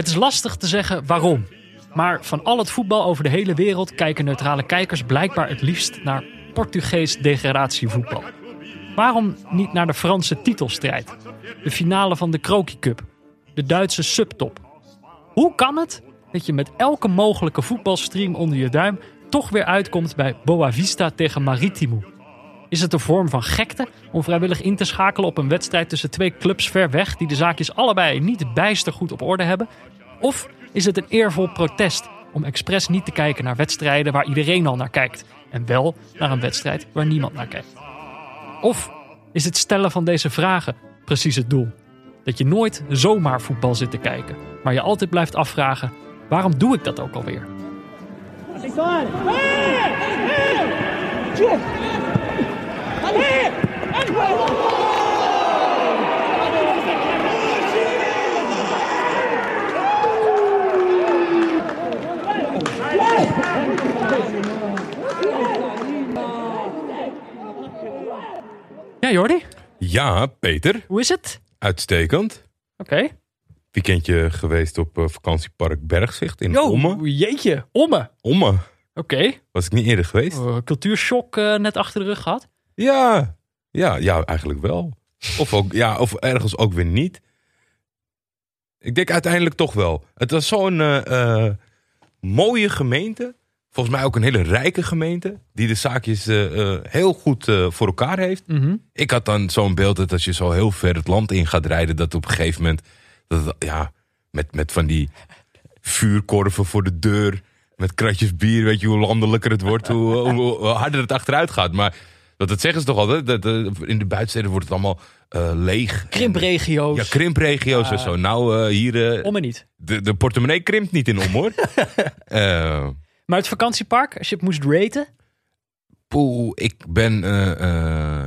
Het is lastig te zeggen waarom. Maar van al het voetbal over de hele wereld kijken neutrale kijkers blijkbaar het liefst naar Portugees degradatievoetbal. Waarom niet naar de Franse titelstrijd? De finale van de Croquis Cup? De Duitse subtop? Hoe kan het dat je met elke mogelijke voetbalstream onder je duim toch weer uitkomt bij Boavista tegen Maritimo? Is het een vorm van gekte om vrijwillig in te schakelen op een wedstrijd tussen twee clubs ver weg die de zaakjes allebei niet bijster goed op orde hebben? Of is het een eervol protest om expres niet te kijken naar wedstrijden waar iedereen al naar kijkt en wel naar een wedstrijd waar niemand naar kijkt? Of is het stellen van deze vragen precies het doel? Dat je nooit zomaar voetbal zit te kijken, maar je altijd blijft afvragen: waarom doe ik dat ook alweer? Ja, Jordi, Ja, Peter. hoe is het? Uitstekend. Oké. Weekendje geweest op eh, vakantiepark Bergzicht in Jo, Omme. jeetje, omme. Omme. Oké. Was ik niet eerder geweest? Uh, cultuurshock eh, net achter de rug gehad. Ja. Ja, ja, eigenlijk wel. Of, ook, ja, of ergens ook weer niet. Ik denk uiteindelijk toch wel. Het was zo'n eh, eh, mooie gemeente. Volgens mij ook een hele rijke gemeente. Die de zaakjes eh, heel goed voor elkaar heeft. Mhm. Ik had dan zo'n beeld dat als je zo heel ver het land in gaat rijden, dat op een gegeven moment, dat het, ja, met, met van die vuurkorven voor de deur, met kratjes bier, weet je hoe landelijker het wordt, hoe, hoe, hoe harder het achteruit gaat. Maar dat, dat zeggen ze toch altijd, dat, eh, in de buitensteden wordt het allemaal eh, leeg. Krimpregio's. Ja, krimpregio's en zo. Nou, eh, hier, eh, Om en niet. de, de portemonnee krimpt niet in om hoor. Maar het vakantiepark, als je het moest raten. Poeh, ik ben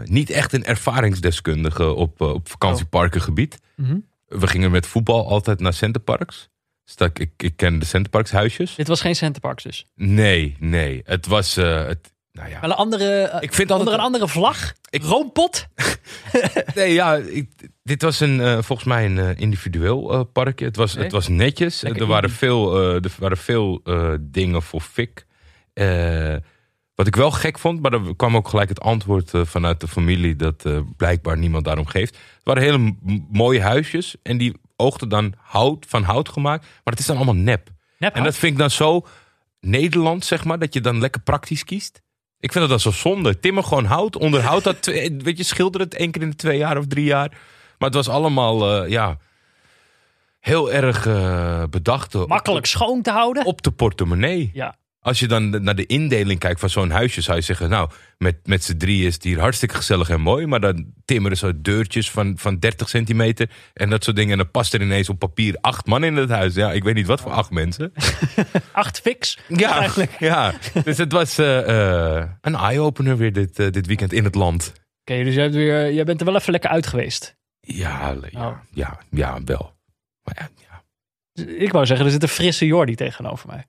niet echt een ervaringsdeskundige op, op vakantieparkengebied. Mhm. We gingen met voetbal altijd naar Centerparks. Dus dat, ik, ik ken de Centerparks huisjes. Dit was geen Centerparks dus. Nee, nee. Het was, het, nou ja. Wel een andere, eh, Ik vind onder een andere vlag. Ik- Roompot. nee, ja, ik- dit was een, eh, volgens mij een eh, individueel eh, parkje. Het was, Nee. het was netjes. Lekker er waren veel, er waren veel dingen voor fik. Wat ik wel gek vond, maar er kwam ook gelijk het antwoord vanuit de familie dat blijkbaar niemand daarom geeft. Het waren hele mooie huisjes en die oogden dan hout, van hout gemaakt. Maar het is dan allemaal nep. Nep, En dat vind ik dan zo Nederland, zeg maar, dat je dan lekker praktisch kiest. Ik vind dat zo zonde. Timmer gewoon hout, onderhoud dat, twee- weet je, schilder het één keer in de twee jaar of drie jaar. Maar het was allemaal, eh, ja, heel erg eh, bedacht. op Makkelijk schoon te houden. Op de portemonnee. Ja. Als je dan naar de indeling kijkt van zo'n huisje, zou je zeggen: Nou, met, met z'n drie is het hier hartstikke gezellig en mooi. Maar dan timmeren zo deurtjes van, van 30 centimeter en dat soort dingen. En dan past er ineens op papier acht man in het huis. Ja, ik weet niet wat voor acht mensen. Acht fix. Ja, Eigenlijk. ja. dus het was eh, eh, een eye-opener weer dit, eh, dit weekend in het land. Oké, dus jij, hebt weer, jij bent er wel even lekker uit geweest. Ja, ja, Oh. ja, ja, wel. Maar ja, ja. Ik wou zeggen, er zit een frisse Jordi tegenover mij.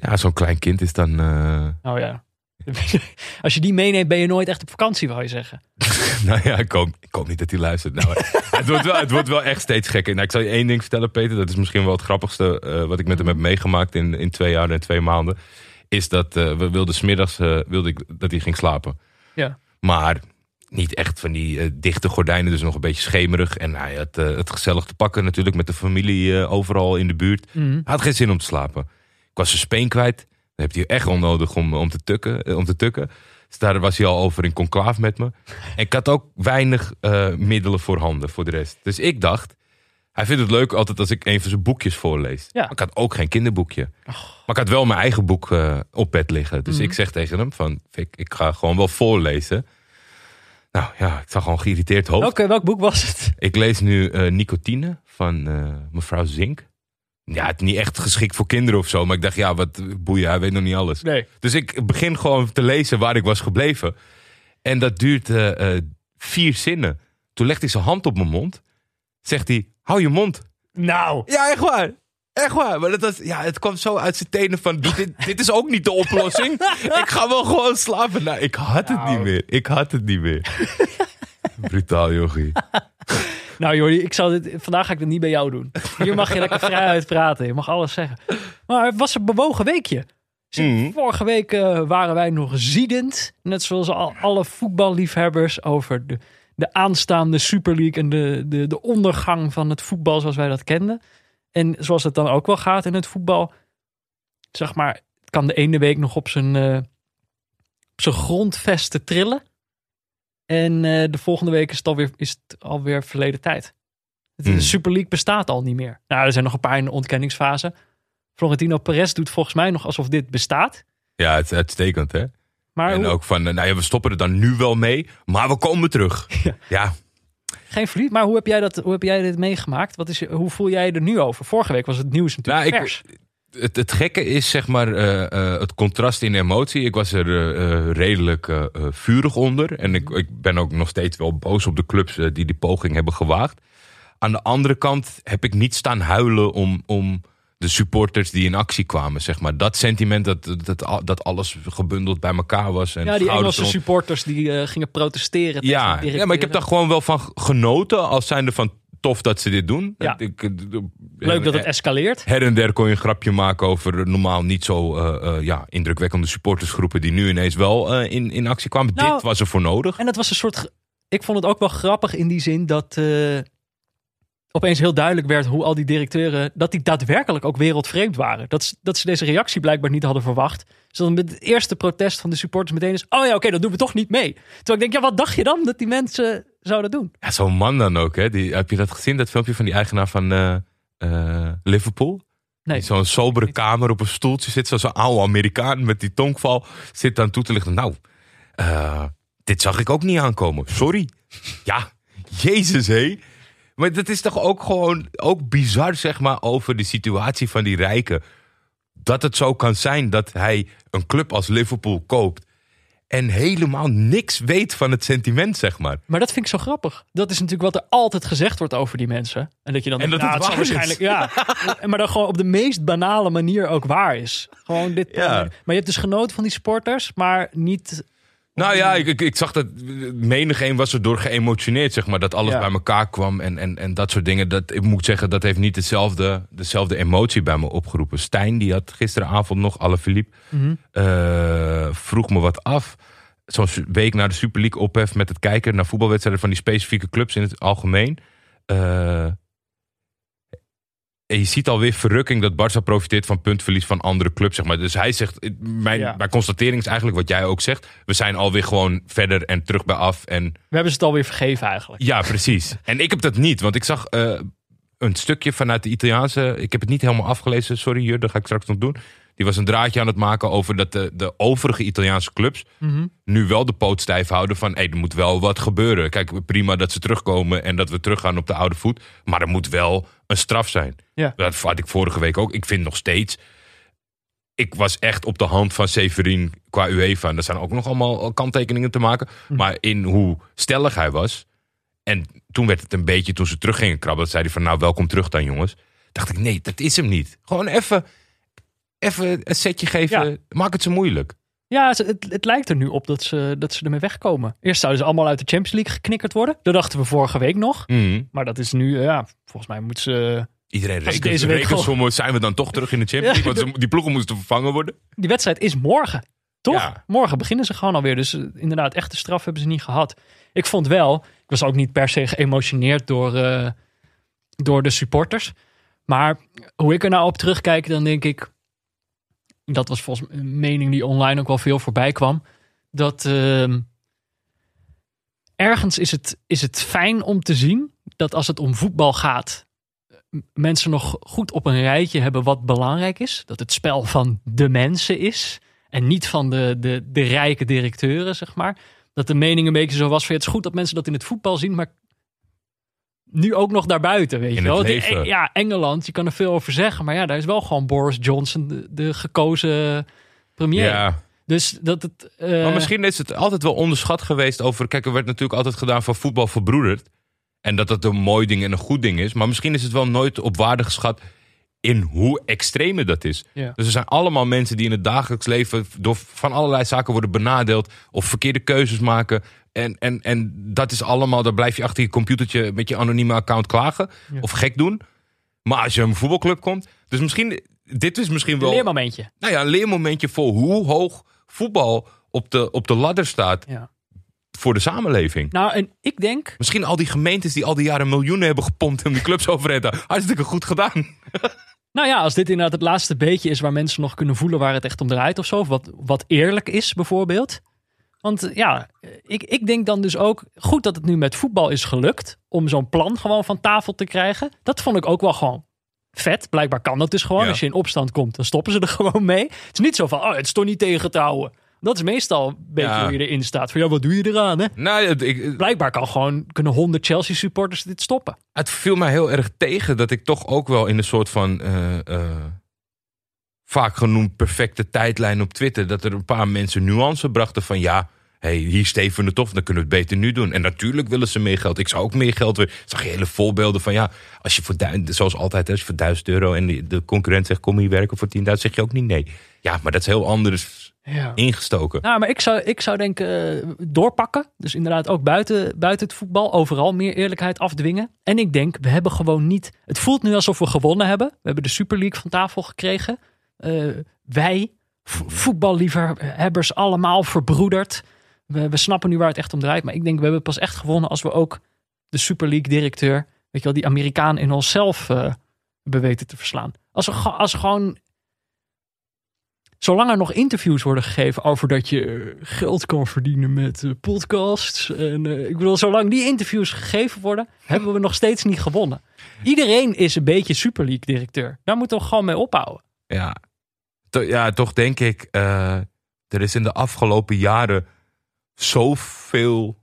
Ja zo'n klein kind is dan... eh, Oh ja. Als je die meeneemt, ben je nooit echt op vakantie, wou je zeggen. nou ja, ik hoop, ik hoop niet dat hij luistert. Nou, het, wordt wel, het wordt wel echt steeds gekker. Nou, ik zal je één ding vertellen, Peter. Dat is misschien wel het grappigste eh, wat ik met hem heb meegemaakt in, in twee jaar en twee maanden. Is dat eh, we wilden smiddags eh, wilde ik dat hij ging slapen. Ja. Maar niet echt van die dichte gordijnen, dus nog een beetje schemerig. En hij had het gezellig te pakken natuurlijk met de familie overal in de buurt. Mhm. Hij had geen zin om te slapen. Ik was zijn speen kwijt. Dan heb je echt onnodig om, om, te tukken, eh, om te tukken. Dus daar was hij al over in conclaaf met me. En ik had ook weinig eh, middelen voor handen voor de rest. Dus ik dacht, hij vindt het leuk altijd als ik een van zijn boekjes voorlees. Ja. Maar ik had ook geen kinderboekje. Maar ik had wel mijn eigen boek eh, op bed liggen. Dus Mhm. ik zeg tegen hem van, Fik, ik ga gewoon wel voorlezen. Nou ja, ik zag gewoon geïrriteerd hoofd. Welk, welk boek was het? Ik lees nu Nicotine van mevrouw Zink. Ja, het is niet echt geschikt voor kinderen of zo. Maar ik dacht, ja, wat boeien, hij weet nog niet alles. Nee. Dus ik begin gewoon te lezen waar ik was gebleven. En dat duurt eh, eh, vier zinnen. Toen legt hij zijn hand op mijn mond. Zegt hij, hou je mond. Nou. Ja, echt waar. Echt waar. Maar dat was, ja, het kwam zo uit zijn tenen van, dit, dit is ook niet de oplossing. ik ga wel gewoon slapen. Nou, ik had het Nou. niet meer. Ik had het niet meer. Brutaal, jochie. Nou Jordi, ik zal dit, vandaag ga ik het niet bij jou doen. Hier mag je lekker vrij uit praten. Je mag alles zeggen. Maar het was een bewogen weekje. Dus Mhm. Vorige week eh, waren wij nog ziedend. Net zoals al, alle voetballiefhebbers over de, de aanstaande Super League. En de, de, de ondergang van het voetbal zoals wij dat kenden. En zoals het dan ook wel gaat in het voetbal. Zeg maar, het kan de ene week nog op zijn, eh, op zijn grondvesten trillen. En eh, de volgende week is het alweer, is het alweer verleden tijd. De Hmm. Super League bestaat al niet meer. Nou, er zijn nog een paar in de ontkenningsfase. Florentino Perez doet volgens mij nog alsof dit bestaat. Ja, het is uitstekend, hè? Maar en hoe- ook van, eh, nou ja, we stoppen er dan nu wel mee, maar we komen terug. Ja. Ja, geen verlies. Maar hoe heb jij, dat, hoe heb jij dit meegemaakt? Wat is, hoe voel jij er nu over? Vorige week was het nieuws natuurlijk Nou, ik- vers. Het, het gekke is zeg maar eh, eh, het contrast in emotie. Ik was er eh, redelijk vurig onder. En ik, ik ben ook nog steeds wel boos op de clubs die die poging hebben gewaagd. Aan de andere kant heb ik niet staan huilen om, om de supporters die in actie kwamen. Zeg maar. Dat sentiment dat, dat, dat alles gebundeld bij elkaar was. En Ja, die Engelse supporters die gingen protesteren. Ja, ja, maar ik heb daar gewoon wel van genoten. Als zijnde van tof dat ze dit doen. Ja. Ik, Leuk dat het escaleert. her en der kon je een grapje maken over normaal niet zo eh, eh, ja, indrukwekkende supportersgroepen die nu ineens wel eh, in, in actie kwamen. Nou, Dit was er voor nodig. En dat was een soort. Ik vond het ook wel grappig in die zin dat. opeens heel duidelijk werd hoe al die directeuren. dat die daadwerkelijk ook wereldvreemd waren. Dat, ze- dat ze deze reactie blijkbaar niet hadden verwacht. Zodat met het eerste protest van de supporters meteen is. Oh ja, oké, dan doen we toch niet mee. Terwijl ik denk, ja, wat dacht je dan dat die mensen zouden doen? Ja, Zo'n man dan ook. Hè? Die, heb je dat gezien, dat filmpje van die eigenaar van eh, eh, Liverpool? Nee. Zo'n sobere kamer op een stoeltje zit. Zo'n oude Amerikaan met die tongval. Zit dan toe te lichten. Nou, eh, dit zag ik ook niet aankomen. Sorry. Ja, jezus hé. Maar dat is toch ook gewoon ook bizar, zeg maar, over de situatie van die rijken. Dat het zo kan zijn dat hij een club als Liverpool koopt. En helemaal niks weet van het sentiment, zeg maar. Maar dat vind ik zo grappig. Dat is natuurlijk wat er altijd gezegd wordt over die mensen. En dat je dan En denkt, dat nou, het het waarschijnlijk. Ja. Maar dan gewoon op de meest banale manier ook waar is. Gewoon dit. Ja. Maar je hebt dus genoten van die sporters, maar niet. Nou ja, ik, ik, ik zag dat menig een was er door geëmotioneerd, zeg maar. Dat alles Ja. bij elkaar kwam en, en, en dat soort dingen. Dat, ik moet zeggen, dat heeft niet hetzelfde, dezelfde emotie bij me opgeroepen. Stijn, die had gisteravond nog, alle Philippe, eh, vroeg me wat af. Zo'n week na de Super League ophef met het kijken naar voetbalwedstrijden van die specifieke clubs in het algemeen. Eh, en je ziet alweer verrukking dat Barça profiteert van puntverlies van andere clubs. Zeg maar. Dus hij zegt, mijn, Ja. mijn constatering is eigenlijk wat jij ook zegt. We zijn alweer gewoon verder en terug bij af. En We hebben ze het alweer vergeven eigenlijk. ja, precies. en ik heb dat niet, want ik zag eh, een stukje vanuit de Italiaanse. Ik heb het niet helemaal afgelezen, sorry, Jur, dat ga ik straks nog doen. Die was een draadje aan het maken over dat de, de overige Italiaanse clubs Mhm. nu wel de poot stijf houden van hé, er moet wel wat gebeuren. Kijk, prima dat ze terugkomen en dat we teruggaan op de oude voet, maar er moet wel een straf zijn. Ja. Dat had ik vorige week ook. Ik vind nog steeds. Ik was echt op de hand van Severin qua UEFA. En er zijn ook nog allemaal kanttekeningen te maken. Hm. Maar in hoe stellig hij was. En toen werd het een beetje, toen ze terug gingen krabben, zei hij van nou welkom terug dan jongens. Dacht ik nee, dat is hem niet. Gewoon even, even een setje geven. Ja. Maak het zo moeilijk. Ja, het, het lijkt er nu op dat ze, dat ze ermee wegkomen. Eerst zouden ze allemaal uit de Champions League geknikkerd worden. Dat dachten we vorige week nog. Mhm. Maar dat is nu, eh, ja, volgens mij moeten ze. Iedereen rekent, deze week rekensommen. Zijn we dan toch terug in de Champions League? Ja. Want ze- die ploegen moesten vervangen worden. Die wedstrijd is morgen. Toch? Ja. Morgen beginnen ze gewoon alweer. Dus eh, inderdaad, echte straf hebben ze niet gehad. Ik vond wel, ik was ook niet per se geëmotioneerd door, eh, door de supporters. Maar hoe ik er nou op terugkijk, dan denk ik. Dat was volgens mij een mening die online ook wel veel voorbij kwam. Dat ehm, ergens is het, is het fijn om te zien dat als het om voetbal gaat, mensen nog goed op een rijtje hebben wat belangrijk is. Dat het spel van de mensen is. En niet van de, de, de rijke directeuren, zeg maar. Dat de mening een beetje zo was van... het is goed dat mensen dat in het voetbal zien, maar nu ook nog daarbuiten, weet In je wel. Ja, Engeland, je kan er veel over zeggen. Maar ja, daar is wel gewoon Boris Johnson de, de gekozen premier. Ja. Dus dat het... eh, Maar misschien is het altijd wel onderschat geweest over... Kijk, er werd natuurlijk altijd gedaan van voetbal verbroederd. En dat dat een mooi ding en een goed ding is. Maar misschien is het wel nooit op waarde geschat... in hoe extreme dat is. Ja. Dus er zijn allemaal mensen die in het dagelijks leven door van allerlei zaken worden benadeeld of verkeerde keuzes maken. En, en, en dat is allemaal, dan blijf je achter je computertje met je anonieme account klagen Ja. of gek doen. Maar als je een voetbalclub komt, dus misschien, dit is misschien Een wel leermomentje. nou ja, een leermomentje voor hoe hoog voetbal op de, op de ladder staat Ja. voor de samenleving. Nou, en ik denk, Misschien al die gemeentes die al die jaren miljoenen hebben gepompt om die clubs overeind te. Hartstikke goed gedaan. nou ja, als dit inderdaad het laatste beetje is waar mensen nog kunnen voelen waar het echt om draait of zo. Of wat, wat eerlijk is, bijvoorbeeld. Want ja, ik, ik denk dan dus ook goed dat het nu met voetbal is gelukt om zo'n plan gewoon van tafel te krijgen. Dat vond ik ook wel gewoon vet. Blijkbaar kan dat dus gewoon. Ja. Als je in opstand komt, dan stoppen ze er gewoon mee. Het is niet zo van, oh, het is toch niet tegen te houden. Dat is meestal een beetje Ja. hoe je erin staat. Van ja, wat doe je eraan, hè? Nou, het, ik, Blijkbaar kan gewoon, kunnen 100 Chelsea supporters dit stoppen. het viel mij heel erg tegen dat ik toch ook wel in een soort van eh, eh, vaak genoemd perfecte tijdlijn op Twitter. Dat er een paar mensen nuance brachten van ja. hey, hier steven het op, dan kunnen we het beter nu doen. En natuurlijk willen ze meer geld. Ik zou ook meer geld willen. Zag je hele voorbeelden van ja, als je voor, du- zoals altijd, hè, als je voor 1000 euro en de, de concurrent zegt kom hier werken voor 10.000, zeg je ook niet nee. Ja, maar dat is heel anders Ja. ingestoken. Nou, maar ik zou, ik zou denken eh, doorpakken. Dus inderdaad ook buiten, buiten het voetbal overal meer eerlijkheid afdwingen. En ik denk, we hebben gewoon niet... Het voelt nu alsof we gewonnen hebben. We hebben de Super League van tafel gekregen. Eh, wij, voetballiefhebbers, allemaal verbroederd. We, we snappen nu waar het echt om draait. Maar ik denk, we hebben pas echt gewonnen als we ook de Super League directeur... Weet je wel, die Amerikaan in onszelf eh hebben weten te verslaan. Als ge- als gewoon Zolang er nog interviews worden gegeven over dat je eh, geld kan verdienen met eh, podcasts. En eh, ik bedoel, zolang die interviews gegeven worden, hebben we nog steeds niet gewonnen. Iedereen is een beetje Super League directeur. Daar moeten we gewoon mee ophouden. Ja, To- ja toch denk ik, eh, er is in de afgelopen jaren zoveel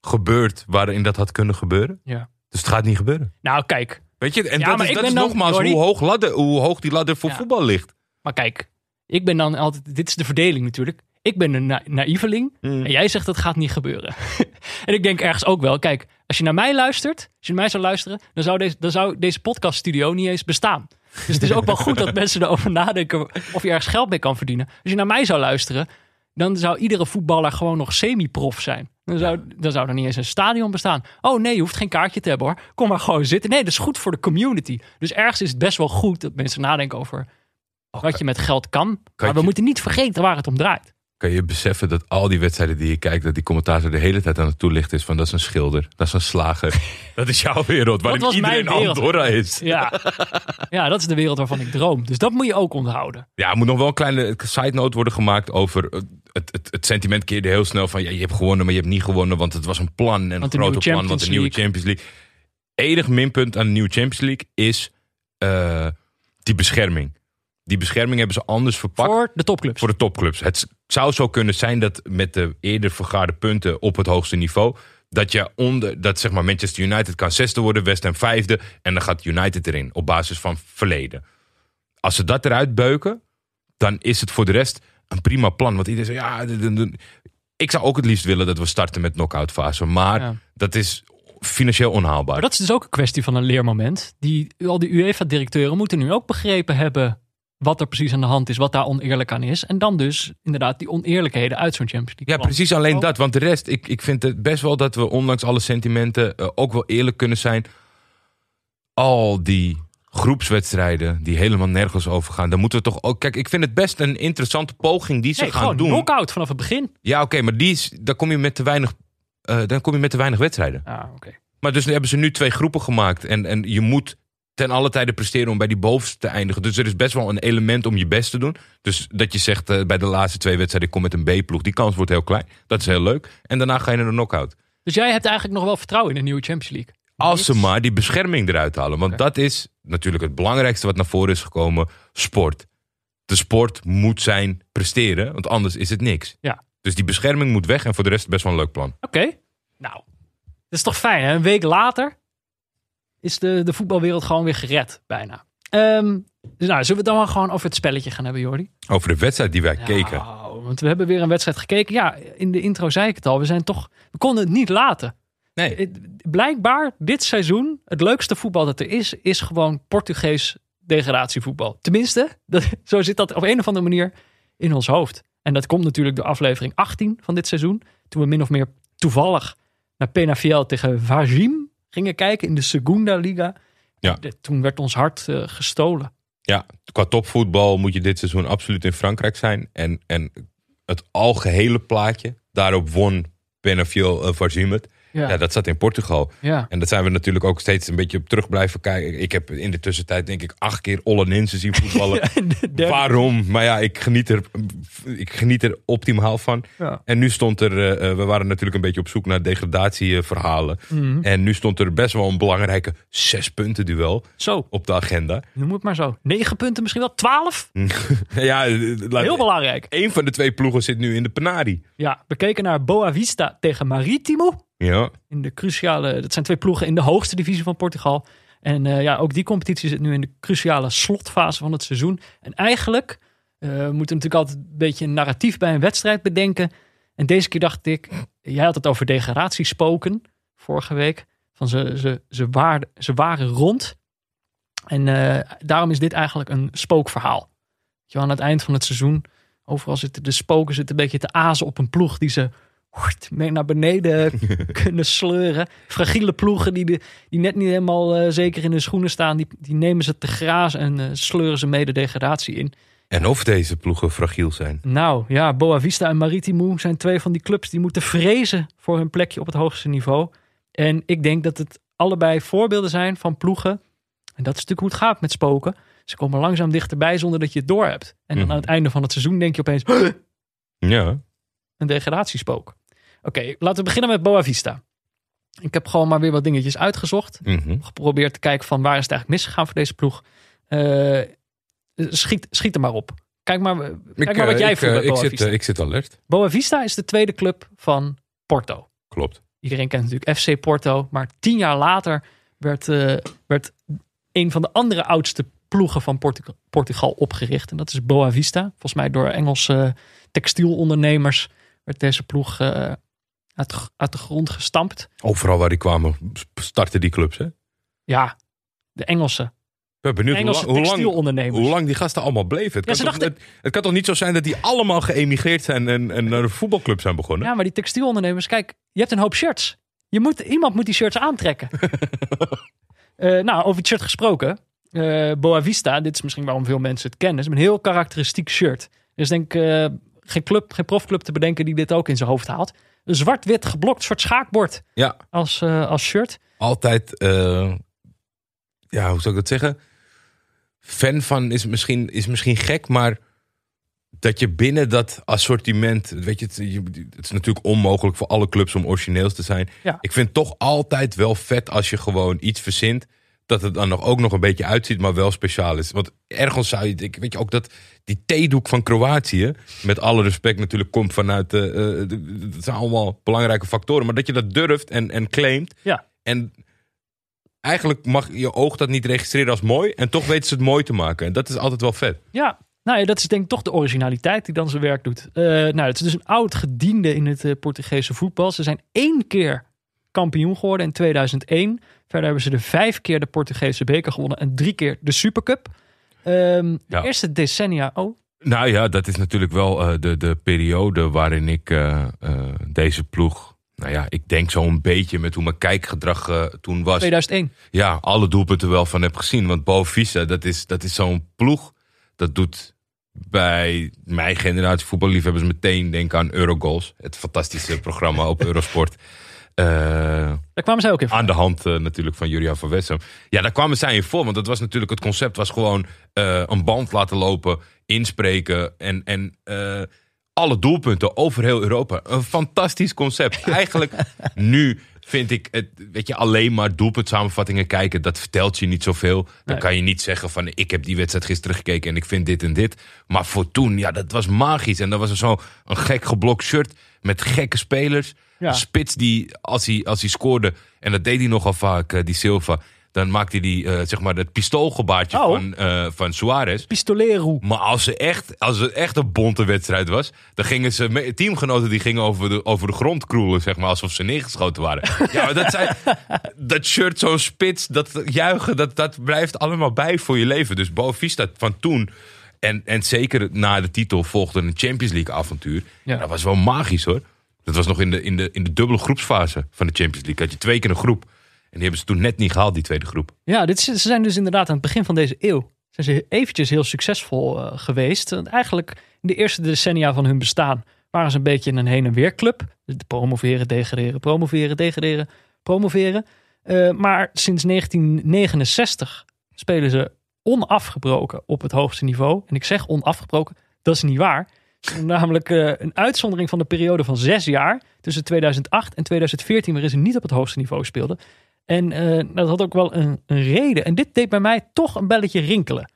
gebeurd waarin dat had kunnen gebeuren. Ja. Dus het gaat niet gebeuren. Nou, kijk. Weet je, en Ja, dat maar is, ik dat ben is dan- nogmaals hoe hoog, ladder, hoe hoog die ladder voor Ja. voetbal ligt. Maar kijk, ik ben dan altijd. Dit is de verdeling natuurlijk. Ik ben een na naïveling. Mm. En jij zegt dat gaat niet gebeuren. en ik denk ergens ook wel. Kijk, als je naar mij luistert. Als je naar mij zou luisteren. Dan zou deze, dan zou deze podcaststudio niet eens bestaan. Dus het is ook wel goed dat mensen erover nadenken. Of je ergens geld mee kan verdienen. Als je naar mij zou luisteren. Dan zou iedere voetballer gewoon nog semi-prof zijn. Dan zou, dan zou er niet eens een stadion bestaan. Oh nee, je hoeft geen kaartje te hebben hoor. Kom maar gewoon zitten. Nee, dat is goed voor de community. Dus ergens is het best wel goed dat mensen nadenken over wat je met geld kan. Maar we moeten niet vergeten waar het om draait. Kan je beseffen dat al die wedstrijden die je kijkt, dat die commentator de hele tijd aan het toelichten is van dat is een schilder, dat is een slager. dat is jouw wereld, waarin iedereen. Andorra is. Ja. ja, dat is de wereld waarvan ik droom. Dus dat moet je ook onthouden. Ja, er moet nog wel een kleine side note worden gemaakt over het, het, het sentiment keerde heel snel van ja, je hebt gewonnen, maar je hebt niet gewonnen, want het was een plan en een grote plan, want de nieuwe Champions Champions League. Enig minpunt aan de nieuwe Champions League is eh, die bescherming. Die bescherming hebben ze anders verpakt Voor de topclubs. voor de topclubs. Het zou zo kunnen zijn dat met de eerder vergaarde punten op het hoogste niveau. Dat je onder, dat zeg maar Manchester United kan zesde worden, West Ham vijfde. En dan gaat United erin op basis van verleden. Als ze dat eruit beuken, dan is het voor de rest een prima plan. Want iedereen zegt, ja, ik zou ook het liefst willen dat we starten met knock-out fase. Maar Ja. dat is financieel onhaalbaar. Maar dat is dus ook een kwestie van een leermoment. Die, al die UEFA-directeuren moeten nu ook begrepen hebben wat er precies aan de hand is, wat daar oneerlijk aan is. En dan dus inderdaad die oneerlijkheden uit zo'n Champions League. Ja, plan. precies alleen Oh. dat. Want de rest, ik, ik vind het best wel dat we ondanks alle sentimenten eh, ook wel eerlijk kunnen zijn. Al die groepswedstrijden die helemaal nergens over gaan. Dan moeten we toch ook... Kijk, ik vind het best een interessante poging die ze Nee, gaan gewoon doen. knock-out vanaf het begin. Ja, oké, maar die is, dan, kom je met te weinig, eh, dan kom je met te weinig wedstrijden. Ah, oké. Maar dus hebben ze nu twee groepen gemaakt. En, en je moet ten alle tijde presteren om bij die bovenste te eindigen. Dus er is best wel een element om je best te doen. Dus dat je zegt eh, bij de laatste twee wedstrijden... ik kom met een B-ploeg. Die kans wordt heel klein. Dat is heel leuk. En daarna ga je naar de knockout. Dus jij hebt eigenlijk nog wel vertrouwen in de nieuwe Champions League. Als ze maar die bescherming eruit halen. Want dat is natuurlijk het belangrijkste wat naar voren is gekomen. Sport. De sport moet zijn presteren. Want anders is het niks. Ja. Dus die bescherming moet weg. En voor de rest best wel een leuk plan. Oké. Nou, dat is toch fijn hè? Een week later is de, de voetbalwereld gewoon weer gered, bijna. Ehm, dus nou, zullen we het dan maar gewoon over het spelletje gaan hebben, Jordi? Over de wedstrijd die wij keken. Nou, want we hebben weer een wedstrijd gekeken. Ja, in de intro zei ik het al. We zijn toch, we konden het niet laten. Nee. Het- Blijkbaar dit seizoen, het leukste voetbal dat er is, is gewoon Portugees degradatievoetbal. Tenminste, dat, zo zit dat op een of andere manier in ons hoofd. En dat komt natuurlijk door aflevering 18 van dit seizoen. Toen we min of meer toevallig naar Penafiel tegen Vajim gingen kijken in de Segunda Liga. Ja. Toen werd ons hart eh, gestolen. Ja, qua topvoetbal moet je dit seizoen absoluut in Frankrijk zijn. En, en het algehele plaatje, daarop won Penafiel uh, Varzimmet. Ja, Ja, dat zat in Portugal. ja. En dat zijn we natuurlijk ook steeds een beetje op terug blijven kijken. Ik heb in de tussentijd denk ik acht keer Ollenense zien voetballen. Waarom? Maar ja, ik geniet er, ik geniet er optimaal van. En nu stond er, eh, eh, we waren natuurlijk een beetje op zoek naar degradatieverhalen. Mhm. En nu stond er best wel een belangrijke zes punten duel Zo, op de agenda. noem het maar zo. Negen punten, misschien wel twaalf. ja, eh, laat- Heel belangrijk. Eén van de twee ploegen zit nu in de penari. Ja, we keken naar Boa Vista tegen Maritimo. Ja, In de cruciale, dat zijn twee ploegen in de hoogste divisie van Portugal. En eh, ja, ook die competitie zit nu in de cruciale slotfase van het seizoen. En eigenlijk we moeten natuurlijk altijd een beetje een narratief bij een wedstrijd bedenken. En deze keer dacht ik, jij had het over degradatiespoken vorige week. Van ze, ze, ze, waren, ze waren rond. En eh, daarom is dit eigenlijk een spookverhaal. Je aan het eind van het seizoen, overal zitten de spoken zitten een beetje te azen op een ploeg die ze mee naar beneden kunnen sleuren. Fragiele ploegen die, de, die net niet helemaal eh, zeker in hun schoenen staan, die, die nemen ze te graas en eh, sleuren ze mee de degradatie in. en of deze ploegen fragiel zijn. Nou ja, Boa Vista en Maritimo zijn twee van die clubs die moeten vrezen voor hun plekje op het hoogste niveau. En ik denk dat het allebei voorbeelden zijn van ploegen. En dat is natuurlijk hoe het gaat met spoken. Ze komen langzaam dichterbij zonder dat je het doorhebt. En dan Mhm. aan het einde van het seizoen denk je opeens, Ja, een degradatiespook. Oké, laten we beginnen met Boa Vista. Ik heb gewoon maar weer wat dingetjes uitgezocht. mhm. Geprobeerd te kijken van waar is het eigenlijk misgegaan voor deze ploeg. Eh, schiet, schiet er maar op. Kijk maar, kijk maar wat eh, jij ik, voelt eh, ik, zit, ik zit alert. Boa Vista is de tweede club van Porto. Klopt. Iedereen kent natuurlijk FC Porto. Maar tien jaar later werd, werd een van de andere oudste ploegen van Portu- Portugal opgericht. En dat is Boa Vista. Volgens mij door Engelse textielondernemers werd deze ploeg uit, de- uit de grond gestampt. Overal waar die kwamen starten die clubs. Hè? Ik Ja, de Engelse, ben benieuwd hoe lang, hoe, lang, hoe lang die gasten allemaal bleven. Het, Ja, kan toch, dachten- het, het kan toch niet zo zijn dat die allemaal geëmigreerd zijn en, en naar een voetbalclub zijn begonnen? Ja, maar die textielondernemers, kijk, je hebt een hoop shirts. Je moet, iemand moet die shirts aantrekken. Eh, nou, over het shirt gesproken. eh Boa Vista, dit is misschien waarom veel mensen het kennen. is een heel karakteristiek shirt. Is denk ik eh, geen, club, geen profclub te bedenken die dit ook in zijn hoofd haalt. Een zwart-wit geblokt soort schaakbord Ja, als, eh, als shirt. altijd, eh, ja, hoe zou ik dat zeggen? Fan van is misschien, is misschien gek, maar dat je binnen dat assortiment, weet je, het, je- het is natuurlijk onmogelijk voor alle clubs om origineels te zijn. Ja. Ik vind het toch altijd wel vet als je gewoon iets verzint. Dat het dan nog, ook nog een beetje uitziet, maar wel speciaal is. Want ergens zou je, ik weet je ook dat die theedoek van Kroatië, met alle respect natuurlijk, komt vanuit, de, eh, de- dat zijn allemaal belangrijke factoren. Maar dat je dat durft en, en claimt. Ja. En eigenlijk mag je oog dat niet registreren als mooi. En toch weten ze het mooi te maken. En dat is altijd wel vet. Ja, nou ja, dat is denk ik toch de originaliteit die dan zijn werk doet. Eh, nou, het is dus een oud gediende in het eh, Portugese voetbal. Ze zijn één keer kampioen geworden in 2001. Verder hebben ze de vijf keer de Portugese beker gewonnen en drie keer de Supercup. Ehm, Ja. De eerste decennia, oh, Nou ja, dat is natuurlijk wel eh, de, de periode waarin ik eh, eh, deze ploeg. Nou ja, ik denk zo'n beetje met hoe mijn kijkgedrag toen was. 2001. Ja, alle doelpunten wel van heb gezien. Want Bo Visa, dat is, dat is zo'n ploeg. Dat doet bij mijn generatie voetballiefhebbers meteen denken aan Eurogoals. Het fantastische programma op Eurosport. Eh, Daar kwamen zij ook in. voor. aan de hand eh, natuurlijk van Julian van Wessem. Ja, daar kwamen zij in voor. Want dat was natuurlijk, het concept was gewoon eh, een band laten lopen, inspreken en, en alle doelpunten over heel Europa. Een fantastisch concept. Eigenlijk nu vind ik het, weet je, alleen maar doelpuntsamenvattingen kijken, dat vertelt je niet zoveel. Dan kan je niet zeggen van ik heb die wedstrijd gisteren gekeken en ik vind dit en dit. Maar voor toen, ja, dat was magisch. En dan was er zo een gek geblokt shirt met gekke spelers. Ja. Spits die, als hij, als hij scoorde, en dat deed hij nogal vaak, eh, die Silva, dan maakt hij die, eh, zeg maar, het pistoolgebaartje Oh. van, eh, van Suarez. Pistolero. Maar als, ze echt, als het echt een bonte wedstrijd was, dan gingen ze, teamgenoten die gingen over de, over de grond kroelen, zeg maar, alsof ze neergeschoten waren. ja, maar dat, zijn, dat shirt zo spits, dat juichen, dat, dat blijft allemaal bij voor je leven. Dus Boavista van toen, en, en zeker na de titel volgde een Champions League avontuur. Ja. Dat was wel magisch hoor. Dat was nog in de, in, de, in de dubbele groepsfase van de Champions League. Had je twee keer een groep. En die hebben ze toen net niet gehaald, die tweede groep. Ja, dit, ze zijn dus inderdaad aan het begin van deze eeuw. Zijn ze eventjes heel succesvol eh, geweest. Want eigenlijk in de eerste decennia van hun bestaan waren ze een beetje een heen en weer club. Promoveren, degraderen, promoveren, degraderen, promoveren. Eh, maar sinds 1969 spelen ze onafgebroken op het hoogste niveau. En ik zeg onafgebroken, dat is niet waar. Namelijk eh, een uitzondering van de periode van zes jaar tussen 2008 en 2014, waarin ze niet op het hoogste niveau speelden. En eh, dat had ook wel een, een reden. En dit deed bij mij toch een belletje rinkelen.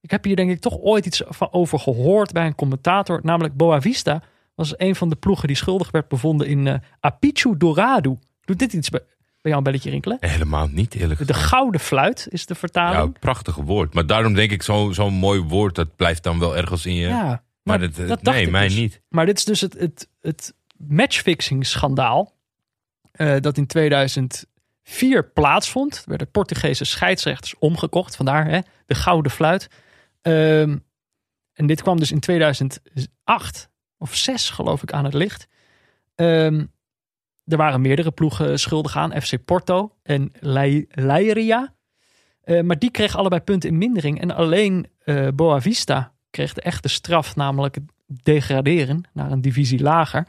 Ik heb hier denk ik toch ooit iets van over gehoord bij een commentator. Namelijk Boavista was een van de ploegen die schuldig werd bevonden in eh Apichu Dorado. Doet dit iets bij, bij jou een belletje rinkelen? Helemaal niet, eerlijk De gouden fluit is de Ja, vertaling. prachtig woord. Maar daarom denk ik, zo'n zo'n mooi woord, dat blijft dan wel ergens in je. Ja, maar maar dat, dat dacht nee, ik mij dus. niet. Maar dit is dus het, het, het matchfixing schandaal. eh, dat in 2004 plaatsvond. Er werden Portugese scheidsrechters omgekocht. Vandaar hè, de gouden fluit. Ehm, en dit kwam dus in 2008 of 6 geloof ik aan het licht. Ehm, er waren meerdere ploegen schuldig aan. FC Porto en Lei- Leiria. Eh, maar die kregen allebei punten in mindering. En alleen eh Boavista kreeg de echte straf. Namelijk het degraderen naar een divisie lager.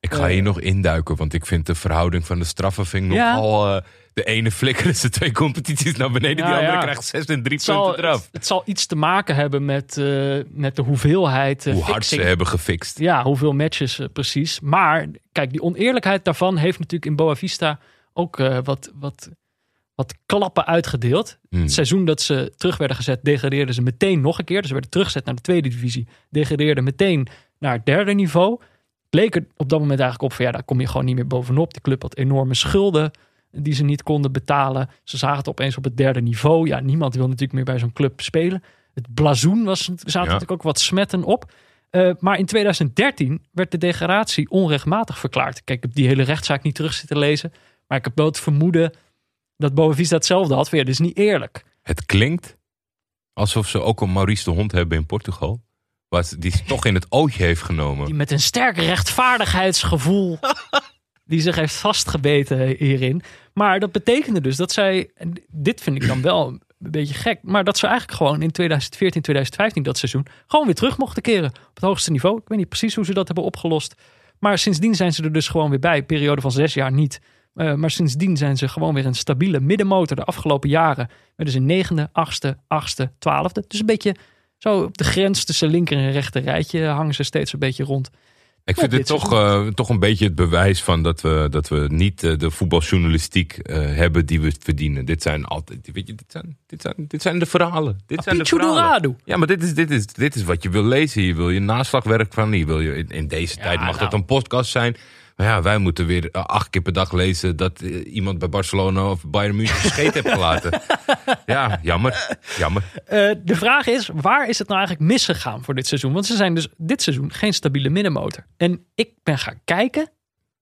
Ik ga Eh. hier nog induiken, want ik vind de verhouding van de straffen vind ik Ja. nogal... eh, de ene flikkeren ze twee competities naar beneden, die andere ja. krijgt zes en drie Het zal, punten eraf. het, het zal iets te maken hebben met, eh, met de hoeveelheid. eh, Hoe hard ze hebben gefixt. Ja, hoeveel matches eh, precies. Maar kijk, die oneerlijkheid daarvan heeft natuurlijk in Boavista ook eh, wat, wat, wat klappen uitgedeeld. Hmm. Het seizoen dat ze terug werden gezet, degradeerden ze meteen nog een keer. Dus ze werden teruggezet naar de tweede divisie. Degradeerden meteen naar het derde niveau. Het leek er op dat moment eigenlijk op van ja, daar kom je gewoon niet meer bovenop. De club had enorme schulden die ze niet konden betalen. Ze zagen het opeens op het derde niveau. Ja, niemand wil natuurlijk meer bij zo'n club spelen. Het blazoen was, zaten natuurlijk ook wat smetten op. Eh, maar in 2013 werd de degradatie onrechtmatig verklaard. Kijk, ik heb die hele rechtszaak niet terug zitten lezen. Maar ik heb wel het vermoeden dat Boavista hetzelfde had. Van, ja, dit is niet eerlijk. Het klinkt alsof ze ook een Maurice de Hond hebben in Portugal. Wat die toch in het ootje heeft genomen. Die met een sterk rechtvaardigheidsgevoel die zich heeft vastgebeten hierin. Maar dat betekende dus dat zij, dit vind ik dan wel een beetje gek, maar dat ze eigenlijk gewoon in 2014, 2015 dat seizoen gewoon weer terug mochten keren op het hoogste niveau. Ik weet niet precies hoe ze dat hebben opgelost. Maar sindsdien zijn ze er dus gewoon weer bij. Periode van zes jaar niet. Eh, maar sindsdien zijn ze gewoon weer een stabiele middenmotor. De afgelopen jaren werden ze negende, achtste, achtste, twaalfde. Dus een beetje zo op de grens tussen linker en rechter rijtje hangen ze steeds een beetje rond. Ik vind dit toch, eh, toch een beetje het bewijs van dat we, dat we niet eh, de voetbaljournalistiek hebben die we verdienen. Dit zijn altijd, weet je, dit zijn, dit zijn, dit zijn de verhalen. Dit zijn de verhalen. Ja, maar dit is, dit, is, dit is wat je wil lezen. Hier wil je naslagwerk van. Hier wil je, in, in deze tijd mag nou. dat een podcast zijn. Ja, wij moeten weer eh, acht keer per dag lezen dat eh, iemand bij Barcelona of Bayern München scheet heeft gelaten. Ja, jammer. Jammer. Eh, de vraag is, waar is het nou eigenlijk misgegaan voor dit seizoen? Want ze zijn dus dit seizoen geen stabiele middenmotor. En ik ben gaan kijken.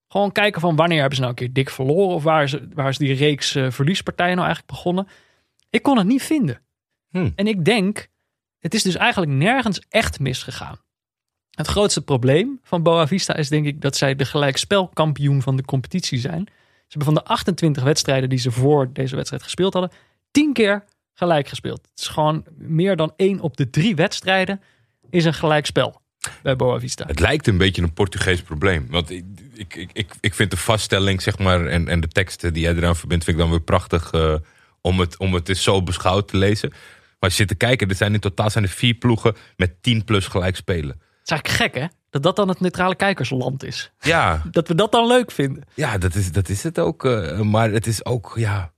Gewoon kijken van wanneer hebben ze nou een keer dik verloren? Of waar is, waar is die reeks eh, verliespartijen nou eigenlijk begonnen? Ik kon het niet vinden. Hm. En ik denk, het is dus eigenlijk nergens echt misgegaan. Het grootste probleem van Boavista is denk ik dat zij de gelijkspelkampioen van de competitie zijn. Ze hebben van de 28 wedstrijden die ze voor deze wedstrijd gespeeld hadden, 10 keer gelijk gespeeld. Het is gewoon meer dan één op de drie wedstrijden is een gelijkspel bij Boavista. Het lijkt een beetje een Portugees probleem. Want ik, ik, ik, ik, vind de vaststelling, zeg maar, en, en de teksten die jij eraan verbindt, vind ik dan weer prachtig eh, om, het, om het zo beschouwd te lezen. Maar als je zit te kijken, er zijn in totaal zijn er vier ploegen met 10 plus gelijk spelen. Is eigenlijk gek hè, dat dat dan het neutrale kijkersland is. Ja, Dat we dat dan leuk vinden. ja dat, is, dat is het ook. eh, maar het is ook, ja.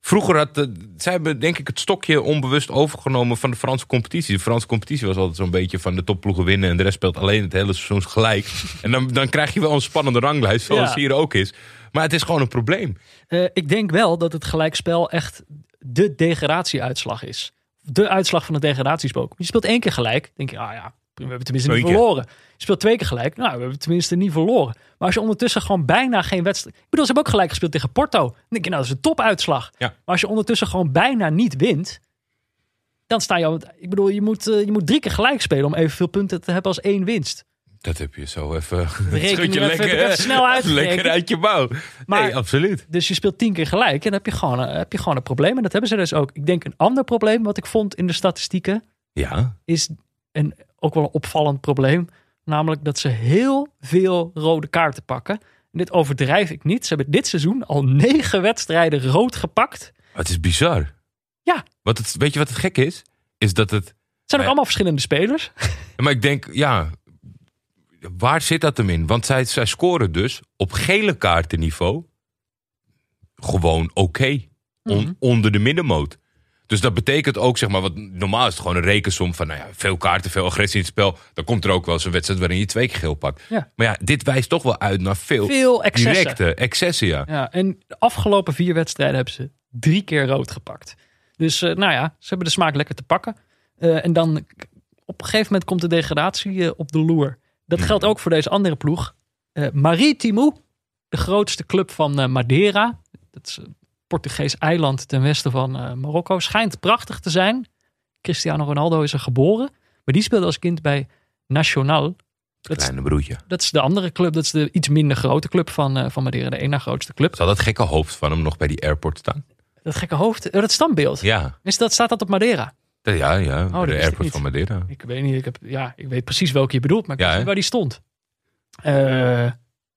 Vroeger had, uh, zij hebben denk ik het stokje onbewust overgenomen van de Franse competitie. De Franse competitie was altijd zo'n beetje van de topploegen winnen en de rest speelt alleen het hele seizoen gelijk. en dan, dan krijg je wel een spannende ranglijst, zoals Ja. hier ook is. Maar het is gewoon een probleem. Uh, ik denk wel dat het gelijkspel echt de degradatieuitslag is. De uitslag van het degradatiespook. Je speelt één keer gelijk, denk je, ah ja, we hebben tenminste niet verloren. Je speelt twee keer gelijk, nou, we hebben tenminste niet verloren. Maar als je ondertussen gewoon bijna geen wedstrijd... Ik bedoel, ze hebben ook gelijk gespeeld tegen Porto. Dan denk je, nou, dat is een topuitslag. Ja. Maar als je ondertussen gewoon bijna niet wint... Dan sta je... al- Ik bedoel, je moet, eh, je moet drie keer gelijk spelen om evenveel punten te hebben als één winst. Dat heb je zo even. schud je lekker, even snel uitgerekend. lekker uit je mouw. Maar- nee, absoluut. Dus je speelt tien keer gelijk en dan heb je, gewoon, een- heb je gewoon een probleem. En dat hebben ze dus ook. Ik denk een ander probleem wat ik vond in de statistieken... Ja, is een, ook wel een opvallend probleem. Namelijk dat ze heel veel rode kaarten pakken. En dit overdrijf ik niet. Ze hebben dit seizoen al negen wedstrijden rood gepakt. het is bizar. Ja. Wat het, weet je wat het gek is? Is dat het. Het zijn ook allemaal verschillende spelers. Maar ik denk, ja. Waar zit dat hem in? Want zij, zij scoren dus op gele kaartenniveau. Gewoon oké. On- Mhm. Onder de middenmoot. Dus dat betekent ook, zeg maar, wat normaal is het gewoon een rekensom van, nou ja, veel kaarten, veel agressie in het spel. Dan komt er ook wel eens een wedstrijd waarin je twee keer geel pakt. Ja. Maar ja, dit wijst toch wel uit naar veel, Veel excessen. directe excessen, ja. Ja, en de afgelopen vier wedstrijden hebben ze drie keer rood gepakt. Dus eh, nou ja, ze hebben de smaak lekker te pakken. Eh, en dan op een gegeven moment komt de degradatie eh, op de loer. Dat Mhm. geldt ook voor deze andere ploeg. Eh Marítimo, de grootste club van Madeira. Dat is Portugees eiland ten westen van eh, Marokko. Schijnt prachtig te zijn. Cristiano Ronaldo is er geboren. Maar die speelde als kind bij Nacional. Dat Kleine broertje. dat is de andere club. Dat is de iets minder grote club van, eh, van Madeira. De na grootste club. Zal dat gekke hoofd van hem nog bij die airport staan? Dat gekke hoofd, eh, dat standbeeld. Ja, Is dat, staat dat op Madeira? ja, ja. dat de airport van Madeira. Ik weet niet, ik, heb, ja, ik weet precies welke je bedoelt, maar ik Ja, weet niet waar die stond.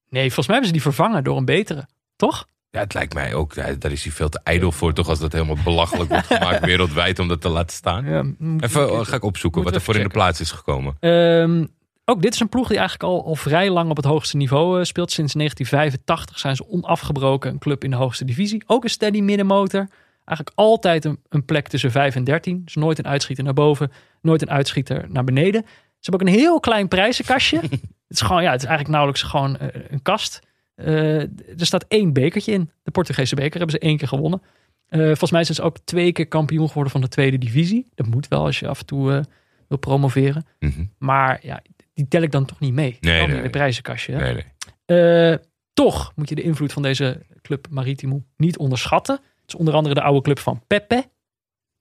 Nee, volgens mij hebben ze die vervangen door een betere. Toch? Ja, het lijkt mij ook. Daar is hij veel te ijdel voor, toch? Als dat helemaal belachelijk wordt gemaakt wereldwijd om dat te laten staan. Ja, Even oh, ga ik opzoeken wat er voor in de plaats is gekomen. Ehm, ook dit is een ploeg die eigenlijk al, al vrij lang op het hoogste niveau eh, speelt. Sinds 1985 zijn ze onafgebroken een club in de hoogste divisie. Ook een steady middenmotor. Eigenlijk altijd een, een plek tussen 5 en 13. Dus nooit een uitschieter naar boven, nooit een uitschieter naar beneden. Ze hebben ook een heel klein prijzenkastje. het is gewoon, ja, het is eigenlijk nauwelijks gewoon eh, een kast. Eh, er staat één bekertje in. De Portugese beker hebben ze één keer gewonnen. Eh, volgens mij zijn ze ook twee keer kampioen geworden van de tweede divisie. Dat moet wel als je af en toe eh, wil promoveren. Mhm. Maar ja, die tel ik dan toch niet mee. Nee, nee, in het nee. prijzenkastje. Nee, nee. Toch moet je de invloed van deze club Maritimo niet onderschatten. Het is onder andere de oude club van Pepe.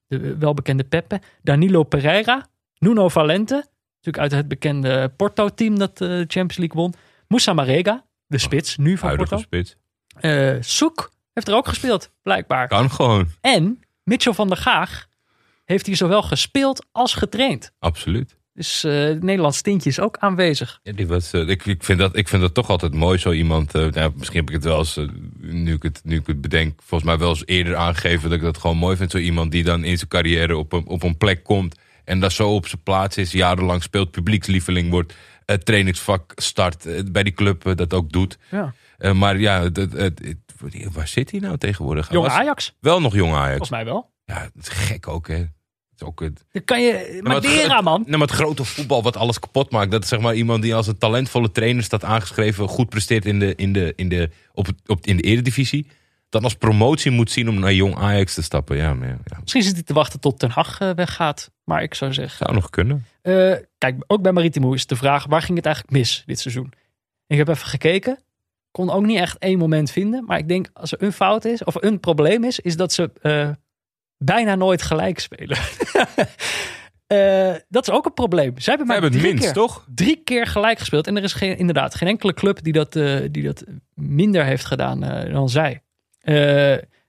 De welbekende Pepe. Danilo Pereira. Nuno Valente. Natuurlijk uit het bekende Porto-team dat de Champions League won. Moussa Marega, de spits, nu van Huidige Porto. spits. Eh Soek heeft er ook gespeeld, blijkbaar. Kan gewoon. En Mitchell van der Gaag heeft hier zowel gespeeld als getraind. Absoluut. Dus eh het Nederlands tintje is ook aanwezig. Ja, die was, eh, ik, ik, vind dat, ik vind dat toch altijd mooi, zo iemand. nou, misschien heb ik het wel eens, nu, ik het, nu ik het bedenk, volgens mij wel eens eerder aangegeven dat ik dat gewoon mooi vind. Zo iemand die dan in zijn carrière op een, op een plek komt en daar zo op zijn plaats is, jarenlang speelt, publiekslieveling wordt, het trainingsvak start, eh, bij die club eh, dat ook doet. Ja. Eh, maar ja, het, het, het- waar zit hij nou tegenwoordig? Jong Ajax, Wel nog jong Ajax. volgens mij wel. Ja, het is gek ook, hè. Het is ook het, Dan kan je... maar het- Madeira, het- man. Nee, maar het grote voetbal wat alles kapot maakt. Dat is zeg maar iemand die als een talentvolle trainer staat aangeschreven. Goed presteert in de, in de, in de, op, het- op, in de eredivisie. Dan als promotie moet zien om naar jong Ajax te stappen. Ja, maar ja, Misschien zit hij te wachten tot Ten Hag weggaat. Maar ik zou zeggen... zou nog kunnen. eh, kijk, ook bij Maritimo is de vraag... waar ging het eigenlijk mis dit seizoen? Ik heb even gekeken. Kon ook niet echt één moment vinden. Maar ik denk als er een fout is... of een probleem is... is dat ze eh, bijna nooit gelijk spelen. Eh, dat is ook een probleem. Zij hebben maar hebben het drie minst, keer, toch? drie keer gelijk gespeeld. En er is geen, inderdaad geen enkele club die dat, die dat minder heeft gedaan dan zij.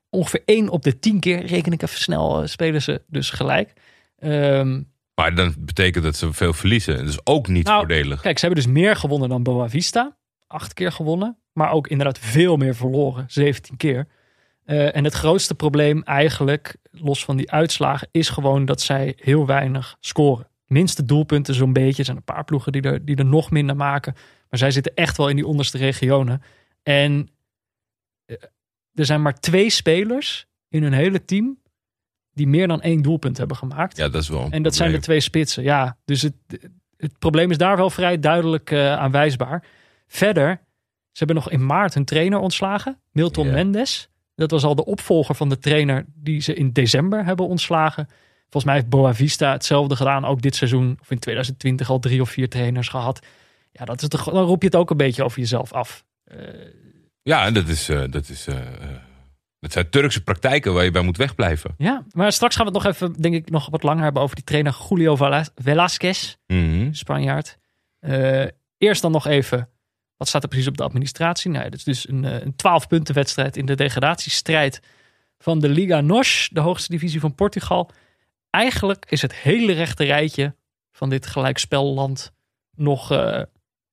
Ongeveer één op de tien keer, reken ik even snel, spelen ze dus gelijk. Ehm, Maar dan betekent dat ze veel verliezen. Dat is ook niet Nou, voordelig. kijk, ze hebben dus meer gewonnen dan Boavista. Acht keer gewonnen. Maar ook inderdaad veel meer verloren. 17 keer. Eh, en het grootste probleem eigenlijk, los van die uitslagen, is gewoon dat zij heel weinig scoren. Minste doelpunten zo'n beetje. Er zijn een paar ploegen die er, die er nog minder maken. Maar zij zitten echt wel in die onderste regionen. En eh, er zijn maar twee spelers in hun hele team die meer dan één doelpunt hebben gemaakt. Ja, dat is wel En dat zijn de twee spitsen. Ja, dus het, het probleem is daar wel vrij duidelijk eh, aanwijsbaar. Verder, ze hebben nog in maart hun trainer ontslagen, Milton. Mendes. Dat was al de opvolger van de trainer die ze in december hebben ontslagen. Volgens mij heeft Boa Vista hetzelfde gedaan, ook dit seizoen. Of in 2020 al drie of vier trainers gehad. Ja, dat is toch, dan roep je het ook een beetje over jezelf af. Uh, ja, en dat is, uh, dat is dat zijn Turkse praktijken waar je bij moet wegblijven. Ja, maar straks gaan we het nog even, denk ik, nog wat langer hebben over die trainer Julio Velasquez, mm Spanjaard. eerst dan nog even wat staat er precies op de administratie? Nou, het is dus een, een 12 punten wedstrijd in de degradatiestrijd van de Liga NOS, de hoogste divisie van Portugal. Eigenlijk is het hele rechte rijtje van dit gelijkspelland nog, uh,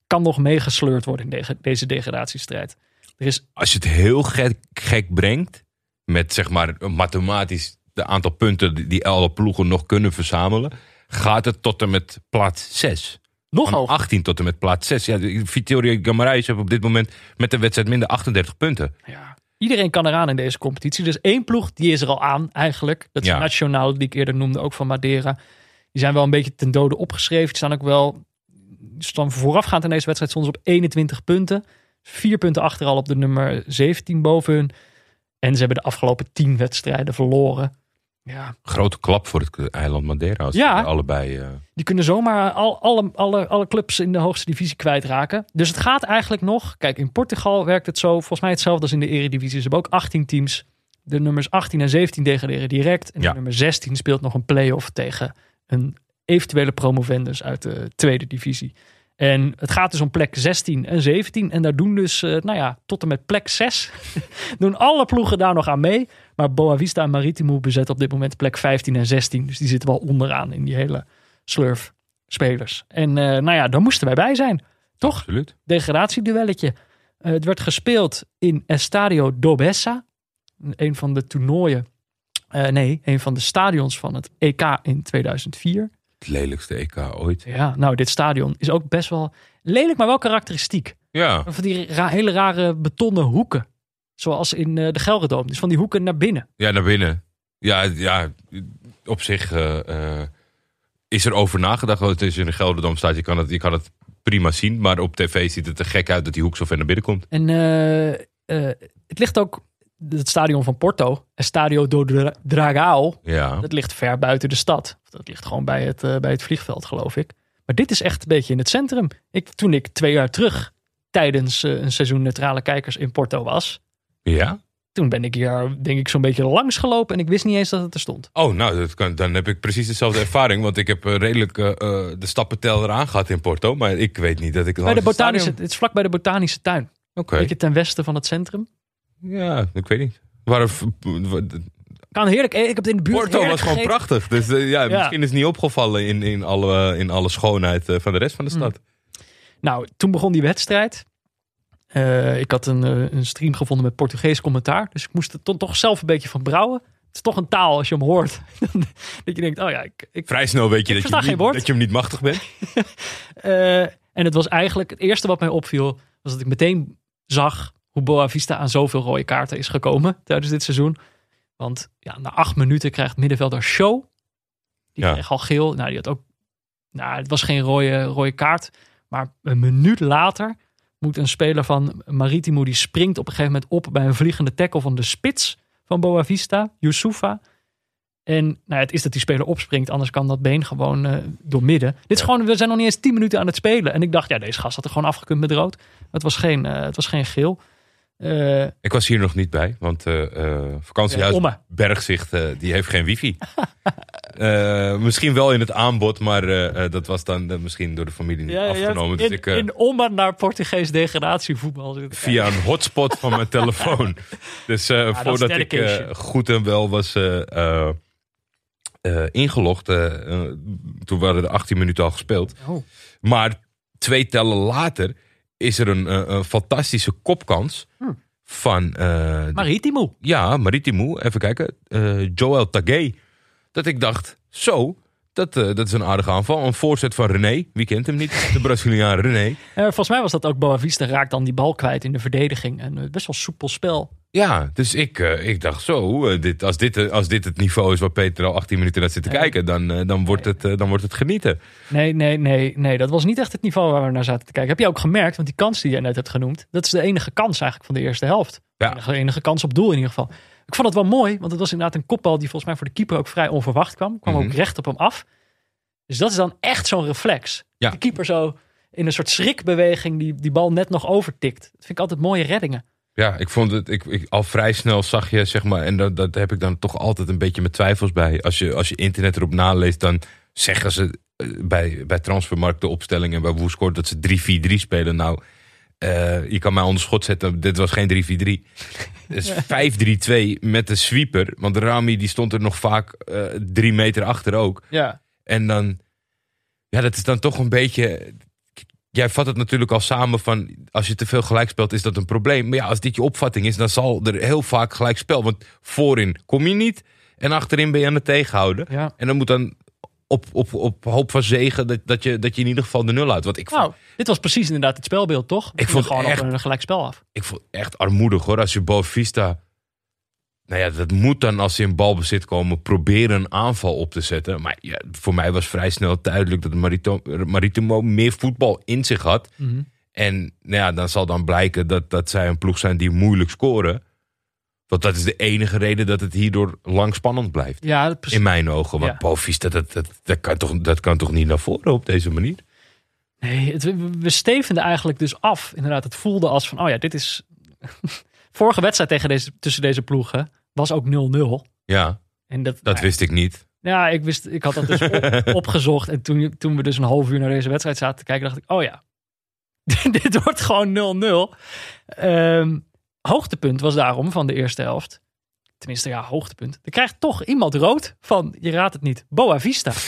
kan nog meegesleurd worden in de, deze degradatiestrijd. Er is... Als je het heel gek, gek brengt, met zeg maar mathematisch de aantal punten die alle ploegen nog kunnen verzamelen, gaat het tot en met plaats 6. Nog Van 18 tot en met plaats 6. Ja, Vittorio Gamarais heeft op dit moment met de wedstrijd minder 38 punten. Ja. Iedereen kan eraan in deze competitie. Dus één ploeg, die is er al aan eigenlijk. Dat is ja. Nationaal, die ik eerder noemde, ook van Madeira. Die zijn wel een beetje ten dode opgeschreven. Die staan ook wel staan voorafgaand in deze wedstrijd soms op 21 punten. Vier punten achter al op de nummer 17 boven hun. En ze hebben de afgelopen 10 wedstrijden verloren. Ja. Grote klap voor het eiland Madeira. Als ja, allebei. Uh... Die kunnen zomaar al, alle, alle, alle clubs in de hoogste divisie kwijtraken. Dus het gaat eigenlijk nog. Kijk, in Portugal werkt het zo. Volgens mij hetzelfde als in de Eredivisie. Ze hebben ook 18 teams. De nummers 18 en 17 degraderen direct. En de nummer 16 speelt nog een play-off tegen een eventuele promovendus uit de tweede divisie. En het gaat dus om plek 16 en 17. En daar doen dus, uh, nou ja, tot en met plek 6 doen alle ploegen daar nog aan mee. Maar Boavista en Maritimo bezetten op dit moment plek 15 en 16. Dus die zitten wel onderaan in die hele slurf spelers. En uh, nou ja, daar moesten wij bij zijn. Toch? Absoluut. Degradatieduelletje. Uh, het werd gespeeld in Estadio Dobessa. Een van de toernooien. nee, een van de stadions van het EK in 2004 lelijkste EK ooit. Ja, nou, dit stadion is ook best wel lelijk, maar wel karakteristiek. Ja. Van die hele rare betonnen hoeken. Zoals in uh, de Gelredome. Dus van die hoeken naar binnen. Ja, naar binnen. Ja, ja op zich uh, uh, is er over nagedacht. Als het in de Gelredome staat, je kan, het, je kan het prima zien. Maar op tv ziet het er gek uit dat die hoek zo ver naar binnen komt. En het ligt ook het stadion van Porto, Estadio do Dragao, ja. dat ligt ver buiten de stad. Dat ligt gewoon bij het, uh, bij het vliegveld, geloof ik. Maar dit is echt een beetje in het centrum. Ik, toen ik twee jaar terug tijdens uh, een seizoen neutrale kijkers in Porto was. Ja? Toen ben ik hier, denk ik, zo'n beetje langs gelopen en ik wist niet eens dat het er stond. Oh, nou, dat kan, dan heb ik precies dezelfde ervaring. Want ik heb uh, redelijk de stappentel eraan gehad in Porto. Maar ik weet niet dat ik. Bij de botanische, het is vlak bij de botanische tuin. Oké. Okay. Beetje ten westen van het centrum. Ja, ik weet niet. Waar, kan heerlijk. Ik heb het in de buurt Porto was gewoon prachtig. Dus uh, ja, misschien is het niet opgevallen in, in, alle, in alle schoonheid uh, van de rest van de stad. Mm. Nou, toen begon die wedstrijd. Uh, ik had een, een stream gevonden met Portugees commentaar. Dus ik moest er toch, toch zelf een beetje van brouwen. Het is toch een taal als je hem hoort. dat je denkt, oh ja. Ik, ik Vrij snel weet je, dat je, niet, dat je hem niet machtig bent. en het was eigenlijk, het eerste wat mij opviel, was dat ik meteen zag hoe Boavista aan zoveel rode kaarten is gekomen tijdens dit seizoen. Want ja, na acht minuten krijgt middenvelder Show. Die ja. kreeg al geel. Nou, die had ook. Nou, het was geen rode, rode kaart. Maar een minuut later moet een speler van Maritimo. Die springt op een gegeven moment op bij een vliegende tackle van de spits van Boavista, Youssoufa. En nou, het is dat die speler opspringt, anders kan dat been gewoon uh, door midden. Dit is gewoon, we zijn nog niet eens 10 minuten aan het spelen. En ik dacht, ja, deze gast had er gewoon afgekund met rood. Het was geen, uh, het was geen geel. Uh, ik was hier nog niet bij, want uh, uh, vakantiehuis ja, Bergzicht die heeft geen wifi. misschien wel in het aanbod, maar dat was dan misschien door de familie niet afgenomen. Dus in, dus ik, in Omma naar Portugees degradatievoetbal. Via een hotspot van mijn telefoon. Dus ja, voordat ik goed en wel was ingelogd, toen waren de 18 minuten al gespeeld. Oh. Maar twee tellen later is er een, een fantastische kopkans hm. van... Uh, Maritimo. Ja, Maritimo. Even kijken. Uh, Joel Tagé. Dat ik dacht, zo, dat, uh, dat is een aardige aanval. Een voorzet van René. Wie kent hem niet? De Braziliaan René. volgens mij was dat ook Boavista raakt dan die bal kwijt in de verdediging. En best wel soepel spel. Ja, dus ik, eh, ik dacht zo, eh, dit, als, dit, eh, als dit het niveau is waar Peter al 18 minuten naar zit te Nee. kijken, dan, dan, wordt het, dan wordt het genieten. Nee, nee, nee, nee. Dat was niet echt het niveau waar we naar zaten te kijken. Heb je ook gemerkt, want die kans die jij net hebt genoemd, dat is de enige kans eigenlijk van de eerste helft. Ja. De enige, enige kans op doel in ieder geval. Ik vond het wel mooi, want het was inderdaad een kopbal die volgens mij voor de keeper ook vrij onverwacht kwam. Kwam Mhm. ook recht op hem af. Dus dat is dan echt zo'n reflex. Ja. De keeper zo in een soort schrikbeweging die, die bal net nog overtikt. Dat vind ik altijd mooie reddingen. Ja, ik vond het, ik, ik, al vrij snel zag je, zeg maar, en dat, dat heb ik dan toch altijd een beetje met twijfels bij. Als je, als je internet erop naleest, dan zeggen ze eh, bij, bij Transfermarkt de opstelling en bij Woescoort dat ze 3-4-3 spelen. Nou, eh, je kan mij onder schot zetten, dit was geen 3-4-3. Het is 5-3-2 met de sweeper, want Rami die stond er nog vaak eh, drie meter achter ook. Ja. En dan, ja, dat is dan toch een beetje. Jij vat het natuurlijk al samen van. Als je te veel gelijk speelt, is dat een probleem. Maar ja, als dit je opvatting is, dan zal er heel vaak gelijk spel. Want voorin kom je niet. En achterin ben je aan het tegenhouden. ja. En dan moet dan op, op, op hoop van zegen dat, dat, je, dat je in ieder geval de nul houdt. Want ik vond, Nou, dit was precies inderdaad het spelbeeld, toch? Ik vond gewoon echt- op een gelijk spel af. ik vond echt armoedig hoor. Als je Bovista. Nou ja, dat moet dan als ze in balbezit komen proberen een aanval op te zetten. Maar ja, voor mij was vrij snel duidelijk dat Marito, Maritimo meer voetbal in zich had. Mhm. En nou ja, dan zal dan blijken dat, dat zij een ploeg zijn die moeilijk scoren. Want dat is de enige reden dat het hierdoor lang spannend blijft. Ja. In mijn ogen. Want Ja. Bovista, dat, dat, dat, kan toch, dat kan toch niet naar voren op deze manier? Nee, het, we stevenden eigenlijk dus af. Inderdaad, het voelde als van, oh ja, dit is... Vorige wedstrijd tegen deze, tussen deze ploegen was ook 0-0. Ja, En dat, dat nou, wist ik niet. Ja, ik, wist, ik had dat dus op- opgezocht. En toen, toen we dus een half uur naar deze wedstrijd zaten te kijken, dacht ik, oh ja, dit wordt gewoon 0-0. Ehm, hoogtepunt was daarom van de eerste helft. Tenminste, ja, hoogtepunt. Er krijgt toch iemand rood van, je raadt het niet, Boa Vista.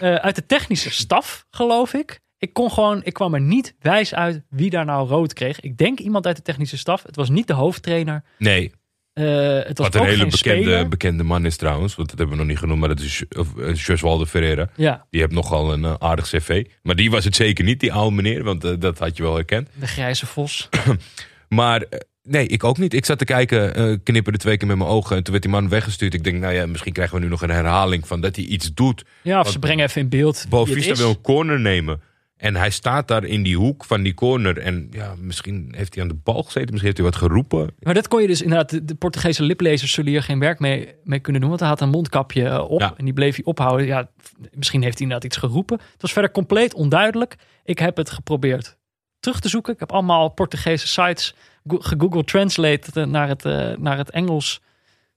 Eh, uit de technische staf, geloof ik. Ik kon gewoon, ik kwam er niet wijs uit wie daar nou rood kreeg. Ik denk iemand uit de technische staf. Het was niet de hoofdtrainer. Nee, Eh, het was wat een hele bekende, bekende man is trouwens. Want dat hebben we nog niet genoemd. Maar dat is eh, Josualdo Ferreira. Ja, Die heeft nogal een eh, aardig cv. Maar die was het zeker niet, die oude meneer. Want dat had je wel herkend. de grijze vos. Maar nee, ik ook niet. Ik zat te kijken, knipperde twee keer met mijn ogen. En toen werd die man weggestuurd. Ik denk, nou ja, misschien krijgen we nu nog een herhaling van dat hij iets doet. Ja, of Want ze brengen even in beeld Bovista is. wil een corner nemen. En hij staat daar in die hoek van die corner. En ja, misschien heeft hij aan de bal gezeten. Misschien heeft hij wat geroepen. Maar dat kon je dus inderdaad, de, Portugese liplezers zullen hier geen werk mee, mee kunnen doen. Want hij had een mondkapje eh, op Ja. en die bleef hij ophouden. Ja, misschien heeft hij inderdaad iets geroepen. Het was verder compleet onduidelijk. Ik heb het geprobeerd terug te zoeken. Ik heb allemaal Portugese sites go- gegoogle translate naar het, eh, naar het Engels.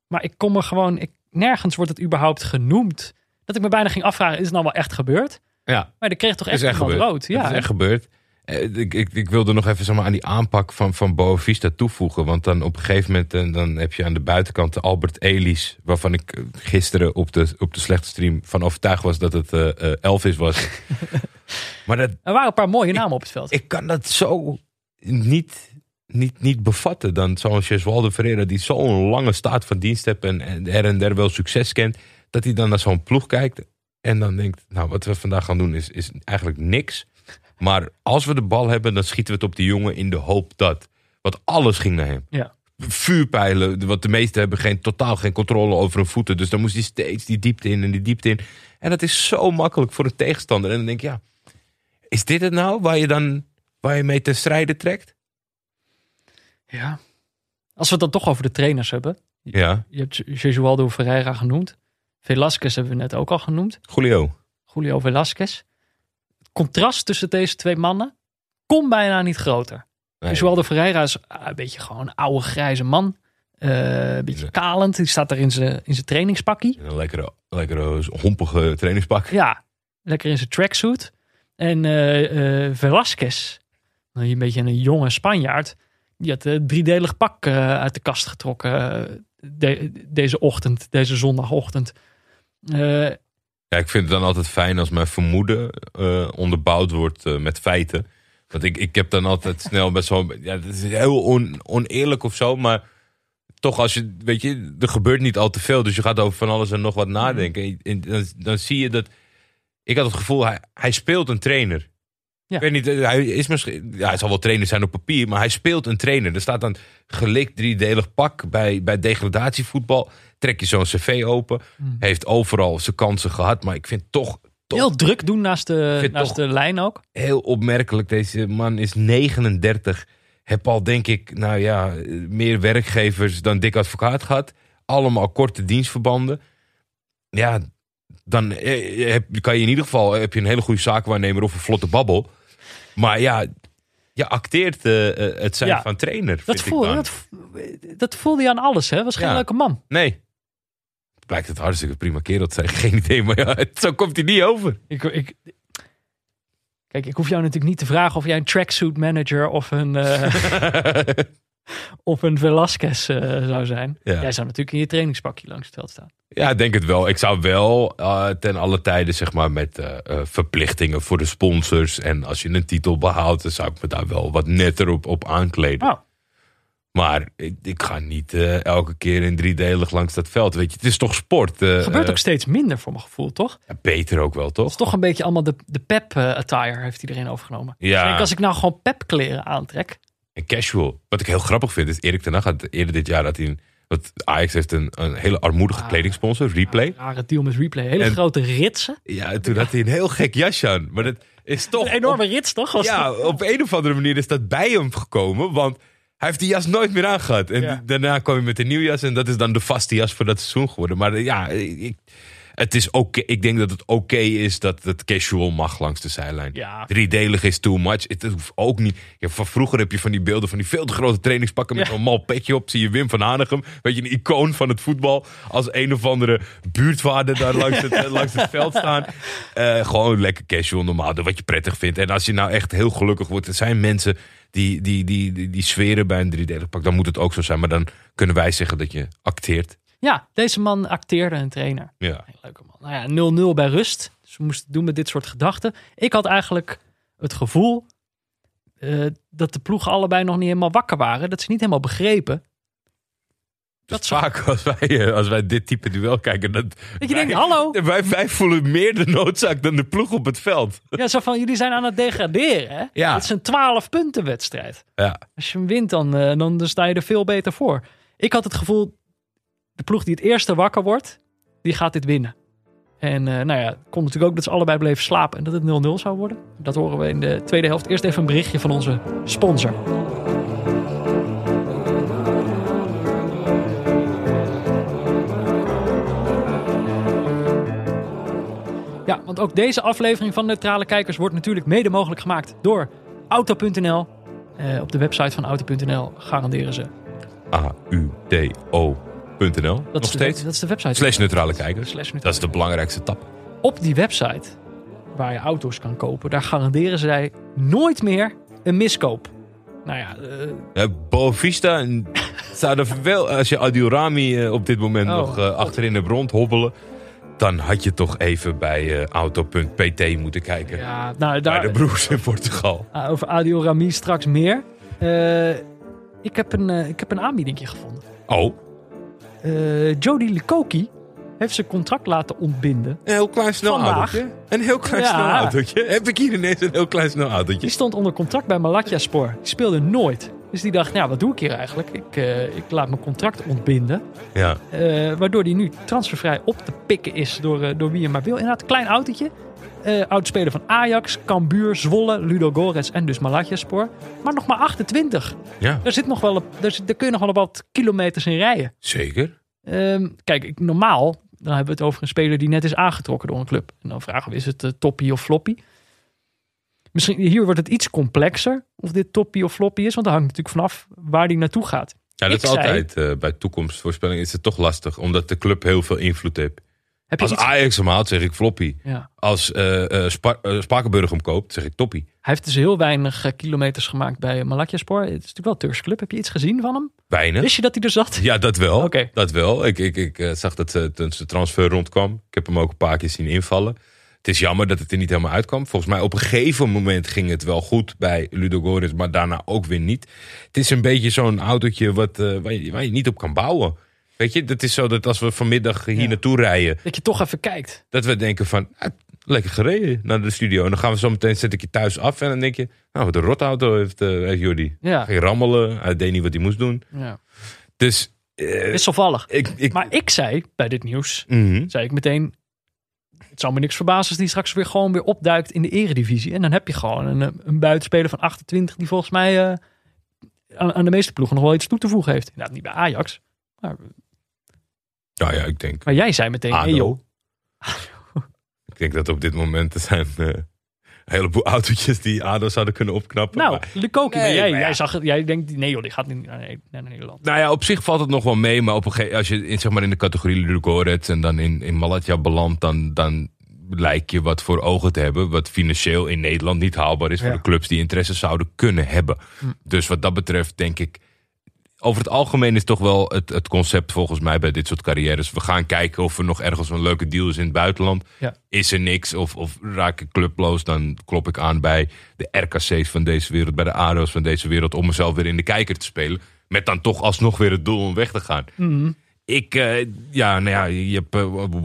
Maar ik kom er gewoon, ik, nergens wordt het überhaupt genoemd. Dat ik me bijna ging afvragen, is het nou wel echt gebeurd? Ja, Maar er kreeg toch echt, echt iemand rood. Ja, het is echt gebeurd. Eh, Ik, ik, ik wilde nog even zeg maar, aan die aanpak van, van Boavista toevoegen. Want dan op een gegeven moment eh, dan heb je aan de buitenkant de Albert Elis. Waarvan ik eh, gisteren op de, op de slechte stream van overtuigd was dat het eh, Elvis was. maar dat, Er waren een paar mooie namen op het veld. ik kan dat zo niet, niet, niet bevatten. Dan zo'n Jeswaldo Ferreira die zo'n lange staat van dienst heeft en, en her en der wel succes kent. Dat hij dan naar zo'n ploeg kijkt en dan denkt, nou wat we vandaag gaan doen is, is eigenlijk niks. Maar als we de bal hebben, dan schieten we het op die jongen in de hoop dat. Want alles ging naar hem. Ja. Vuurpijlen, wat de meesten hebben geen, totaal geen controle over hun voeten. Dus dan moest hij steeds die diepte in en die diepte in. En dat is zo makkelijk voor een tegenstander. En dan denk ik, ja, is dit het nou waar je dan waar je mee te strijden trekt? Ja. Als we het dan toch over de trainers hebben. Ja, Je hebt Jesualdo Ferreira genoemd. Velasquez hebben we net ook al genoemd. Julio. Julio Velasquez. Het contrast tussen deze twee mannen kon bijna niet groter. Nee. Jesualdo Ferreira is ah, een beetje gewoon een oude grijze man. Eh, een beetje kalend. Die staat daar in zijn, in zijn trainingspakkie. Een lekkere, lekkere hompige trainingspak. Ja, lekker in zijn tracksuit. En eh eh Velasquez, een beetje een jonge Spanjaard, die had een driedelig pak eh, uit de kast getrokken eh, de- deze ochtend, deze zondagochtend. Eh, Ja, ik vind het dan altijd fijn als mijn vermoeden eh, onderbouwd wordt eh, met feiten. Want ik, ik heb dan altijd snel best wel... Ja, het is heel on, oneerlijk of zo, maar toch als je... Weet je, er gebeurt niet al te veel. Dus je gaat over van alles en nog wat nadenken. En dan, dan zie je dat... Ik had het gevoel, hij, hij speelt een trainer. Ja. Ik weet niet, eh, hij, is misschien, ja, hij zal wel trainer zijn op papier, maar hij speelt een trainer. Er staat dan gelikt driedelig pak bij, bij degradatievoetbal. Trek je zo'n cv open. Heeft overal zijn kansen gehad, maar ik vind toch, toch Heel druk doen naast de, naast de lijn ook. heel opmerkelijk. Deze man is 39. Heb al, denk ik, nou ja, meer werkgevers dan dik advocaat gehad. Allemaal korte dienstverbanden. Ja, dan eh, heb, kan je in ieder geval heb je een hele goede zaakwaarnemer of een vlotte babbel. Maar ja, je acteert eh, eh, het zijn Ja. van trainer. Dat, vind ik voel, dan. dat, dat voelde hij aan alles, hè? Was geen Ja. leuke man. Nee. Blijkt het hartstikke prima kerel te zijn. Geen idee, maar ja, zo komt hij niet over. Ik, ik, kijk, ik hoef jou natuurlijk niet te vragen of jij een tracksuit manager of een, eh, of een Velasquez eh, zou zijn. Ja. Jij zou natuurlijk in je trainingspakje langs het veld staan. Ja, ik denk het wel. Ik zou wel eh, ten alle tijden, zeg maar, met eh, verplichtingen voor de sponsors. En als je een titel behaalt, dan zou ik me daar wel wat netter op, op aankleden. Oh, Maar ik, ik ga niet elke keer in driedelig langs dat veld. Weet je, het is toch sport. eh, gebeurt ook steeds minder voor mijn gevoel, toch? ja, beter ook wel, Het toch? is toch een beetje allemaal de, de pep eh, attire heeft iedereen overgenomen. Ja. Als ik nou gewoon pep kleren aantrek. En casual. Wat ik heel grappig vind, is Erik ten Hag had eerder dit jaar dat hij... een- Want Ajax heeft een, een hele armoedige Ah. kledingsponsor, Replay. Rare deal met replay. Hele En- grote ritsen. Ja, en toen had hij een heel gek jasje aan. Maar dat is toch... Een enorme rits, toch? Was Ja, dat? op een of andere manier is dat bij hem gekomen. Want hij heeft die jas nooit meer aangehad. En Ja. daarna kwam hij met een nieuwe jas. En dat is dan de vaste jas voor dat seizoen geworden. Maar eh, ja, ik, het is oké. Ik denk dat het oké is dat het casual mag langs de zijlijn. Ja. Driedelig is too much. Het hoeft ook niet. Ja, van vroeger heb je van die beelden van die veel te grote trainingspakken met Ja. een mal petje op. Zie je Wim van Hanegem. Weet je, een icoon van het voetbal. Als een of andere buurtvader daar langs het, eh, langs het veld staan. Eh, gewoon lekker casual, normaal. Doe wat je prettig vindt. En als je nou echt heel gelukkig wordt. Er zijn mensen die, die, die, die, die sferen bij een driedelig pak. Dan moet het ook zo zijn. Maar dan kunnen wij zeggen dat je acteert. Ja, deze man acteerde een trainer. Ja. Leuke man. Nou ja, 0-0 bij rust. Dus we moesten doen met dit soort gedachten. Ik had eigenlijk het gevoel eh, dat de ploegen allebei nog niet helemaal wakker waren. Dat ze niet helemaal begrepen. Dat is vaak als wij, eh, als wij dit type duel kijken. Dat, Dat je wij, denkt, hallo. Wij, wij voelen meer de noodzaak dan de ploeg op het veld. Ja, zo van, jullie zijn aan het degraderen. Hè? Ja. Het is een 12 punten wedstrijd. Ja. Als je hem wint, dan, eh, dan, dan sta je er veel beter voor. Ik had het gevoel, de ploeg die het eerste wakker wordt, die gaat dit winnen. En eh, nou ja, kon natuurlijk ook dat ze allebei bleven slapen en dat het 0-0 zou worden. Dat horen we in de tweede helft. Eerst even een berichtje van onze sponsor. Ja, want ook deze aflevering van Neutrale Kijkers wordt natuurlijk mede mogelijk gemaakt door Auto.nl. Eh, op de website van Auto.nl garanderen ze. A-U-T-O.nl. Dat Nog is de, steeds. dat is de website. Slash neutrale kijkers. Slash neutrale Dat is de belangrijkste tap. Op die website waar je auto's kan kopen, daar garanderen zij nooit meer een miskoop. Nou ja, eh, Ja, Boavista en zou er wel, als je Adiorami eh, op dit moment Oh, nog eh, achterin hebt rondhobbelen, dan had je toch even bij auto.pt moeten kijken. ja, nou, Bij daar, de broers in Portugal. ah, over Adio Rami straks meer. Ik, heb een, ik heb een aanbiedingje gevonden. Oh, Eh Jody Lukoki heeft zijn contract laten ontbinden. een heel klein snel Vandaag. autootje. Een heel klein Ja. snel autootje. Heb ik hier ineens een heel klein snel autootje. Die stond onder contract bij Malatya Spor. Die speelde nooit. Dus die dacht, nou, wat doe ik hier eigenlijk? Ik, eh, ik laat mijn contract ontbinden. Ja. Eh, waardoor hij nu transfervrij op te pikken is door, eh, door wie je maar wil. Inderdaad, klein autootje. Oudspeler van Ajax, Cambuur, Zwolle, Ludo Goretz en dus Malatyaspor. Maar nog maar 28. ja, Daar, zit nog wel, op- daar, zit, daar kun je nog wel wat kilometers in rijden. zeker. Ehm, kijk, ik, normaal dan hebben we het over een speler die net is aangetrokken door een club. En dan vragen we, is het toppie of floppy? Misschien, hier wordt het iets complexer of dit toppie of floppy is. Want dat hangt natuurlijk vanaf waar die naartoe gaat. Ja, dat Ik is zei- altijd eh, bij toekomstvoorspelling is het toch lastig, omdat de club heel veel invloed heeft. Heb je Als iets... Ajax hem haalt, zeg ik floppy. Ja. Als eh eh, Spa- Spakenburg hem koopt, zeg ik toppie. Hij heeft dus heel weinig kilometers gemaakt bij Malatyaspor. Het is natuurlijk wel een Turks club. Heb je iets gezien van hem? Weinig. Wist je dat hij er zat? Ja, dat wel. Dat wel. Ik, ik, ik zag dat ze toen zijn transfer rondkwam. Ik heb hem ook een paar keer zien invallen. Het is jammer dat het er niet helemaal uitkwam. Volgens mij op een gegeven moment ging het wel goed bij Ludogorets, maar daarna ook weer niet. Het is een beetje zo'n autootje wat, eh, waar, je, waar je niet op kan bouwen. Weet je, het is zo dat als we vanmiddag hier Ja. naartoe rijden, Dat je toch even kijkt. dat we denken van, ah, lekker gereden naar de studio. En dan gaan we zo meteen, zet ik je thuis af. En dan denk je, nou, wat een rotauto heeft, uh, heeft Jordi. Ja. Ging rammelen, hij deed niet wat hij moest doen. ja. Dus, eh, Wisselvallig. ik, ik, Maar ik zei bij dit nieuws, Mhm. zei ik meteen... Het zou me niks verbazen als die straks weer gewoon weer opduikt in de eredivisie. En dan heb je gewoon een, een buitenspeler van 28 die volgens mij eh, aan, aan de meeste ploegen nog wel iets toe te voegen heeft. Nou, niet bij Ajax. Maar, Ja, ja, ik denk maar jij zei meteen, hey joh. Ik denk dat op dit moment er zijn eh, heleboel autootjes die ADO zouden kunnen opknappen. Nou, Maar- Lukoki, Nee, maar jij, maar ja. jij zag het, jij denkt, nee joh, die gaat niet naar, naar Nederland. Nou ja, op zich valt het nog wel mee. Maar op een gegeven, als je in, zeg maar, in de categorie Ludogorets en dan in, in Malatya belandt, dan, dan lijkt je wat voor ogen te hebben. Wat financieel in Nederland niet haalbaar is voor Ja. de clubs die interesse zouden kunnen hebben. Dus wat dat betreft denk ik. Over het algemeen is toch wel het, het concept volgens mij bij dit soort carrières. We gaan kijken of er nog ergens een leuke deal is in het buitenland. Ja. Is er niks of, of raak ik clubloos, dan klop ik aan bij de RKC's van deze wereld, bij de ADO's van deze wereld, om mezelf weer in de kijker te spelen. Met dan toch alsnog weer het doel om weg te gaan. Mhm. Ik, eh, ja, nou ja, je hebt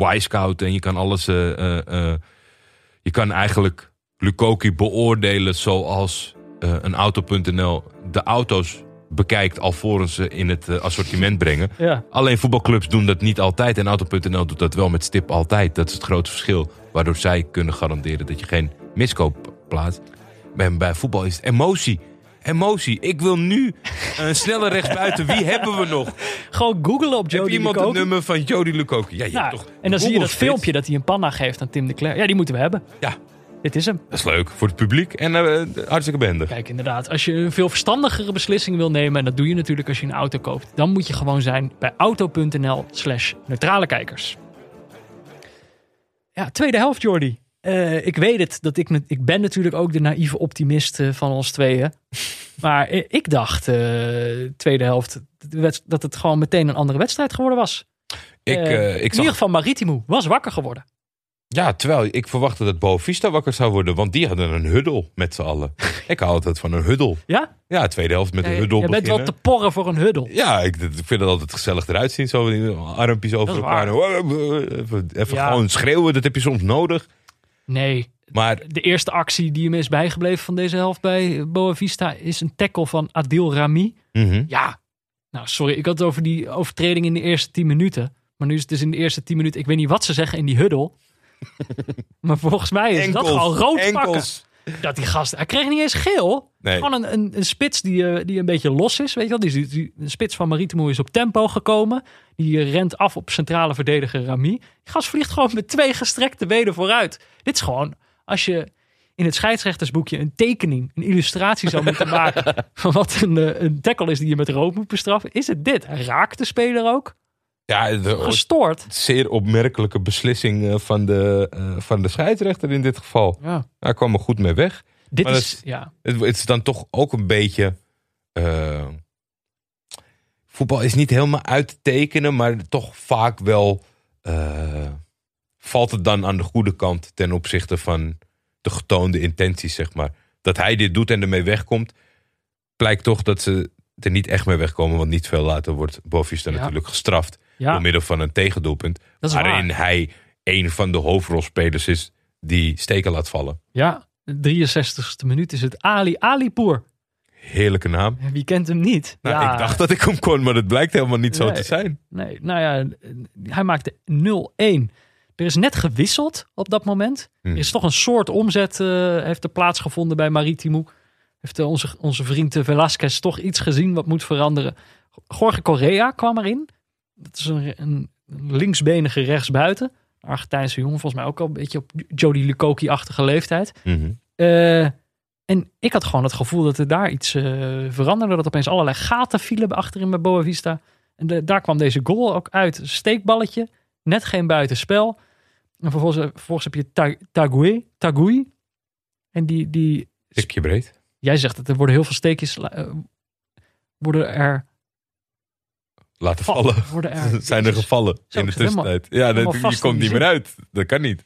uh, Y-Scout en je kan alles. eh, eh, eh, je kan eigenlijk Lukoki beoordelen zoals eh, een Auto.nl de auto's bekijkt alvorens ze in het eh, assortiment brengen. Ja, Alleen voetbalclubs doen dat niet altijd en Auto.nl doet dat wel met stip altijd. Dat is het grote verschil. Waardoor zij kunnen garanderen dat je geen miskoop plaatst. Bij, bij voetbal is het emotie. Emotie. Ik wil nu een snelle rechtsbuiten. Wie hebben we nog? gewoon googlen op Heb Jody iemand Lukoki. het nummer van Jody Lukoki? Ja, je Nou, hebt toch en dan zie je dat filmpje dat hij een panna geeft aan Tim de Cler. Ja, die moeten we hebben. Ja, Dit is hem. dat is leuk voor het publiek en eh, hartstikke behendig. Kijk, inderdaad, als je een veel verstandigere beslissing wil nemen, en dat doe je natuurlijk als je een auto koopt, dan moet je gewoon zijn bij auto.nl slash neutrale kijkers. Ja, tweede helft, Jordi. Eh, ik weet het, dat ik, ik ben natuurlijk ook de naïeve optimist eh, van ons tweeën. Maar ik dacht, eh, tweede helft, dat het gewoon meteen een andere wedstrijd geworden was. Ik, ik in zag, ieder geval Maritimo was wakker geworden. Ja, terwijl ik verwachtte dat Boavista wakker zou worden, want die hadden een huddel met z'n allen. ik hou altijd van een huddel. Ja? Ja, tweede helft met een huddel je bent wel te porren voor een huddel. Ja, ik, ik vind het altijd gezellig eruit zien. Zo armpjes over elkaar. Even, even Ja. gewoon schreeuwen, dat heb je soms nodig. Nee, Maar De eerste actie die hem is bijgebleven van deze helft bij Boavista is een tackle van Adil Rami. mhm. Ja, nou sorry, ik had het over die overtreding in de eerste 10 minuten. Maar nu is het dus in de eerste 10 minuten, ik weet niet wat ze zeggen in die huddle. maar volgens mij is dat gewoon rood enkels. pakken. Dat die gast, hij kreeg niet eens geel. Nee. Gewoon een, een, een spits die, eh, die een beetje los is. Weet je wel? Die, die, een spits van Maritimo is op tempo gekomen. Die eh, rent af op centrale verdediger Rami. Die gast vliegt gewoon met twee gestrekte benen vooruit. Dit is gewoon, als je in het scheidsrechtersboekje een tekening, een illustratie zou moeten maken van wat een, eh, een tackle is die je met rood moet bestraffen, is het dit. Hij raakt de speler ook. Ja, de, Gestoord. zeer opmerkelijke beslissing eh, van de, eh, van de scheidsrechter in dit geval. Ja. Hij kwam er goed mee weg. Dit Maar is, ja. Het, het is dan toch ook een beetje. eh, voetbal is niet helemaal uit te tekenen, maar toch vaak wel. valt het dan aan de goede kant ten opzichte van de getoonde intenties, zeg maar. Dat hij dit doet en ermee wegkomt, blijkt toch dat ze er niet echt mee wegkomen. Want niet veel later wordt Bovista Ja. natuurlijk gestraft Ja, door middel van een tegendoelpunt. waarin waar. hij een van de hoofdrolspelers is die steken laat vallen. Ja, de 63ste minuut is het Ali Alipour. Heerlijke naam. Wie kent hem niet? Nou, ja, ik dacht dat ik hem kon, maar het blijkt helemaal niet zo te zijn. Nee, nou ja, hij maakte 0-1. Er is net gewisseld op dat moment. Hmm. Er is toch een soort omzet uh, heeft er plaatsgevonden bij Maritimo. Heeft uh, onze, onze vriend Velasquez toch iets gezien wat moet veranderen. Jorge Correa kwam erin. Dat is een, een linksbenige rechtsbuiten. Argentijnse jongen, volgens mij ook al een beetje op Jody Lukoki-achtige leeftijd. Mm uh, en ik had gewoon het gevoel dat er daar iets uh, veranderde. Dat opeens allerlei gaten vielen achterin bij Boa Vista. En de, daar kwam deze goal ook uit. Steekballetje. Net geen buitenspel. En vervolgens, vervolgens heb je Tagui. Tagui. En die, die... Stukje breed. Jij zegt dat er worden heel veel steekjes... Uh, worden er... Laten vallen. Er, Zijn er gevallen Zo, in de tussentijd. ja, dat, je komt niet meer uit. Dat kan niet.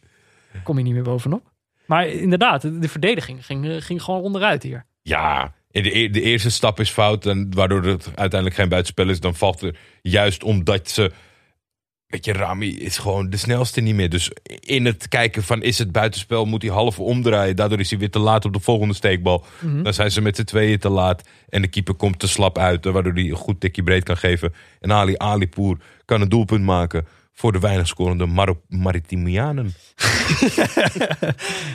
Kom je niet meer bovenop. Maar inderdaad, de verdediging ging, ging gewoon onderuit hier. Ja, de, de eerste stap is fout. En waardoor het uiteindelijk geen buitenspel is. Dan valt er juist omdat ze weet je, Rami is gewoon de snelste niet meer. Dus in het kijken van is het buitenspel, moet hij half omdraaien. Daardoor is hij weer te laat op de volgende steekbal. Mhm. Dan zijn ze met z'n tweeën te laat. En de keeper komt te slap uit, waardoor hij een goed tikje breed kan geven. En Ali Alipour kan een doelpunt maken voor de weinig scorende Maritimianen.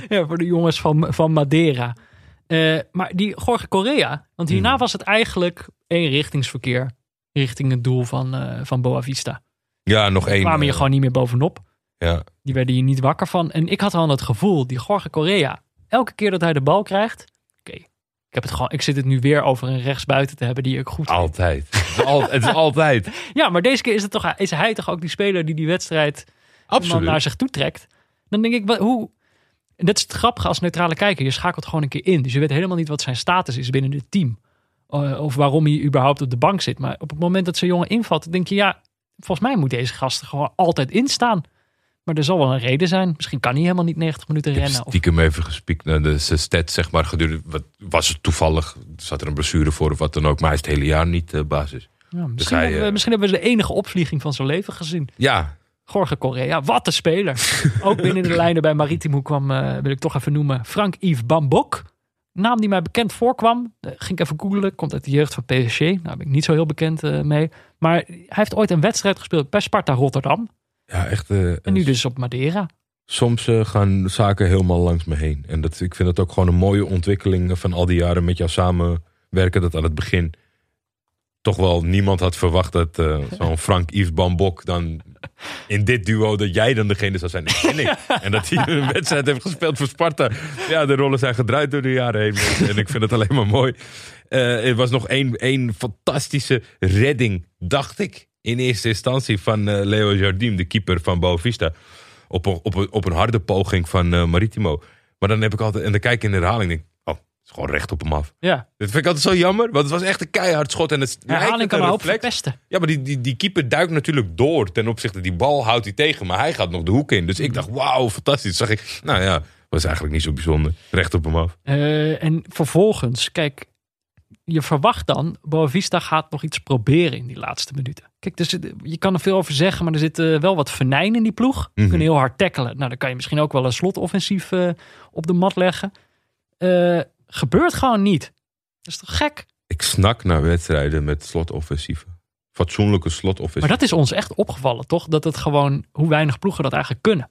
Ja, voor de jongens van, van Madeira. Eh, maar die Jorge Correa, want hierna Hmm. was het eigenlijk eenrichtingsverkeer richting het doel van, eh van Boavista. Ja, nog één. kwamen je eh, gewoon niet meer bovenop. Ja, Die werden hier niet wakker van. En ik had al het gevoel, die Jorge Correa, elke keer dat hij de bal krijgt. Oké, ik heb het gewoon. Ik zit het nu weer over een rechtsbuiten te hebben die ik goed. vind. altijd. het, is al, het is altijd. Ja, maar deze keer is, het toch, is hij toch ook die speler die die wedstrijd Absoluut. naar zich toe trekt. Dan denk ik, hoe. En dat is het grappige als neutrale kijker. Je schakelt gewoon een keer in. Dus je weet helemaal niet wat zijn status is binnen het team. Eh, of waarom hij überhaupt op de bank zit. Maar op het moment dat zo'n jongen invalt, denk je, ja, volgens mij moet deze gast er gewoon altijd instaan. Maar er zal wel een reden zijn. Misschien kan hij helemaal niet 90 minuten Ik heb rennen. Of, stiekem even gespiekt naar de stats, zeg maar. Gedurende, wat, was het toevallig? Zat er een blessure voor of wat dan ook. Maar hij is het hele jaar niet eh, basis. ja, misschien, hij, hebben we, eh, misschien hebben we de enige opvlieging van zijn leven gezien. Ja, Jorge Correa, wat een speler. Ook binnen de lijnen bij Maritimo kwam, eh, wil ik toch even noemen, Frank-Yves Bambok. Naam die mij bekend voorkwam. Ging ik even googlen. Komt uit de jeugd van PSG. Nou, daar ben ik niet zo heel bekend eh, mee. Maar hij heeft ooit een wedstrijd gespeeld bij Sparta Rotterdam. ja echt. eh, En nu dus op Madeira. Soms eh, gaan zaken helemaal langs me heen. En dat, ik vind het ook gewoon een mooie ontwikkeling van al die jaren met jou samenwerken. Dat aan het begin toch wel niemand had verwacht dat eh, zo'n Frank Yves Bambok dan in dit duo, dat jij dan degene zou zijn. Dat ik. En dat hij een wedstrijd heeft gespeeld voor Sparta. Ja, de rollen zijn gedraaid door de jaren heen. En ik vind het alleen maar mooi. Eh, er was nog één, één fantastische redding, dacht ik. In eerste instantie van eh, Leo Jardim, de keeper van Boavista. Op een, op, een, op een harde poging van Maritimo. Maar dan heb ik altijd, en dan kijk ik in de herhaling en denk is gewoon recht op hem af. Ja, Dat vind ik altijd zo jammer, want het was echt een keihard schot. En het herhaling het kan een hoop verpesten. Ja, maar die, die, die keeper duikt natuurlijk door ten opzichte. Die bal houdt hij tegen, maar hij gaat nog de hoek in. Dus ik dacht, wauw, fantastisch. Zag ik, nou ja, was eigenlijk niet zo bijzonder. Recht op hem af. Eh, en vervolgens, kijk, je verwacht dan, Boavista gaat nog iets proberen in die laatste minuten. Kijk, dus je kan er veel over zeggen, maar er zit wel wat venijn in die ploeg. Ze Mhm. kunnen heel hard tackelen. Nou, dan kan je misschien ook wel een slotoffensief eh, op de mat leggen. Eh, gebeurt gewoon niet. Dat is toch gek? Ik snak naar wedstrijden met slotoffensieven. Fatsoenlijke slotoffensieven. Maar dat is ons echt opgevallen, toch? Dat het gewoon, hoe weinig ploegen dat eigenlijk kunnen.